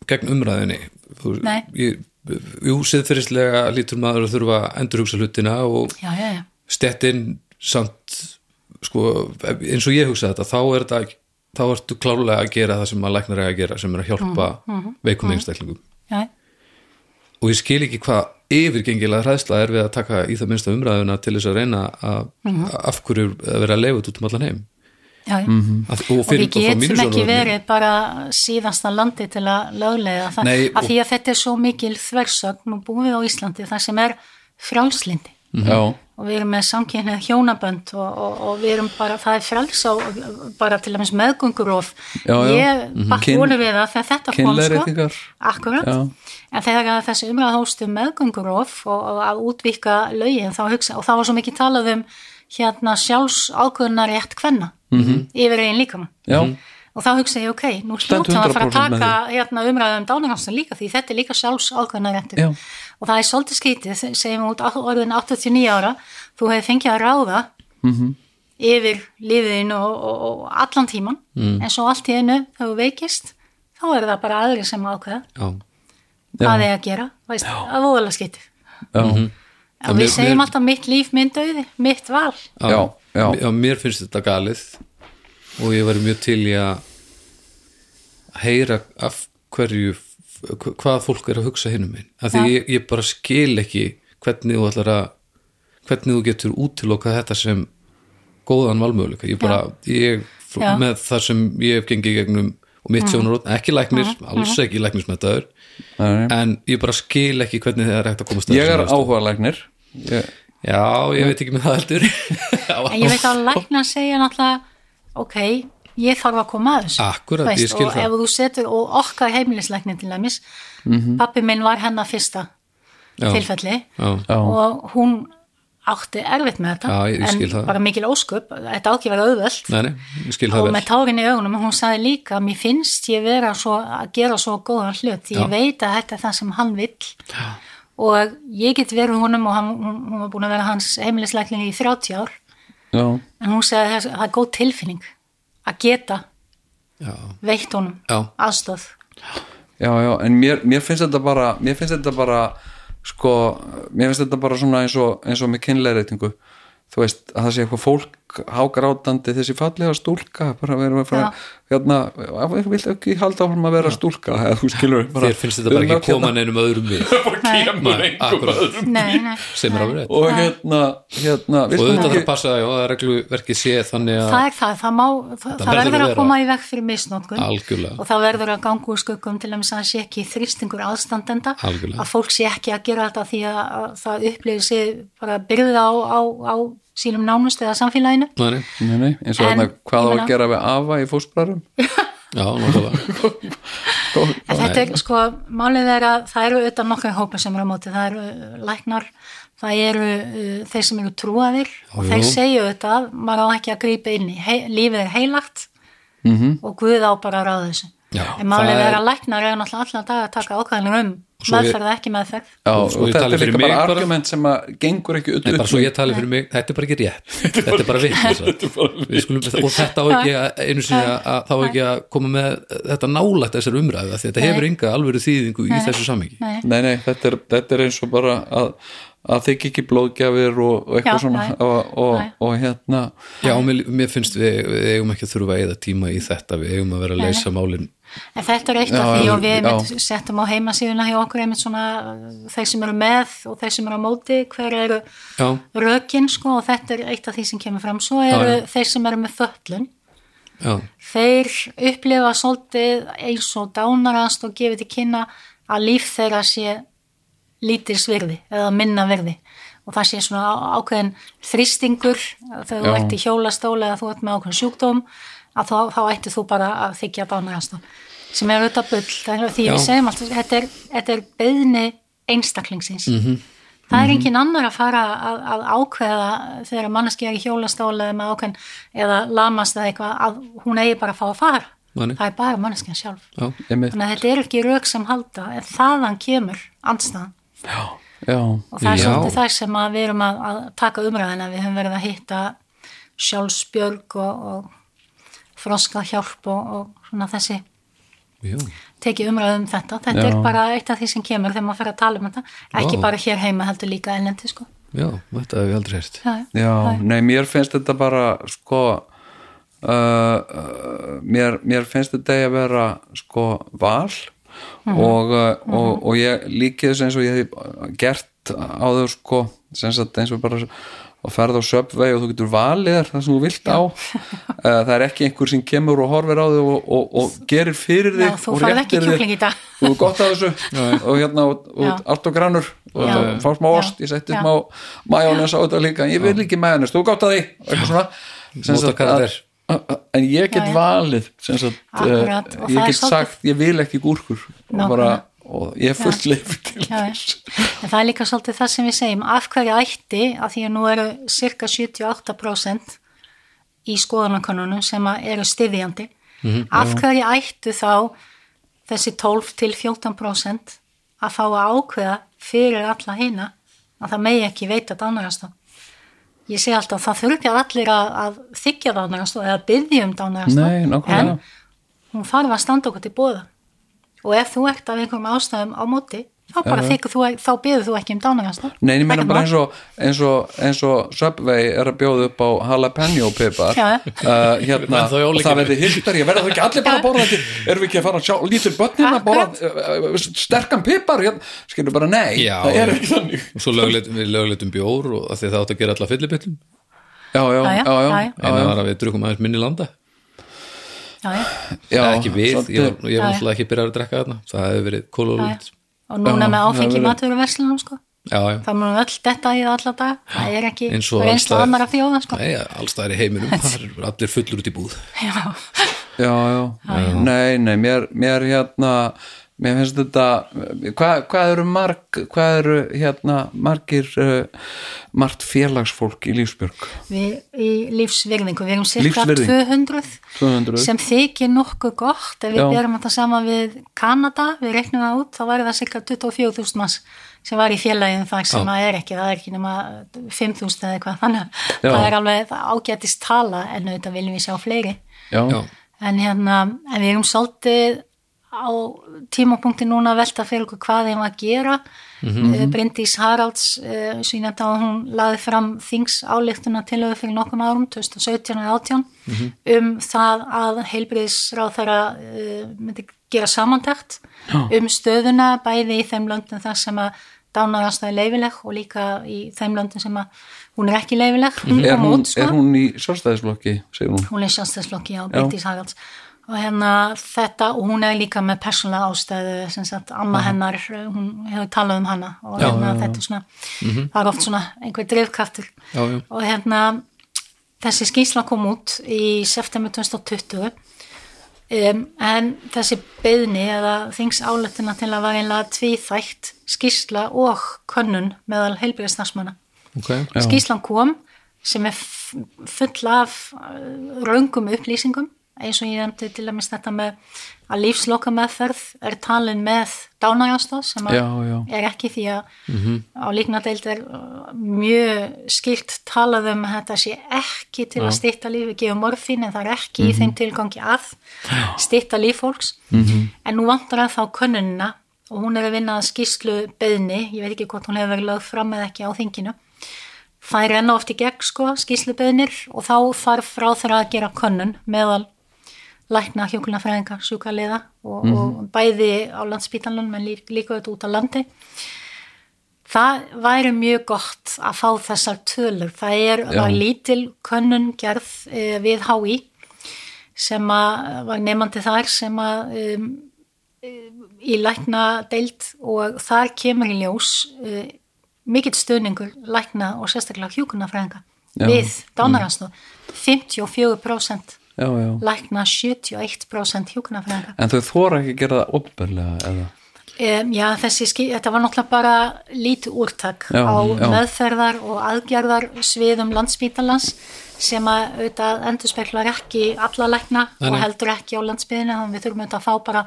Speaker 2: gegn umræðinni Þú- ég, jú, siðferðislega lítur maður að þurfa að endurhugsa hlutina og
Speaker 5: já, já, já,
Speaker 2: stettin samt sko, eins og ég hugsa þetta þá er þetta þá ertu klárlega að gera það sem að læknar er að gera sem er að hjálpa veikum einstaklingum.
Speaker 5: Já,
Speaker 2: og ég skil ekki hvað yfirgengilega hræðsla er við að taka í það minnsta umræðuna til þess að reyna að af hverju að vera að leifa út um allan heim.
Speaker 5: Já, já.
Speaker 2: að, og,
Speaker 5: og við getum ekki verið bara síðasta landi til að löglega það,
Speaker 2: Nei,
Speaker 5: af
Speaker 2: og-
Speaker 5: því að þetta er svo mikil þversögn og búum við á Íslandi þar sem er frjálslindi
Speaker 4: já,
Speaker 5: og við erum með samkynni hjónabönd og, og, og við erum bara, það er frjáls á bara til dæmis
Speaker 4: já.
Speaker 5: ég bakk
Speaker 4: Kyn-
Speaker 5: vonu við það þegar þetta kom sko. akkurat,
Speaker 4: Já.
Speaker 5: en þegar að þessi umræða hóstum meðgöngurof og, og að útvika lögin þá hugsa, og það var svo mikið talað um hérna sjálfs ákvöðunar rétt kvenna. -hmm. yfir einn líkamann
Speaker 4: já,
Speaker 5: og þá hugsa ég, ok, nú við að fara að
Speaker 4: 100% með
Speaker 5: taka hérna, umræðu um dánarhansna líka því þetta er líka sjálfs ákveðnaréttur
Speaker 4: Já.
Speaker 5: og það er svolítið skítið, segjum út á- orðin 89 ára, þú hefur fengið að ráða
Speaker 4: Mhm.
Speaker 5: yfir lífiðin og, og, og allan tíman
Speaker 2: Mm.
Speaker 5: en svo allt í einu þegar þú veikist þá er það bara aðri sem ákveða
Speaker 2: Já.
Speaker 5: hvað þið að gera, veist, að voðalega skítið
Speaker 4: já,
Speaker 2: Mhm.
Speaker 5: og
Speaker 2: mér-
Speaker 5: við segjum
Speaker 2: mér-
Speaker 5: alltaf mitt líf, minn döði, mitt val
Speaker 4: já, já.
Speaker 2: já, mér finnst þetta galið og ég væri mjög til í að heyra af hverju hvað fólk er að hugsa hinnum minn af því
Speaker 5: Já.
Speaker 2: ég, ég bara skil ekki hvernig þú ætlar að hvernig þú getur útilokað þetta sem góðan valmöguleika. Ég bara, ég,
Speaker 5: Já.
Speaker 2: með það sem ég hef gengið gegnum og mitt sjónarótt, ekki læknir, alls ekki læknismetaður en ég bara skil ekki hvernig það er hægt að komast að
Speaker 4: ég er áhuga læknir. Ég,
Speaker 2: Já, ég veit ekki með það heldur.
Speaker 5: En ég veit að lækna segja náttúrulega ok, ég þarf að koma að þessu.
Speaker 2: Akkurat, ég
Speaker 5: Veist,
Speaker 2: skil
Speaker 5: og
Speaker 2: það.
Speaker 5: ef þú setur, og okkar heimilislæknin til dæmis, pappi minn var hennar fyrsta
Speaker 2: Já.
Speaker 5: tilfelli
Speaker 2: Já,
Speaker 4: já,
Speaker 5: og hún átti erfitt með þetta
Speaker 2: Já, ég
Speaker 5: en
Speaker 2: það.
Speaker 5: bara mikil ósköp, þetta á ekki að vera auðvelt.
Speaker 2: Nei, nei, ég skil það
Speaker 5: og með tárin í augunum, hún sagði líka mér finnst ég vera svo, að gera svo góðan hlut, ég veit að þetta er það sem hann vill. Já. og ég get verið honum og hann, hún, var búin að vera hans heimilislæknin í 30 ár
Speaker 4: já,
Speaker 5: en hún sagði að það er góð tilfinning að geta
Speaker 2: Já,
Speaker 5: veitt honum
Speaker 2: Já.
Speaker 5: aðstóð
Speaker 4: já, já en mér, mér finnst þetta bara mér finnst þetta bara sko, mér finnst þetta bara svona eins og, eins og með kynleiðreitingu þú veist, að það sé eitthvað fólk hágrátandi þessi fallega stúlka bara verðum að fara, hérna ég vil ekki halda áfram að vera stúlka eða þú skilur bara,
Speaker 2: þér finnst þetta bara ekki koma neinum öðrum við. Sem er rétt.
Speaker 4: Og hérna, hérna
Speaker 2: og auðvitað þarf að passa já, að regluverkið sé þannig að
Speaker 5: það er það, það, má, það, það
Speaker 2: verður
Speaker 5: verður
Speaker 2: að
Speaker 5: koma í veg fyrir misnótkun
Speaker 2: Algjörlega.
Speaker 5: og það verður að ganga úr skuggum til að það sé ekki þrýstingur aðstandenda
Speaker 2: Algjörlega.
Speaker 5: að fólk sé ekki að gera þetta því að, að það upplifir sig bara byrðið á, á, á sínum nánust eða samfélaginu.
Speaker 2: Nei, nei,
Speaker 4: nei, eins og
Speaker 5: En,
Speaker 4: hérna hvað á að gera við afa í fósbræðum
Speaker 2: já, náttúrulega
Speaker 5: þetta er sko, málið er að það eru auðvitað nokkar hópar sem eru á móti, það eru uh, læknar, það eru uh, þeir sem eru trúaðir og
Speaker 2: jú.
Speaker 5: þeir segja auðvitað, maður á ekki að grípa inn í, Hei, lífið er heilagt
Speaker 4: Mhm.
Speaker 5: og Guð á bara að ráða þessu.
Speaker 2: Já,
Speaker 5: en málið er að læknar eru náttúrulega allan dag að taka ákvæðanir um meðferð ekki meðferð.
Speaker 4: Þetta
Speaker 2: tali
Speaker 4: er
Speaker 2: fyrir
Speaker 4: líka
Speaker 2: mig
Speaker 4: bara. argument sem að gengur ekki upp
Speaker 2: Nei, bara svo ég tali fyrir mig, þetta er bara ekki rétt. Þetta er bara vitt skulum, og þetta á ekki að, einu sinni að, að þá ekki að koma með þetta nálægt þessar umræðu af því þetta hefur enga alvöru þýðingu í þessu samhengi.
Speaker 4: Nei. Nei, þetta er, þetta er eins og bara að, að þykja ekki blóðgjafir og, og eitthvað
Speaker 5: Já,
Speaker 4: svona. og, og, og hérna
Speaker 2: Já, mér, mér finnst við, við eigum ekki að þurfa að eða tíma í þetta, við eigum að vera að leysa málin
Speaker 5: En þetta er eitt af því og við
Speaker 4: já.
Speaker 5: settum á heimasíðuna hjá okkur einmitt svona uh, þeir sem eru með og þeir sem eru á móti, hver eru
Speaker 2: Já,
Speaker 5: rökin sko og þetta er eitt af því sem kemur fram. Svo eru
Speaker 2: Já,
Speaker 5: þeir sem eru með föllun,
Speaker 2: já,
Speaker 5: þeir upplifa svolítið eins og dánarast og gefið til kynna að líf þeirra sé lítils virði eða minna virði. Og það sé svona ákveðin þrýstingur þegar þú ert í hjólastóli eða þú ert með ákveðin sjúkdóm að þá, þá ætti þú bara að þykja dánarast sem er auðvitað bull það er því
Speaker 2: Já.
Speaker 5: við segjum alltaf þetta er, þetta er beðni einstaklingsins.
Speaker 2: Mhm.
Speaker 5: það er engin annar að fara að, að ákveða þegar manneski er í hjólastóli eða með ákveðin eða lamast eða eitthvað að hún eigi bara að fá að fara.
Speaker 2: Nei.
Speaker 5: það er bara manneskjan sjálf.
Speaker 2: Já,
Speaker 5: þannig að þetta er ekki rauk sem halda en þaðan kemur andstæðan
Speaker 4: já,
Speaker 5: og það er svolítið það sem við erum að, að taka umræðina við höfum verið að hitta sjálfsbjörg og, og þroska hjálp og, og svona þessi
Speaker 2: já,
Speaker 5: tekið umræðu um þetta. Þetta
Speaker 4: Já.
Speaker 5: er bara eitt af því sem kemur þegar maður fer að tala um þetta. Ekki
Speaker 2: Vá.
Speaker 5: bara hér heima heldur líka ellendi sko.
Speaker 2: Já, þetta hef ég aldrei heyrt.
Speaker 5: Já,
Speaker 4: já, nei, mér finnst þetta bara sko uh, uh, mér, mér finnst þetta að vera sko val og, uh, og, og ég líkið þess eins og ég hef gert áður sko sem sagt eins og bara að ferða á Subway og þú getur valið það sem þú vilt á uh, það er ekki einhver sem kemur og horfir á þig og, og, og gerir fyrir
Speaker 5: Já,
Speaker 4: þig
Speaker 5: þú
Speaker 4: og
Speaker 5: færð
Speaker 4: réttir
Speaker 5: ekki kjúkling í dag.
Speaker 4: þú er gott af þessu og hérna og, og
Speaker 5: Já.
Speaker 4: allt og grannur og
Speaker 5: Já.
Speaker 4: fá smá
Speaker 5: Já.
Speaker 4: ost, ég setti
Speaker 5: Já.
Speaker 4: smá majónes á þetta líka, ég vil ekki majónes þú er gott að því, og eitthvað svona Sem
Speaker 2: Móta
Speaker 4: sagt
Speaker 2: karakter.
Speaker 4: að- að- en ég get
Speaker 5: Já, já.
Speaker 4: valið sem sagt,
Speaker 5: Akkurat,
Speaker 4: uh,
Speaker 5: og
Speaker 4: ég
Speaker 5: það
Speaker 4: get sagt ég vil ekki gúrkur og, bara, og ég er fullt leif til þess.
Speaker 5: En það er líka svolítið það sem við segjum, af hverju ætti, að því að nú eru cirka 78% í skoðanakonunum sem eru styðjandi, af hverju ættu þá þessi 12 til 14% að fá að ákveða fyrir alla hina að það megi ekki veita dánarastan. Ég segi alltaf, það þurfi allir að, að þykja dánarastan eða byggja um
Speaker 4: nákvæmlega.
Speaker 5: en hún þarf að standa okkur til bóða og ef þú ert af einhverjum ástæðum á móti þá bara þykir þú, þá byður þú ekki um dánarastan
Speaker 4: Nei, ég meina bara eins og, eins og, eins og Subway er að bjóða upp á jalapeno pipar. Uh, hérna, og það verði hiltar, ég verða það ekki allir bara að borða þetta? Erum við ekki að fara að sjá lítil börnin að borða uh, uh, sterkan pipar? Hérna, skilur bara nei,
Speaker 2: Já,
Speaker 4: það er ekki þannig.
Speaker 2: Og svo lögleitum við lögleitum bjór og af því það átt að gera alla fyllibillum
Speaker 4: Já, já, já,
Speaker 5: Já, já,
Speaker 4: já,
Speaker 5: já, já.
Speaker 4: já,
Speaker 2: eina
Speaker 4: já.
Speaker 2: var að við drukum aðeins minni landa
Speaker 5: já,
Speaker 2: ekki við,
Speaker 4: svolítið-
Speaker 2: ég var, ég var náttúrulega ekki byrjað að drekka þarna. Það hefði verið kólulegt
Speaker 5: og núna
Speaker 4: Já,
Speaker 5: með áfengi
Speaker 4: verður-
Speaker 5: maturverslunum sko.
Speaker 2: já, já,
Speaker 5: það munum öll detta í það alla dag það er ekki
Speaker 2: Eins og staðar.
Speaker 5: annara þjóða sko.
Speaker 2: nei, allstæðar í heiminum það er allir fullur út í búð.
Speaker 5: Já,
Speaker 4: já, já, nei, nei, mér, mér hérna mér finnst þetta hvað, hvað eru marg hvað eru hérna margir uh, margt félagsfólk í lífsbjörg?
Speaker 5: Við í lífsvirðingu við erum cirka
Speaker 4: Lífsvirðing.
Speaker 5: 200,
Speaker 4: 200
Speaker 5: sem þykir nokkuð gott. Ef við
Speaker 4: Já.
Speaker 5: berum þetta saman við Kanada við reiknum það út, þá væri það cirka 24.000 manns sem var í félaginu það sem það er ekki, það er ekki nema 5.000 eða eitthvað, þannig.
Speaker 4: Já.
Speaker 5: það er alveg ágætist tala en auðvitað viljum við sjá fleiri.
Speaker 4: Já,
Speaker 5: en hérna, en við erum svolítið á tímapunkti núna að velta fyrir okkur hvað þeim að gera. Mm Bryndís Haralds uh, sínandi á að hún laði fram þings áleiktuna til auðvitað fyrir nokkum árum 2017 og 18 um það að heilbriðisráð þeirra uh, myndi gera samantækt um stöðuna bæði í þeim löndum þar sem að dánarastæði leifileg og líka í þeim löndum sem að hún er ekki leifileg hún
Speaker 4: er,
Speaker 5: kom
Speaker 4: hún,
Speaker 5: sko.
Speaker 4: er hún í sjálfstæðisflokki hún?
Speaker 5: Hún er sjálfstæðsflokki á Bryndís Haralds og hérna þetta og hún er líka með persónlega ástæðu sem sagt amma hennar, uh, hún hefur talað um hana og
Speaker 2: Já,
Speaker 5: hérna
Speaker 2: já,
Speaker 5: þetta svona það er oft svona einhver drifkraftur.
Speaker 2: Já,
Speaker 5: og hérna þessi skýrsla kom út í september 2020 um, en þessi beðni eða þings áletina til að var einlega tvíþætt skýrsla og könnun meðal heilbyrðisnarsmanna
Speaker 2: ok,
Speaker 5: skýrslan kom sem er full af uh, raungum upplýsingum eins og ég nefndi til dæmis þetta með að lífsloka meðferð er talin með dánarjástóð sem að
Speaker 4: Já, já.
Speaker 5: er ekki því að á líknadeild er uh, mjög skilt talað um að þetta sé ekki til að stýtta lífi, gefa morfín en það er ekki í þeim tilgangi að stýtta líf fólks. En nú vantar að þá könnunina og hún er að vinna að skýslu beðni, ég veit ekki hvort hún hefur verið lögð fram eða ekki á þinginu. Það er enn oft í gegn sko, skýslu beðnir og þá þarf frá þeirra að gera könnun meðal lækna hjókunarfræðinga, sjúkaliða og, og bæði á landsbítanlun menn lí- líka auðvitað út á landi. Það væri mjög gott að fá þessar tölur. Það er, var lítil könnun gerð e, við HÍ sem að var nefandi þar sem að um, í lækna deild og þar kemur í ljós uh, mikill stöðningur lækna og sérstaklega hjúkunarfræðinga
Speaker 4: Já.
Speaker 5: við dánaransnú 54%
Speaker 4: já, já.
Speaker 5: lækna 71% hjúkunarfræðinga
Speaker 4: en þau þóra ekki að gera það opinberlega eða
Speaker 5: um, Já, þessi skil, þetta var náttúrulega bara lítið úrtak
Speaker 4: Já,
Speaker 5: á
Speaker 4: já.
Speaker 5: meðferðar og aðgerðar sviðum landsbítalans sem að auðvitað endurspeglar ekki alla lækna
Speaker 2: Nei,
Speaker 5: og heldur ekki á landsbyðinu þannig að við þurfum auðvitað að fá bara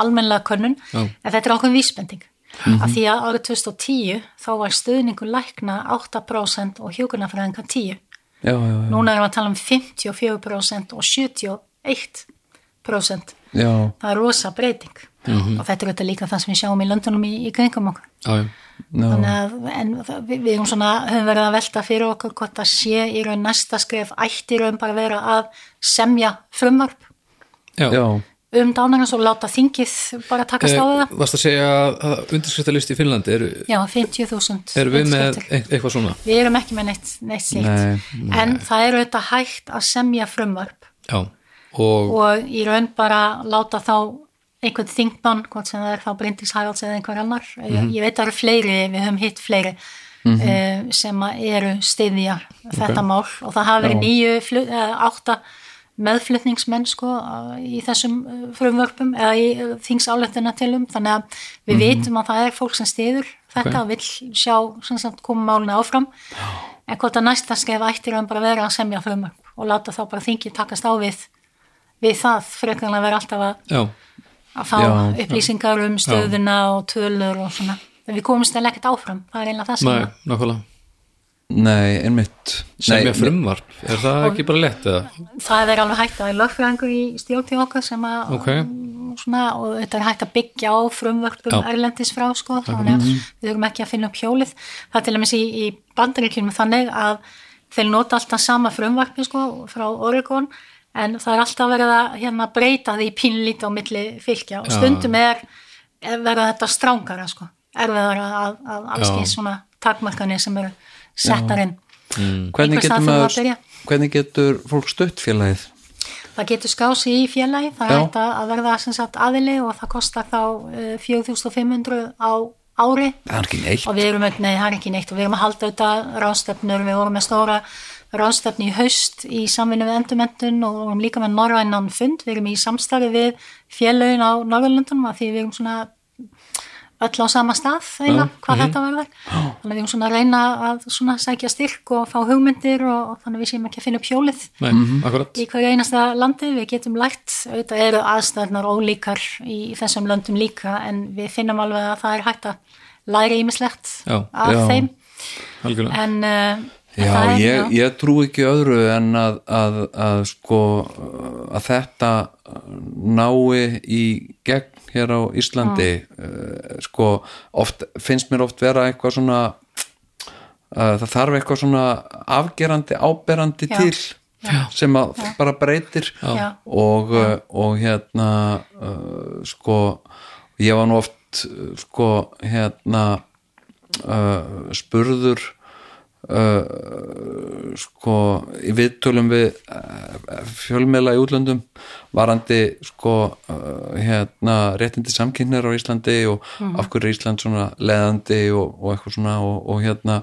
Speaker 5: almennlega könnun
Speaker 2: Já.
Speaker 5: en þetta er ákveðin vísbending
Speaker 4: Mhm.
Speaker 5: af því að árið 2010 þá var stuðningur lækna 8% og hjúkunarfræðinga 10
Speaker 4: já, já,
Speaker 5: núna erum við að tala um 54% og 71%
Speaker 4: já,
Speaker 5: það er rosa breyting. Og þetta er auðvitað líka það sem við sjáum í löndunum í, í kringum okkur. Þannig að við, við erum svona, höfum verið að velta fyrir okkur hvort það sé í raun næsta skref ætti raun bara að vera að semja frumvarp
Speaker 2: já.
Speaker 4: já.
Speaker 5: Um dánarins og láta þingið bara takast á
Speaker 2: Eh,
Speaker 5: það?
Speaker 2: varst að segja að undirskriftalist í Finnlandi eru,
Speaker 5: já, 50.000
Speaker 2: eru við með eitthvað svona?
Speaker 5: Við erum ekki með neitt, neitt slíkt.
Speaker 4: Nei,
Speaker 5: en það er auðvitað hægt að semja frumvarp.
Speaker 2: Já, og,
Speaker 5: og í raun bara láta þá einhvern þingmann, hvort sem það er þá Bryndís Haralds eða einhver annar ég, ég veit að það eru fleiri, við höfum hitt fleiri mm sem að eru stiðja þetta mál. Og það hafa verið nýju, átta meðflutningsmenn sko í þessum eh, frumvörpum eða í eh, þingsáletina tilum þannig að við vitum að það er fólk sem stiður þetta og vill sjá sagt, koma máluna áfram. En hvort að næsta skeið ættir um bara vera að semja frumvörp og láta þá bara þingið takast á við við það frekar en að vera alltaf að,
Speaker 2: já,
Speaker 5: að fá
Speaker 4: Já.
Speaker 5: upplýsingar um stöðuna og tölur og svona. En við komumst eða ekkert áfram, það er einlega það sem
Speaker 2: nákvæmlega
Speaker 4: nei, einmitt.
Speaker 2: Semja frumvarp, er það ekki bara lett eða?
Speaker 5: það er alveg hægt að það er lögfræðingur í stjórn til okkar sem að
Speaker 2: Ok.
Speaker 5: svona, og þetta er hægt að byggja á frumvörpum
Speaker 2: Já.
Speaker 5: erlendis frá sko, þannig að við þurfum ekki að finna upp hjólið. Það er til dæmis í, í bandaríkjum þannig að þeir nota alltaf sama frumvarpi sko, frá Oregon en það er alltaf verið að hérna, breyta því pínlít á milli fylgja og stundum er, er verið þetta strángara sko, erfiðara að, að alls ekki svona takmarkanir sem eru settar inn.
Speaker 4: Hvernig getur,
Speaker 5: við
Speaker 4: maður, hvernig getur fólk stutt félagið?
Speaker 5: Það getur skási í félagi, það er hægt að að verða sem sagt aðili og það kostar þá eh, 4500 á ári.
Speaker 4: Það er ekki neitt.
Speaker 5: Og við erum, nei það er ekki neitt. Og við erum að halda auðvitað ráðstefnur, við vorum með stóra ráðstefni í haust í samvinnu við endurmentun og vorum líka með norrænan fund, við erum í samstarfi við félagin á Norðurlöndunum að því við erum svona öll á sama stað eiginlega, hvað þetta verður þannig að við erum svona að reyna að svona sækja styrk og fá hugmyndir og, og þannig að við séum ekki að finna upp hjólið
Speaker 2: Nei, akkurat.
Speaker 5: í hverju einasta landi, við getum lært auðvitað eru aðstæðnar ólíkar í þessum löndum líka en við finnum alveg að það er hægt að læra ímislegt af
Speaker 4: já.
Speaker 5: þeim.
Speaker 2: Algjörlega.
Speaker 5: En, uh,
Speaker 4: Já, ég, ég trú ekki öðru en að, að, að sko að þetta nái í gegn hér á Íslandi. Uh, sko oft, finnst mér oft vera eitthvað svona uh, það þarf eitthvað svona afgerandi, áberandi
Speaker 5: Já.
Speaker 4: til
Speaker 5: Já.
Speaker 4: sem að bara breytir.
Speaker 5: Já.
Speaker 4: og, og hérna uh, sko ég var nú oft sko hérna uh, spurður uh, sko í viðtölum við uh, fjölmiðla í útlöndum varandi sko uh, hérna réttindi samkynner á Íslandi og af hverju er Ísland svona leðandi og, og eitthvað svona og, og hérna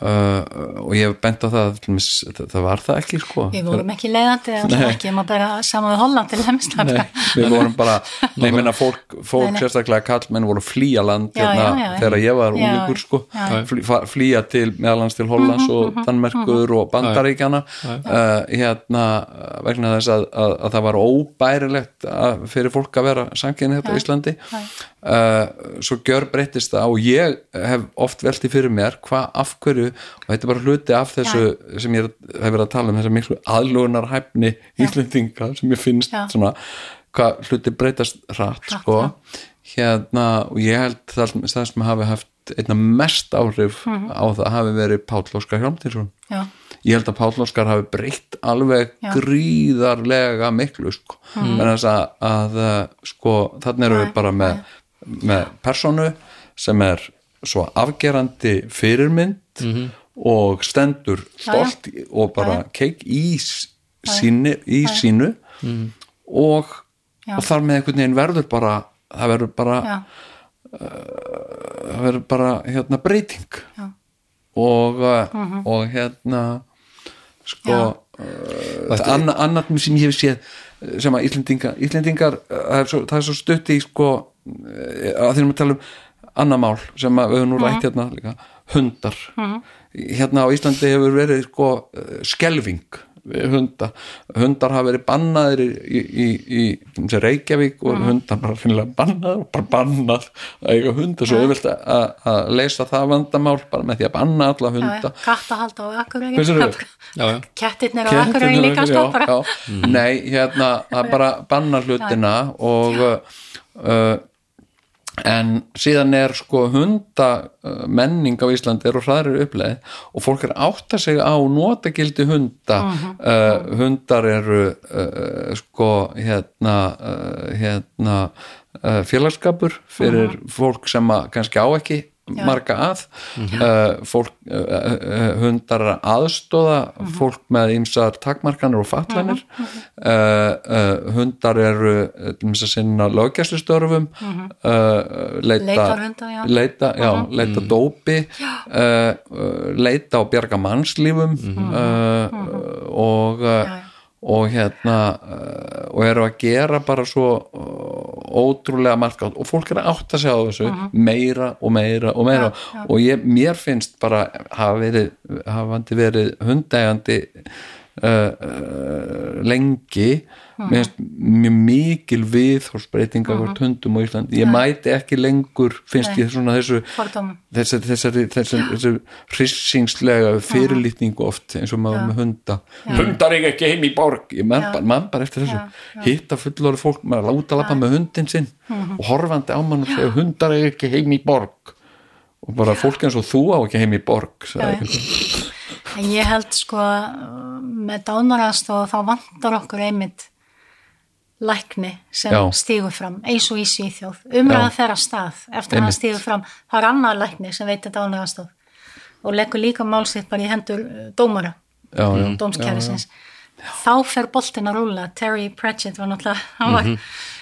Speaker 4: uh, og ég hef bent á það til dæmis, það, það var það ekki sko.
Speaker 5: Við vorum ekki leiðandi, um bera saman við Holland
Speaker 4: við vorum bara, meina fólk, fólk
Speaker 5: Nei, nei.
Speaker 4: sérstaklega kallmenn voru flýja land
Speaker 5: Já,
Speaker 4: hérna,
Speaker 5: já, já.
Speaker 4: þegar ég var
Speaker 5: Já,
Speaker 4: úlingur sko.
Speaker 5: Mhm,
Speaker 4: flýja til meðalans til Hollands og Danmerkur og Bandaríkjana uh, hérna uh, vegna þess að, að, að það var óbærilegt að, fyrir fólk að vera sanginni þetta á Íslandi. uh, svo gjör breytist það og ég hef oft velti fyrir mér hvað af hverju, og þetta er bara hluti af þessu sem ég hef verið að tala um þessa miklu aðlugunar hæfni Íslendinga sem ég finnst
Speaker 5: Já.
Speaker 4: svona hvað hluti breytast Hratt, sko. hérna og ég held það, það sem hafi haft einna mest áhrif
Speaker 5: Mhm.
Speaker 4: á það hafi verið Páll Óskar Hjálmtinsson
Speaker 5: Já,
Speaker 4: ég held að Páll Óskar hafi breytt alveg
Speaker 5: Já.
Speaker 4: gríðarlega miklu sko, mm. þess að, að sko, þannig erum við bara með, með personu sem er svo afgerandi fyrirmynd og stendur stolt og bara keik í síni, í sínu. Og,
Speaker 5: Já.
Speaker 4: og þar með einhvern veginn verður bara það verður bara,
Speaker 5: já,
Speaker 4: það verður bara hérna breyting. Og, uh, og hérna sko uh, anna, annað sem ég hef séð sem að Íslendingar, Íslendingar uh, það er svo, það er svo stutt í sko uh, að því að tala um annað mál sem að við höfum nú rætt hérna líka hundar. Hérna á Íslandi hefur verið sko skelving við hunda, hundar hafa verið bannaðir í, í, í, í Reykjavík og hundar bara finnilega bannaður og bara bannað að eiga hunda svo auðvelt að, að leysa það vandamál bara með því að banna alla hunda.
Speaker 5: Kattahald á
Speaker 2: já,
Speaker 5: Kettirnir á Akureyri líka sko
Speaker 4: já, já. Nei, hérna, það bara banna hlutina og uh, en síðan er sko hunda uh, menning á Íslandi er og hraðrir uppleið og fólk er að átta sig á notagildi hunda. Uh, hundar eru uh, sko hérna uh, hérna uh, félagskapur fyrir fólk sem að kannski á ekki marga að. Uh, fólk uh, uh, hundar er að aðstóða fólk með ýmsar takmarkanir og fatlanir. Uh, uh, hundar eru uh, dæmis að sinna löggæslustörfum. Uh, leita
Speaker 5: já.
Speaker 4: leita, já, leita dópi. Uh, uh, leita og bjarga mannslífum. Uh, og uh,
Speaker 5: Já, já.
Speaker 4: Og hérna uh, og eru að gera bara svo uh, ótrúlega margt gátt og fólk er að átta sig á þessu meira og meira og meira.
Speaker 5: Já, já.
Speaker 4: og ég, mér finnst bara hafa verið, hafandi verið hundægandi uh, uh, lengi mjög mikil viðhórsbreytinga hvort hundum á Íslandi, ég mæti ekki lengur finnst
Speaker 5: Nei.
Speaker 4: ég svona þessu þessari, þessari, þessari, þessari hrissingslega fyrirlitningu oft eins og maður með hunda. Hundar eiga ekki heim í borg. Ég man,
Speaker 5: Já.
Speaker 4: bara, eftir þessu. Hitta fullorði fólk, maður láta lappa með hundin sinn og horfandi á mann og segja hundar eiga ekki heim í borg. Og bara fólk eins og þú á ekki heim í borg.
Speaker 5: En ég held sko með dánaraðstof þá vantar okkur einmitt lækni sem
Speaker 4: Já.
Speaker 5: stígur fram eins og í Svíþjóð. Umræða þeirra stað eftir að hann
Speaker 4: Einmitt.
Speaker 5: stígur fram. Það er annar lækni sem veitir dánaraðstof og leggur líka málsitt bara í hendur uh, dómara, dómskærisins. Þá fer boltin að rúla. Terry Pratchett var náttúrulega, hann var,
Speaker 4: Mhm.
Speaker 5: uh,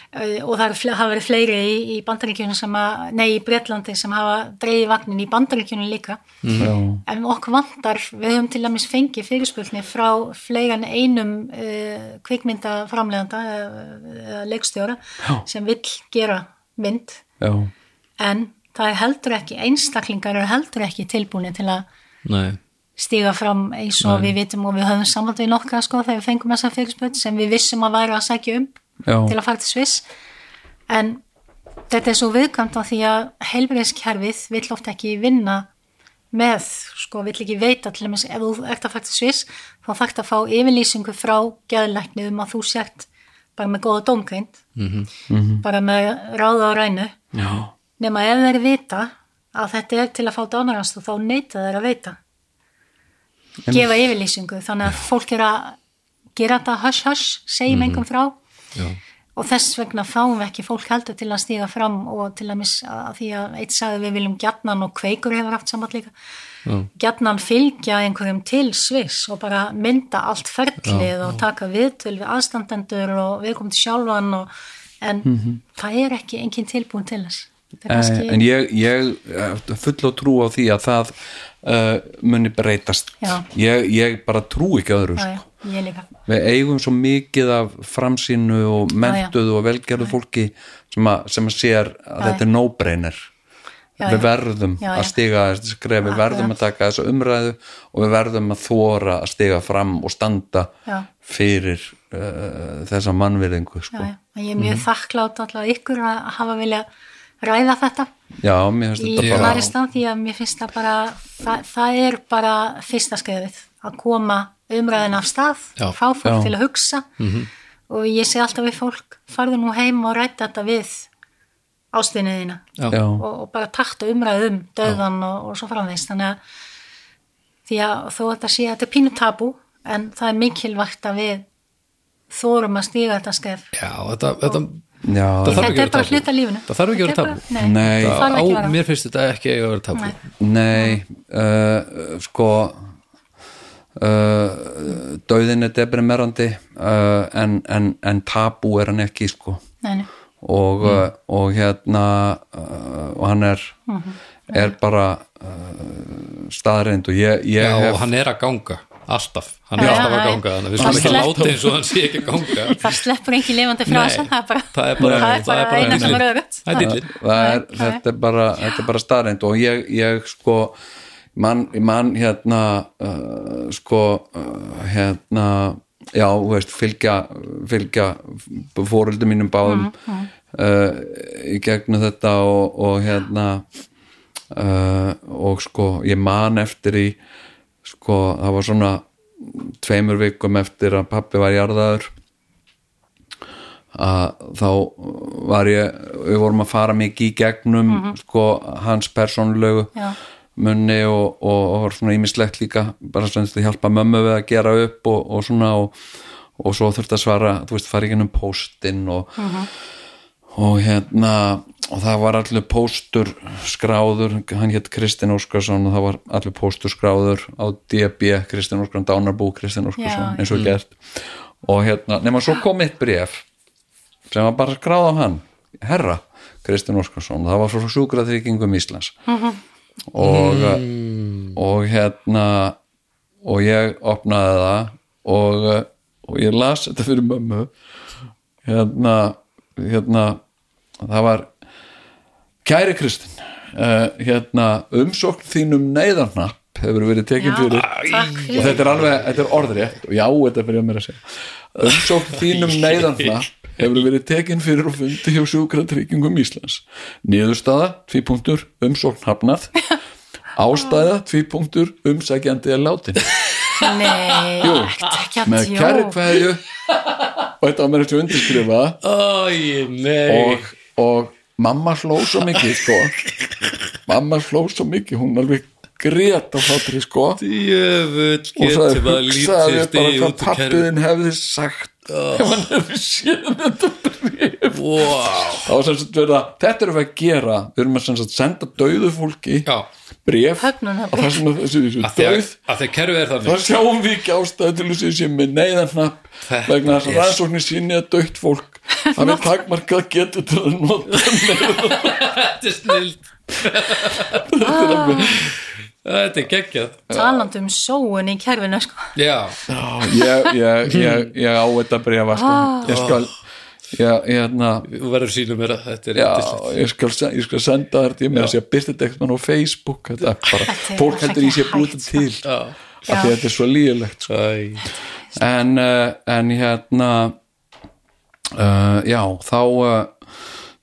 Speaker 5: og það hafa verið fleiri í, í bandaríkjunum sem að, nei í Bretlandi sem hafa dreigið vagnin í bandaríkjunum líka.
Speaker 4: já,
Speaker 5: En okkur vantar, við höfum til dæmis fengið fyrirspurni frá fleiran einum uh, kvikmyndaframleganda eða uh, leikstjóra
Speaker 4: Já.
Speaker 5: sem vill gera mynd.
Speaker 4: Já,
Speaker 5: en það er heldur ekki, einstaklingar eru heldur ekki tilbúinir til að
Speaker 2: nei.
Speaker 5: stíga fram eins og við vitum og við höfum samband við nokkra sko þegar við fengum þessa fyrirspurn sem við vissum að væri að sækja um
Speaker 4: Já.
Speaker 5: til að fara til Sviss. En þetta er svo viðkvæmt á því að heilbriðskerfið vill oft ekki vinna með, sko, vill ekki veita til dæmis, ef þú ert að fara til Sviss þá þarft að fá yfirlýsingu frá geðlækni um að þú sért bara með góða dómgreind -hmm. bara með ráða á rænu.
Speaker 4: Já,
Speaker 5: nema ef þeir vita að þetta er til að fá dánaranstóð þá neyta þeir að veita. Gefa yfirlýsingu þannig að fólk er að gera þetta hush hush, segjum engum frá
Speaker 2: já,
Speaker 5: og þess vegna fáum við ekki fólk heldur til að stíga fram og til að miss að því að eitt sagði við viljum gjarnan og kveikur hefur haft samband líka.
Speaker 2: Já.
Speaker 5: gjarnan fylgja einhverjum til Sviss og bara mynda allt ferlið og taka viðtöl við aðstandendur og við komum til sjálfan og, en það er ekki engin tilbúin til þess kannski
Speaker 4: en ég, ég eh, full á trú á því að það uh, muni breytast
Speaker 5: Já.
Speaker 4: ég, ég bara trú ekki öðru
Speaker 5: já,
Speaker 4: sko.
Speaker 5: já, líka
Speaker 4: við eigum svo mikið af framsýnu og mentuðu og velgerðu fólki sem að, sem að sér að þetta er no-brainer
Speaker 5: Já,
Speaker 4: við
Speaker 5: já.
Speaker 4: verðum
Speaker 5: Já,
Speaker 4: að
Speaker 5: já.
Speaker 4: stiga skref, við verðum að taka þessa umræðu og við verðum að þóra að stiga fram og standa
Speaker 5: Já.
Speaker 4: fyrir uh, þessa mannvirðingu
Speaker 5: já,
Speaker 4: sko.
Speaker 5: já. Ég er mjög þakklátt alltaf ykkur að hafa vilja ræða þetta.
Speaker 4: Já, mér finnst
Speaker 5: í
Speaker 4: þetta bara
Speaker 5: Maristan því að mér finnst það bara það, það er bara fyrsta skrifið að koma umræðin af stað
Speaker 2: Já.
Speaker 5: fá fólk
Speaker 4: Já.
Speaker 5: til að hugsa. Og ég sé alltaf við fólk farðu nú heim og rætta þetta við
Speaker 2: já,
Speaker 5: og, og bara takta umræð um döðan og, og svo framvegst þannig að því að þó að þetta sé að þetta er pínu tabu en það er mikilvægt að við þórum að stíga þetta skref.
Speaker 2: Já, þetta, þetta,
Speaker 4: já,
Speaker 2: Það þarf ekki
Speaker 5: þetta
Speaker 2: að
Speaker 5: er bara
Speaker 2: vera
Speaker 5: lífinu.
Speaker 2: Það þarf ekki að vera
Speaker 5: er bara- nei,
Speaker 2: á, mér finnst þetta ekki eiga að vera tabu
Speaker 5: Nei.
Speaker 4: Uh, sko uh, döðin er deprimerandi uh, en, en, en tabú er hann ekki sko.
Speaker 5: Nei, nei.
Speaker 4: og, uh, og hérna uh, og hann er er bara uh, staðreind og ég, ég
Speaker 2: Já,
Speaker 4: hef
Speaker 2: og hann er að ganga, alltaf. Hann er alltaf að ganga, þannig að við skulum ekki
Speaker 5: sleppur.
Speaker 2: láta eins og hann sé ekki að ganga.
Speaker 5: Það sleppur ekki lifandi frá þessu það er bara,
Speaker 2: það er bara-
Speaker 5: það er
Speaker 2: það er
Speaker 5: bara
Speaker 2: bara
Speaker 5: eina sem er Nei,
Speaker 4: þetta er bara, þetta er bara staðreind og ég, ég sko mann man, hérna uh, sko uh, hérna já, þú veist, fylgja fylgja fóröldum mínum báðum uh, í gegnum þetta og, og hérna uh, og sko ég man eftir í sko, það var svona tveimur vikum eftir að pappi var jarðaður að þá var ég við vorum að fara mikið í gegnum sko hans persónulegu
Speaker 5: Já.
Speaker 4: munni og, og, og var svona ímislegt líka bara sem þetta hjálpa mömmu við að gera upp og, og svona og, og svo þurfti að svara, þú veist, fara ekki um póstinn og, og hérna og það var allir póstur skráður, hann hétt Kristinn Óskarsson og það var allir póstur skráður á DB, Kristinn Óskarsson, Dánarbú Kristinn Óskarsson,
Speaker 5: Já.
Speaker 4: eins og gert. Og hérna, nema svo kom eitt bref sem var bara skráð á hann. Herra, Kristinn Óskarsson það var frá sjúkraþryggingum Íslands. Og og hérna og ég opnaði það og, og ég las þetta fyrir mömmu. Hérna hérna það var kæri Kristinn uh, hérna umsókn þínum neyðarnapp hefur verið tekin
Speaker 5: Já,
Speaker 4: fyrir. og þetta er alveg, þetta er orðrétt. Og já, þetta fyrir að mér að segja. Umsókn þínum neyðarnapp hefur verið tekin fyrir og fundi hjá sjúkratryggingum Íslands. Niðurstaða, tvípunktur, umsókn hafnað. Ástæða, tvípunktur, umsækjandi er látin.
Speaker 5: Nei,
Speaker 4: Jú,
Speaker 5: að
Speaker 4: með kæri kveðju og þetta var mér eftir undirskrifa.
Speaker 2: Æ, nei.
Speaker 4: Og, og mamma hló svo mikið sko. Mamma hló svo mikið hún alveg grét á hlátri sko.
Speaker 2: Jöfull,
Speaker 4: og sagði, hugsaði bara hvað pappiðin hefði sagt ef hann hefði séð þetta bref
Speaker 2: Wow.
Speaker 4: Þá var sem sagt verið að þetta erum við að gera. Við erum að sem sagt senda dauðu fólki
Speaker 5: Höfnunarbréf.
Speaker 4: og það sem að þessu, þessu
Speaker 2: að að,
Speaker 4: dauð
Speaker 2: að að kerfið er
Speaker 4: þá
Speaker 2: þannig
Speaker 4: sjáum við ekki ástæðu til þess að sé með neyðarnapp
Speaker 2: Þetta
Speaker 4: vegna þess að
Speaker 2: er-
Speaker 4: rannsóknir síni að dögt fólk hafi takmarkað getur til að nota
Speaker 2: Þetta er snild. Þetta er geggjað.
Speaker 5: Talandi um sóun í kerfinu sko.
Speaker 2: Já,
Speaker 4: Já, ég, ég, ég, ég á þetta brefa sko. ég skal ég, ég, hérna,
Speaker 2: þú verður sínum mér að þetta er
Speaker 4: já, skal, ég skal senda þér ég með að sé að byrta þetta eitthvað á Facebook þetta er bara,
Speaker 5: Þetta er
Speaker 4: fólk heldur í sé
Speaker 5: ekki
Speaker 4: búið þetta til.
Speaker 2: Já,
Speaker 4: af því að þetta er svo lígilegt sko. En, uh, en hérna uh, já, þá uh,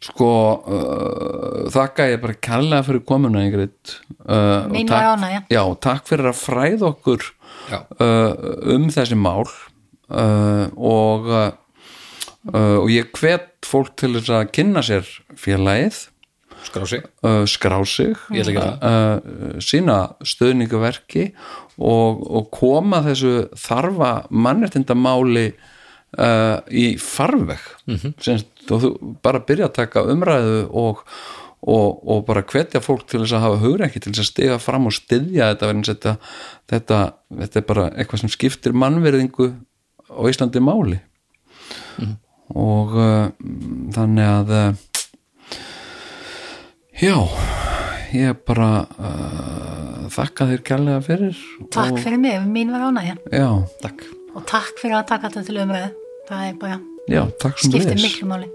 Speaker 4: sko uh, þakka ég bara kærlega fyrir komuna Ingrid. Uh, og takk-
Speaker 5: var ánægja.
Speaker 4: já, takk fyrir að fræða okkur
Speaker 2: Já.
Speaker 4: uh, um þessi mál. Uh, og uh, uh, og ég hvet fólk til þess að kynna sér félagið.
Speaker 2: Skrá sig.
Speaker 4: Uh, skrá sig. Uh, sína stöðningaverki og, og koma þessu þarfa mannréttindamáli uh, í farveg. Mm -hmm. Og þú bara byrja að taka umræðu og, og, og bara hvetja fólk til þess að hafa hugreiki til þess að stiga fram og styðja þetta þetta, þetta, þetta er bara eitthvað sem skiptir mannverðingu á Íslandi máli. Og uh, þannig að uh, Já, ég bara uh, þakka þér kærlega fyrir
Speaker 5: Takk fyrir mig, mín var ánægja.
Speaker 4: Já,
Speaker 2: Takk.
Speaker 5: Og takk fyrir að taka þetta til umræðu. Það er bara,
Speaker 4: já, takk sem
Speaker 5: skiptir
Speaker 4: leiðis
Speaker 5: miklu máli.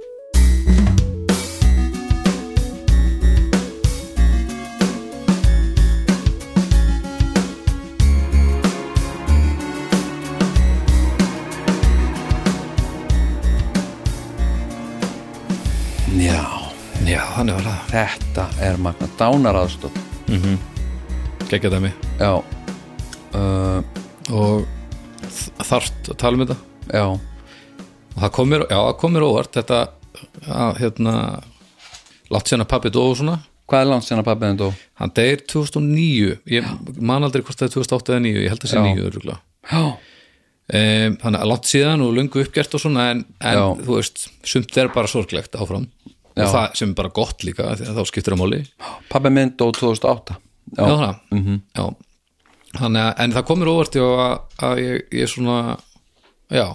Speaker 4: Já,
Speaker 2: Já, þannig var það.
Speaker 4: Þetta er magna dánaraðstótt
Speaker 2: Gekkja dæmi.
Speaker 4: Já, uh,
Speaker 2: og þarft að tala um þetta?
Speaker 4: Já,
Speaker 2: og það kom mér, já, það kom mér óvart þetta að hérna látt sérna pappi dó og svona
Speaker 4: hvað er langt sérna pappiðin dó?
Speaker 2: hann deyr 2009 ég man aldrei hvort það er 2008 eða 9 ég held að sé
Speaker 4: Já.
Speaker 2: 9 örugglega.
Speaker 4: Já,
Speaker 2: um, þannig að látt síðan og lungu uppgert og svona en, en
Speaker 4: Já.
Speaker 2: þú veist, sumt er bara sorglegt áfram
Speaker 4: Já.
Speaker 2: og það sem er bara gott líka þá skiptir það máli
Speaker 4: pappi minn dó 2008
Speaker 2: já, það já. þannig að, en það komur óvart já, að, að ég, ég svona já,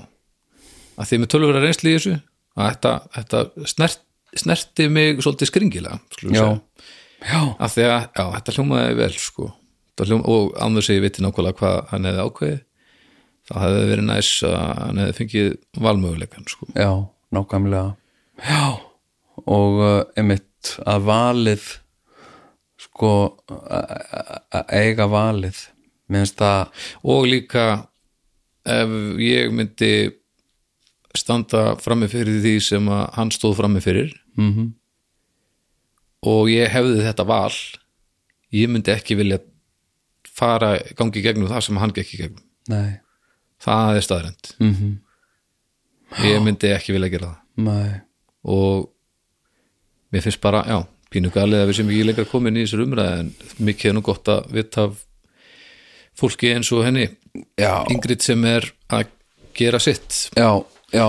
Speaker 2: að því með tölvöra reynsli í þessu að þetta, þetta snert, snerti mig svolítið skringilega
Speaker 4: Já. Já,
Speaker 2: að því að, já, þetta hljómaði vel sko. Þetta hljóm, og ánður sig ég viti nákvæmlega hvað hann hefði ákveðið það hefði verið næs að hann hefði fengið valmöguleikan sko.
Speaker 4: Já, nákvæmlega. Já, og uh, einmitt að valið sko að að eiga valið. Minnst það
Speaker 2: og líka ef ég myndi standa frammi fyrir því sem að hann stóð frammi fyrir.
Speaker 4: Mhm.
Speaker 2: og ég hefði þetta val. Ég myndi ekki vilja fara gangi gegnum það sem hann gekk í gegnum.
Speaker 4: Nei,
Speaker 2: það er staðrend
Speaker 4: Mhm.
Speaker 2: ég myndi ekki vilja gera það.
Speaker 4: Nei,
Speaker 2: og mér finnst bara, já, pínu galið að við sem ekki lengra komin í þessar umræði en mikið er nú gott að vita af fólki eins og henni
Speaker 4: já.
Speaker 2: Ingrid sem er að gera sitt.
Speaker 4: Já, já.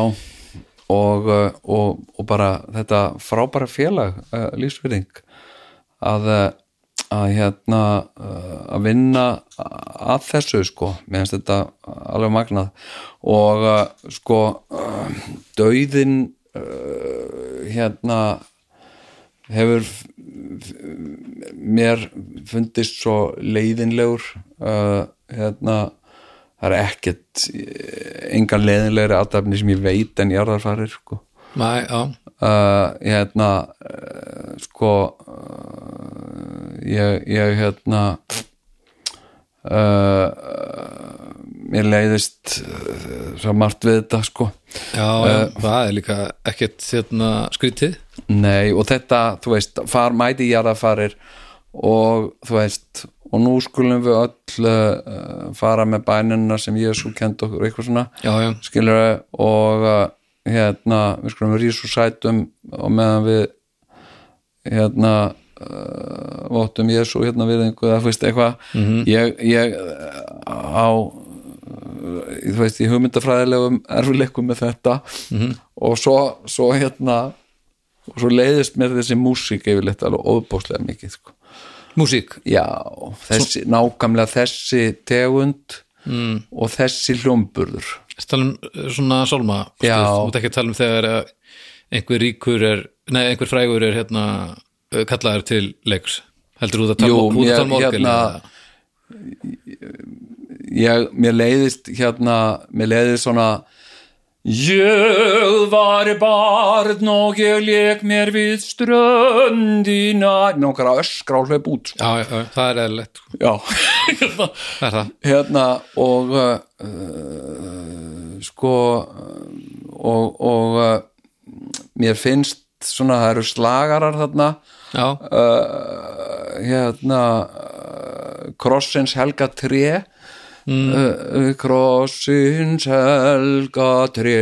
Speaker 4: Og, uh, og, og bara þetta frábæra félag uh, lífsfyrring að, uh, að hérna uh, að vinna að þessu sko, mér finnst þetta alveg magnað. Og sko dauðin hérna hefur mér fundist svo leiðinlegur uh, hérna það er ekkert eh, engan leiðinlegri aðdæfni sem ég veit en jarðarfarir sko.
Speaker 2: Já,
Speaker 4: uh, hérna uh, sko uh, ég, ég hérna mér leiðist svo margt við þetta sko.
Speaker 2: Já, það er líka ekkert hérna skrítið.
Speaker 4: Nei, og þetta, þú veist, far mæti jarðafarir og þú veist, og nú skulum við öll uh, fara með bænina sem Jésu kend okkur eitthvað svona.
Speaker 2: Já, já,
Speaker 4: skilur og uh, hérna, við skulum rísa úr sætum og meðan við hérna uh, vottum Jésu hérna við einhverja, þú veist, eitthvað. Ég, ég uh, á þú veist, í hugmyndafræðilegum erfileikum með þetta. Og svo, svo hérna og svo leiðist mér þessi músík yfirleitt alveg óbóðslega mikið sko.
Speaker 2: Músík?
Speaker 4: Já, þessi, nákvæmlega þessi tegund mm. og þessi hljómburður.
Speaker 2: Tala um eh, svona sálma?
Speaker 4: Já.
Speaker 2: Þú ert ekki að tala um þegar að einhver ríkur er, nei, einhver frægur er hérna eh, kallaður til leiks. Heldur þú að tala,
Speaker 4: Jú,
Speaker 2: þú ert að tala um
Speaker 4: hérna- ég, mér leiðist hérna, mér leiðist svona Ég var barn og ég leik mér við ströndina. Að öskra og hlaup út.
Speaker 2: Já, já, já, það er eðlilegt sko.
Speaker 4: Já,
Speaker 2: það er það?
Speaker 4: Hérna og uh, sko og, og uh, mér finnst svona það eru slagarar þarna.
Speaker 2: Já,
Speaker 4: uh, hérna uh, krossins helga tré mm. krossins helga tré.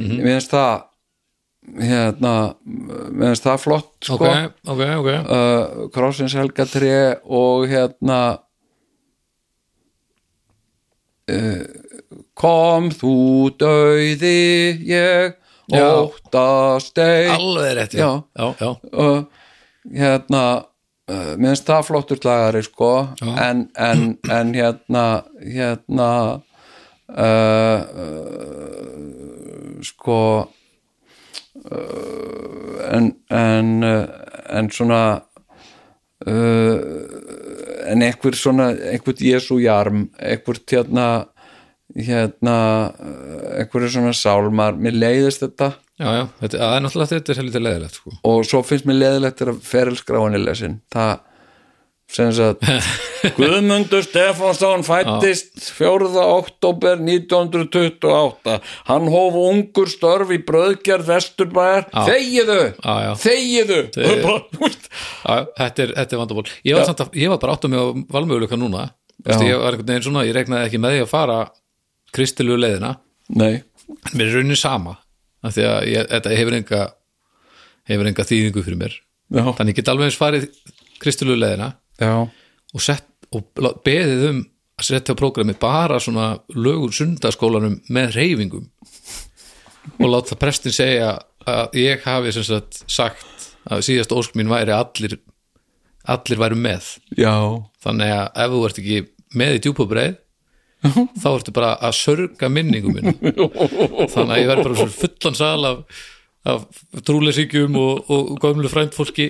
Speaker 4: Mér finnst það hérna mér finnst það flott sko.
Speaker 2: Ok, ok, ok.
Speaker 4: Uh, krossins helga tré og hérna uh, kom þú dauði ég óttast
Speaker 2: alveg rétt, já, já, já.
Speaker 4: uh, hérna uh, mér finnst það flottur lagari sko. En, en, en hérna hérna uh, sko uh, en en, en svona en einhver svona einhvern Jésu jarm einhvern hérna hérna einhverju svona sálmar. Mér leiðist þetta
Speaker 2: já, já, þetta, er náttúrulega þetta er helviti leðilegt sko.
Speaker 4: og svo finnst mér leðilegt þegar ferilskráin er lesin. Það sem sagt Guðmundur Stefánsson fættist 4. oktober 1928 hann hóf ungur störf í bröðgerð Vesturbæjar. Þegiðu, þegiðu
Speaker 2: þetta er, er vandamál. Ég var, að, ég var bara átt að mig á valmöguleika núna.
Speaker 4: Já.
Speaker 2: ég svona, ég regnaði ekki með því að fara kristilu leiðina.
Speaker 4: Nei,
Speaker 2: en mér er raunin sama af því að ég, þetta hefur enga hefur enga þýðingu fyrir mér.
Speaker 4: Já,
Speaker 2: þannig ég get alveg eins farið kristilu leiðina
Speaker 4: já.
Speaker 2: og, sett, og beðið um að setja prógrami bara svona lögur sundaskólanum með reyfingum og láta prestin segja að ég hafi sem sagt sagt að síðast ósk mín væri allir allir væru með.
Speaker 4: Já,
Speaker 2: þannig að ef þú ert ekki með í djúpabreið þá ertu bara að sörga minningu minn þannig að ég verð bara fullan sal af, af trúlesíkjum og, og gömlu frændfólki.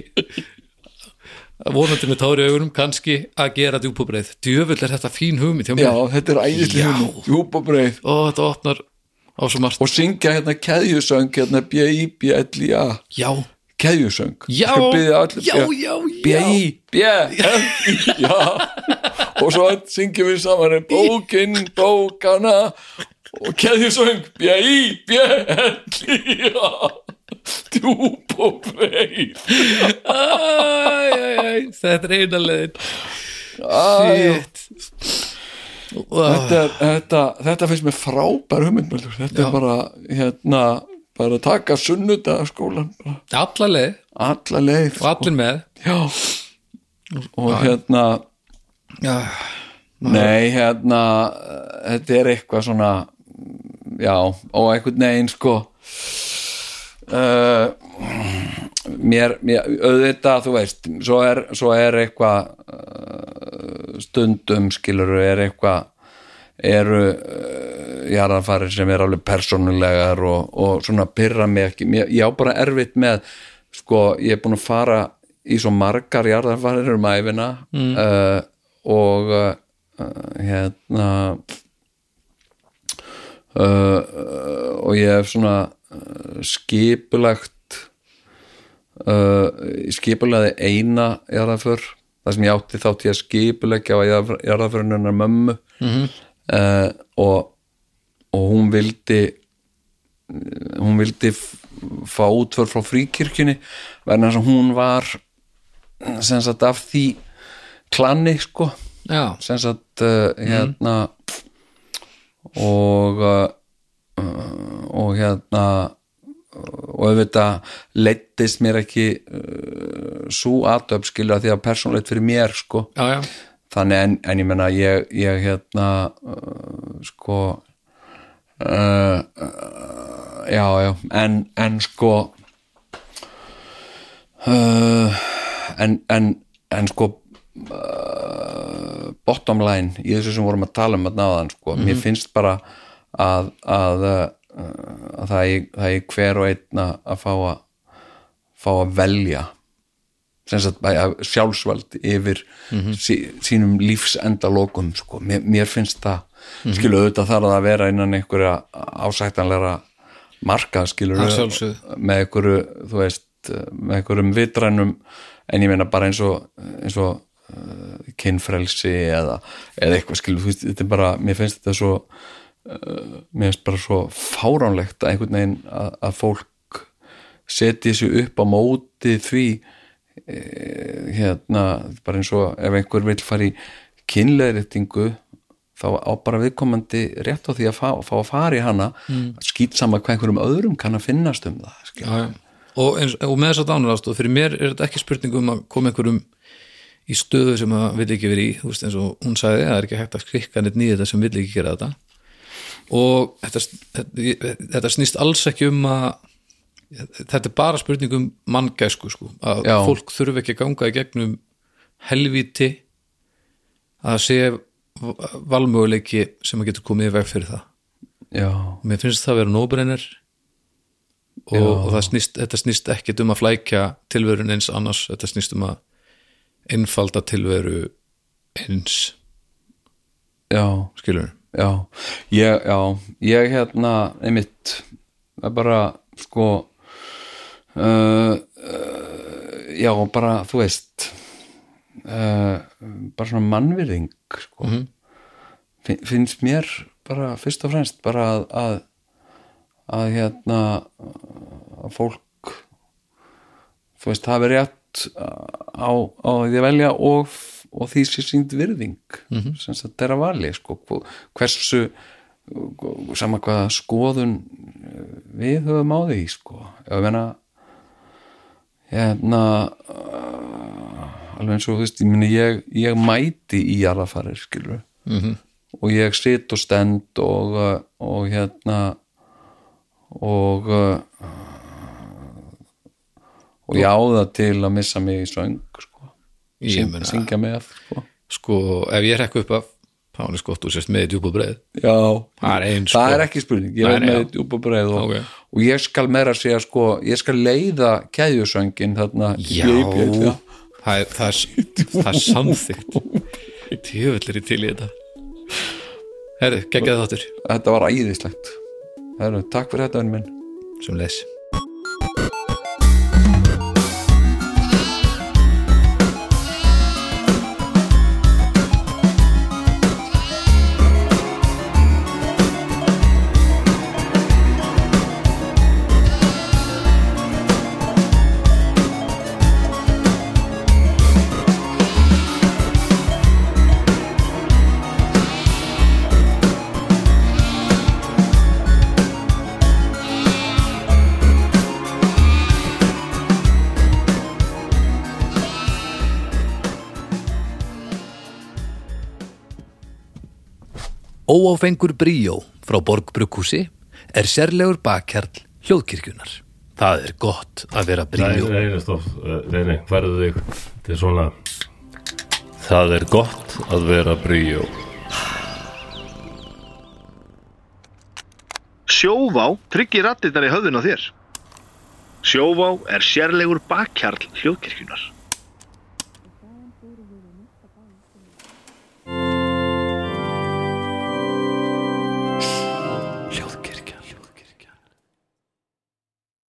Speaker 2: Vonandi með tári augunum kannski að gera djúpabreið. Djöfull er þetta fín hugmynd
Speaker 4: já, þetta er æðislega
Speaker 2: Já.
Speaker 4: hugmynd, djúpa breið
Speaker 2: og þetta opnar á svo margt.
Speaker 4: Og syngja hérna keðjusöng hérna B-I-B-L-I-A
Speaker 2: já,
Speaker 4: keðjusöng.
Speaker 2: Já,
Speaker 4: allir-
Speaker 2: já, já, já.
Speaker 4: B-I-B-L-I já og svo syngjum við saman bókin, bókana. Og keðjusöng B-I-B-L-I-A djúp og breið
Speaker 2: Æ, æ, æ, þetta er eina leiðin. Shit.
Speaker 4: Þetta, þetta, þetta finnst mér frábær hugmyndmöldur þetta
Speaker 2: Já.
Speaker 4: er bara hérna bara að taka sunnudagaskólan bara.
Speaker 2: Alla leið.
Speaker 4: Alla leið
Speaker 2: og allir með.
Speaker 4: Já. Og hérna
Speaker 2: já,
Speaker 4: nei hérna þetta er eitthvað svona já og einhvern veginn sko uh, mér, mér auðvitað þú veist svo er, svo er eitthvað uh, stundum skilur er eitthvað eru uh, jarðanfarir sem er alveg persónulegar og, og svona pyrra mig ekki mér, ég á bara erfitt með sko ég er búin að fara í svo margar jarðanfarir um æfina mm. uh, og uh, hérna uh, uh, og ég hef svona uh, skipulagt uh, skipulaði eina jarðaför það sem ég átti þátt ég að skipulegja á jarðaförunnar mömmu -hmm. uh, og og hún vildi hún vildi fá útför frá fríkirkjunni verðan þess að hún var sem sagt af því klanni sko. Sem sagt uh, hérna og uh, og hérna og auðvitað leittist mér ekki uh, svo aðtöp skilja því að persónlegt fyrir mér sko.
Speaker 2: Já, já.
Speaker 4: Þannig en, en ég menna ég, ég hérna sko já já en, en sko en, en en sko uh, bottom line í þessu sem vorum að tala um að náðan sko, mér finnst bara að að, uh, að það er, er hver og einn að fá að fá að velja sjálfsvald yfir sí, sínum lífsendalokum sko. mér, mér finnst það skilu auðvitað það að vera innan einhverja ásættanlegra marka skilur með einhverju veist með einhverjum vitrænum. En ég meina bara eins og eins og uh, kynfrelsi eða, eða eitthvað skilur þú veist, þetta er bara, mér finnst þetta svo uh, mér finnst bara svo fáránlegt að einhvern veginn að, að fólk setji sig upp á móti því eh, hérna, bara eins og ef einhver vill fara í kynleðréttingu þá á bara viðkomandi rétt á því að fá, fá að fara í hana mm. skýtsama hvað einhverjum öðrum kann að finnast um það
Speaker 2: já. Og, eins, og með þess að dánarástóð fyrir mér er þetta ekki spurning um að koma einhverjum í stöðu sem að vill ekki verið í þú veist eins og hún sagði það er ekki hægt að skrikka neitt nýja þetta sem vill ekki gera þetta. Og þetta, þetta, þetta snýst alls ekki um að þetta er bara spurning um manngæsku sko, að
Speaker 4: Já.
Speaker 2: fólk þurfi ekki að ganga í gegnum helvíti að sé valmöguleiki sem að getur komið í veg fyrir það.
Speaker 4: Já,
Speaker 2: mér finnst það að vera nóbrennir og, og það snýst, þetta snýst ekkit um að flækja tilverun eins annars, þetta snýst um að einfalda tilveru eins.
Speaker 4: Já,
Speaker 2: skilur
Speaker 4: já. Ég, já, ég hérna einmitt það er bara sko uh, uh, já, bara þú veist uh, bara svona mannvirðing sko.
Speaker 2: Mhm.
Speaker 4: Fin- finnst mér bara fyrst og fremst bara að að, að hérna að fólk þú veist, hafi rétt á, á því að velja og, og því sé sínd virðing mm -hmm. sem þetta er að vali sko, hversu sama hvaða skoðun við höfum á því sko, ég meina hérna uh, alveg eins og þú veist, ég meni ég, ég mæti í jarðafarir skilur -hmm. og ég sit og stend og, uh, og hérna og og ég á það til að missa mig í söng sko.
Speaker 2: Ég
Speaker 4: Syng,
Speaker 2: meina-
Speaker 4: syngja með sko.
Speaker 2: sko, ef ég rekku upp af Páni Skott og sérst með djúpa breið
Speaker 4: já,
Speaker 2: það er einn
Speaker 4: það
Speaker 2: sko
Speaker 4: er ekki spurning. Ég er með
Speaker 2: já.
Speaker 4: djúpa breið og,
Speaker 2: Ok.
Speaker 4: og ég skal meira segja sko, ég skal leiða keðjusöngin þarna
Speaker 2: já,
Speaker 4: Bjöp, já.
Speaker 2: það er, það er, það er samþygt tjöfullir í til í þetta. Herri, geggjað þáttur.
Speaker 4: Þetta var æðislegt. Heru, takk fyrir þetta venni minn.
Speaker 2: Sem les Óáfengur bríó frá Borgbrukkúsi er sérlegur bakkjarl hljóðkirkjunar. Það er gott að vera bríó.
Speaker 3: nei, nei, stopp, nei, nei, færðu þig Þetta er svona Það er gott að vera bríó
Speaker 1: Sjóvá tryggir rattirnar í höfðun á þér. Sjóvá er sérlegur bakkjarl hljóðkirkjunar.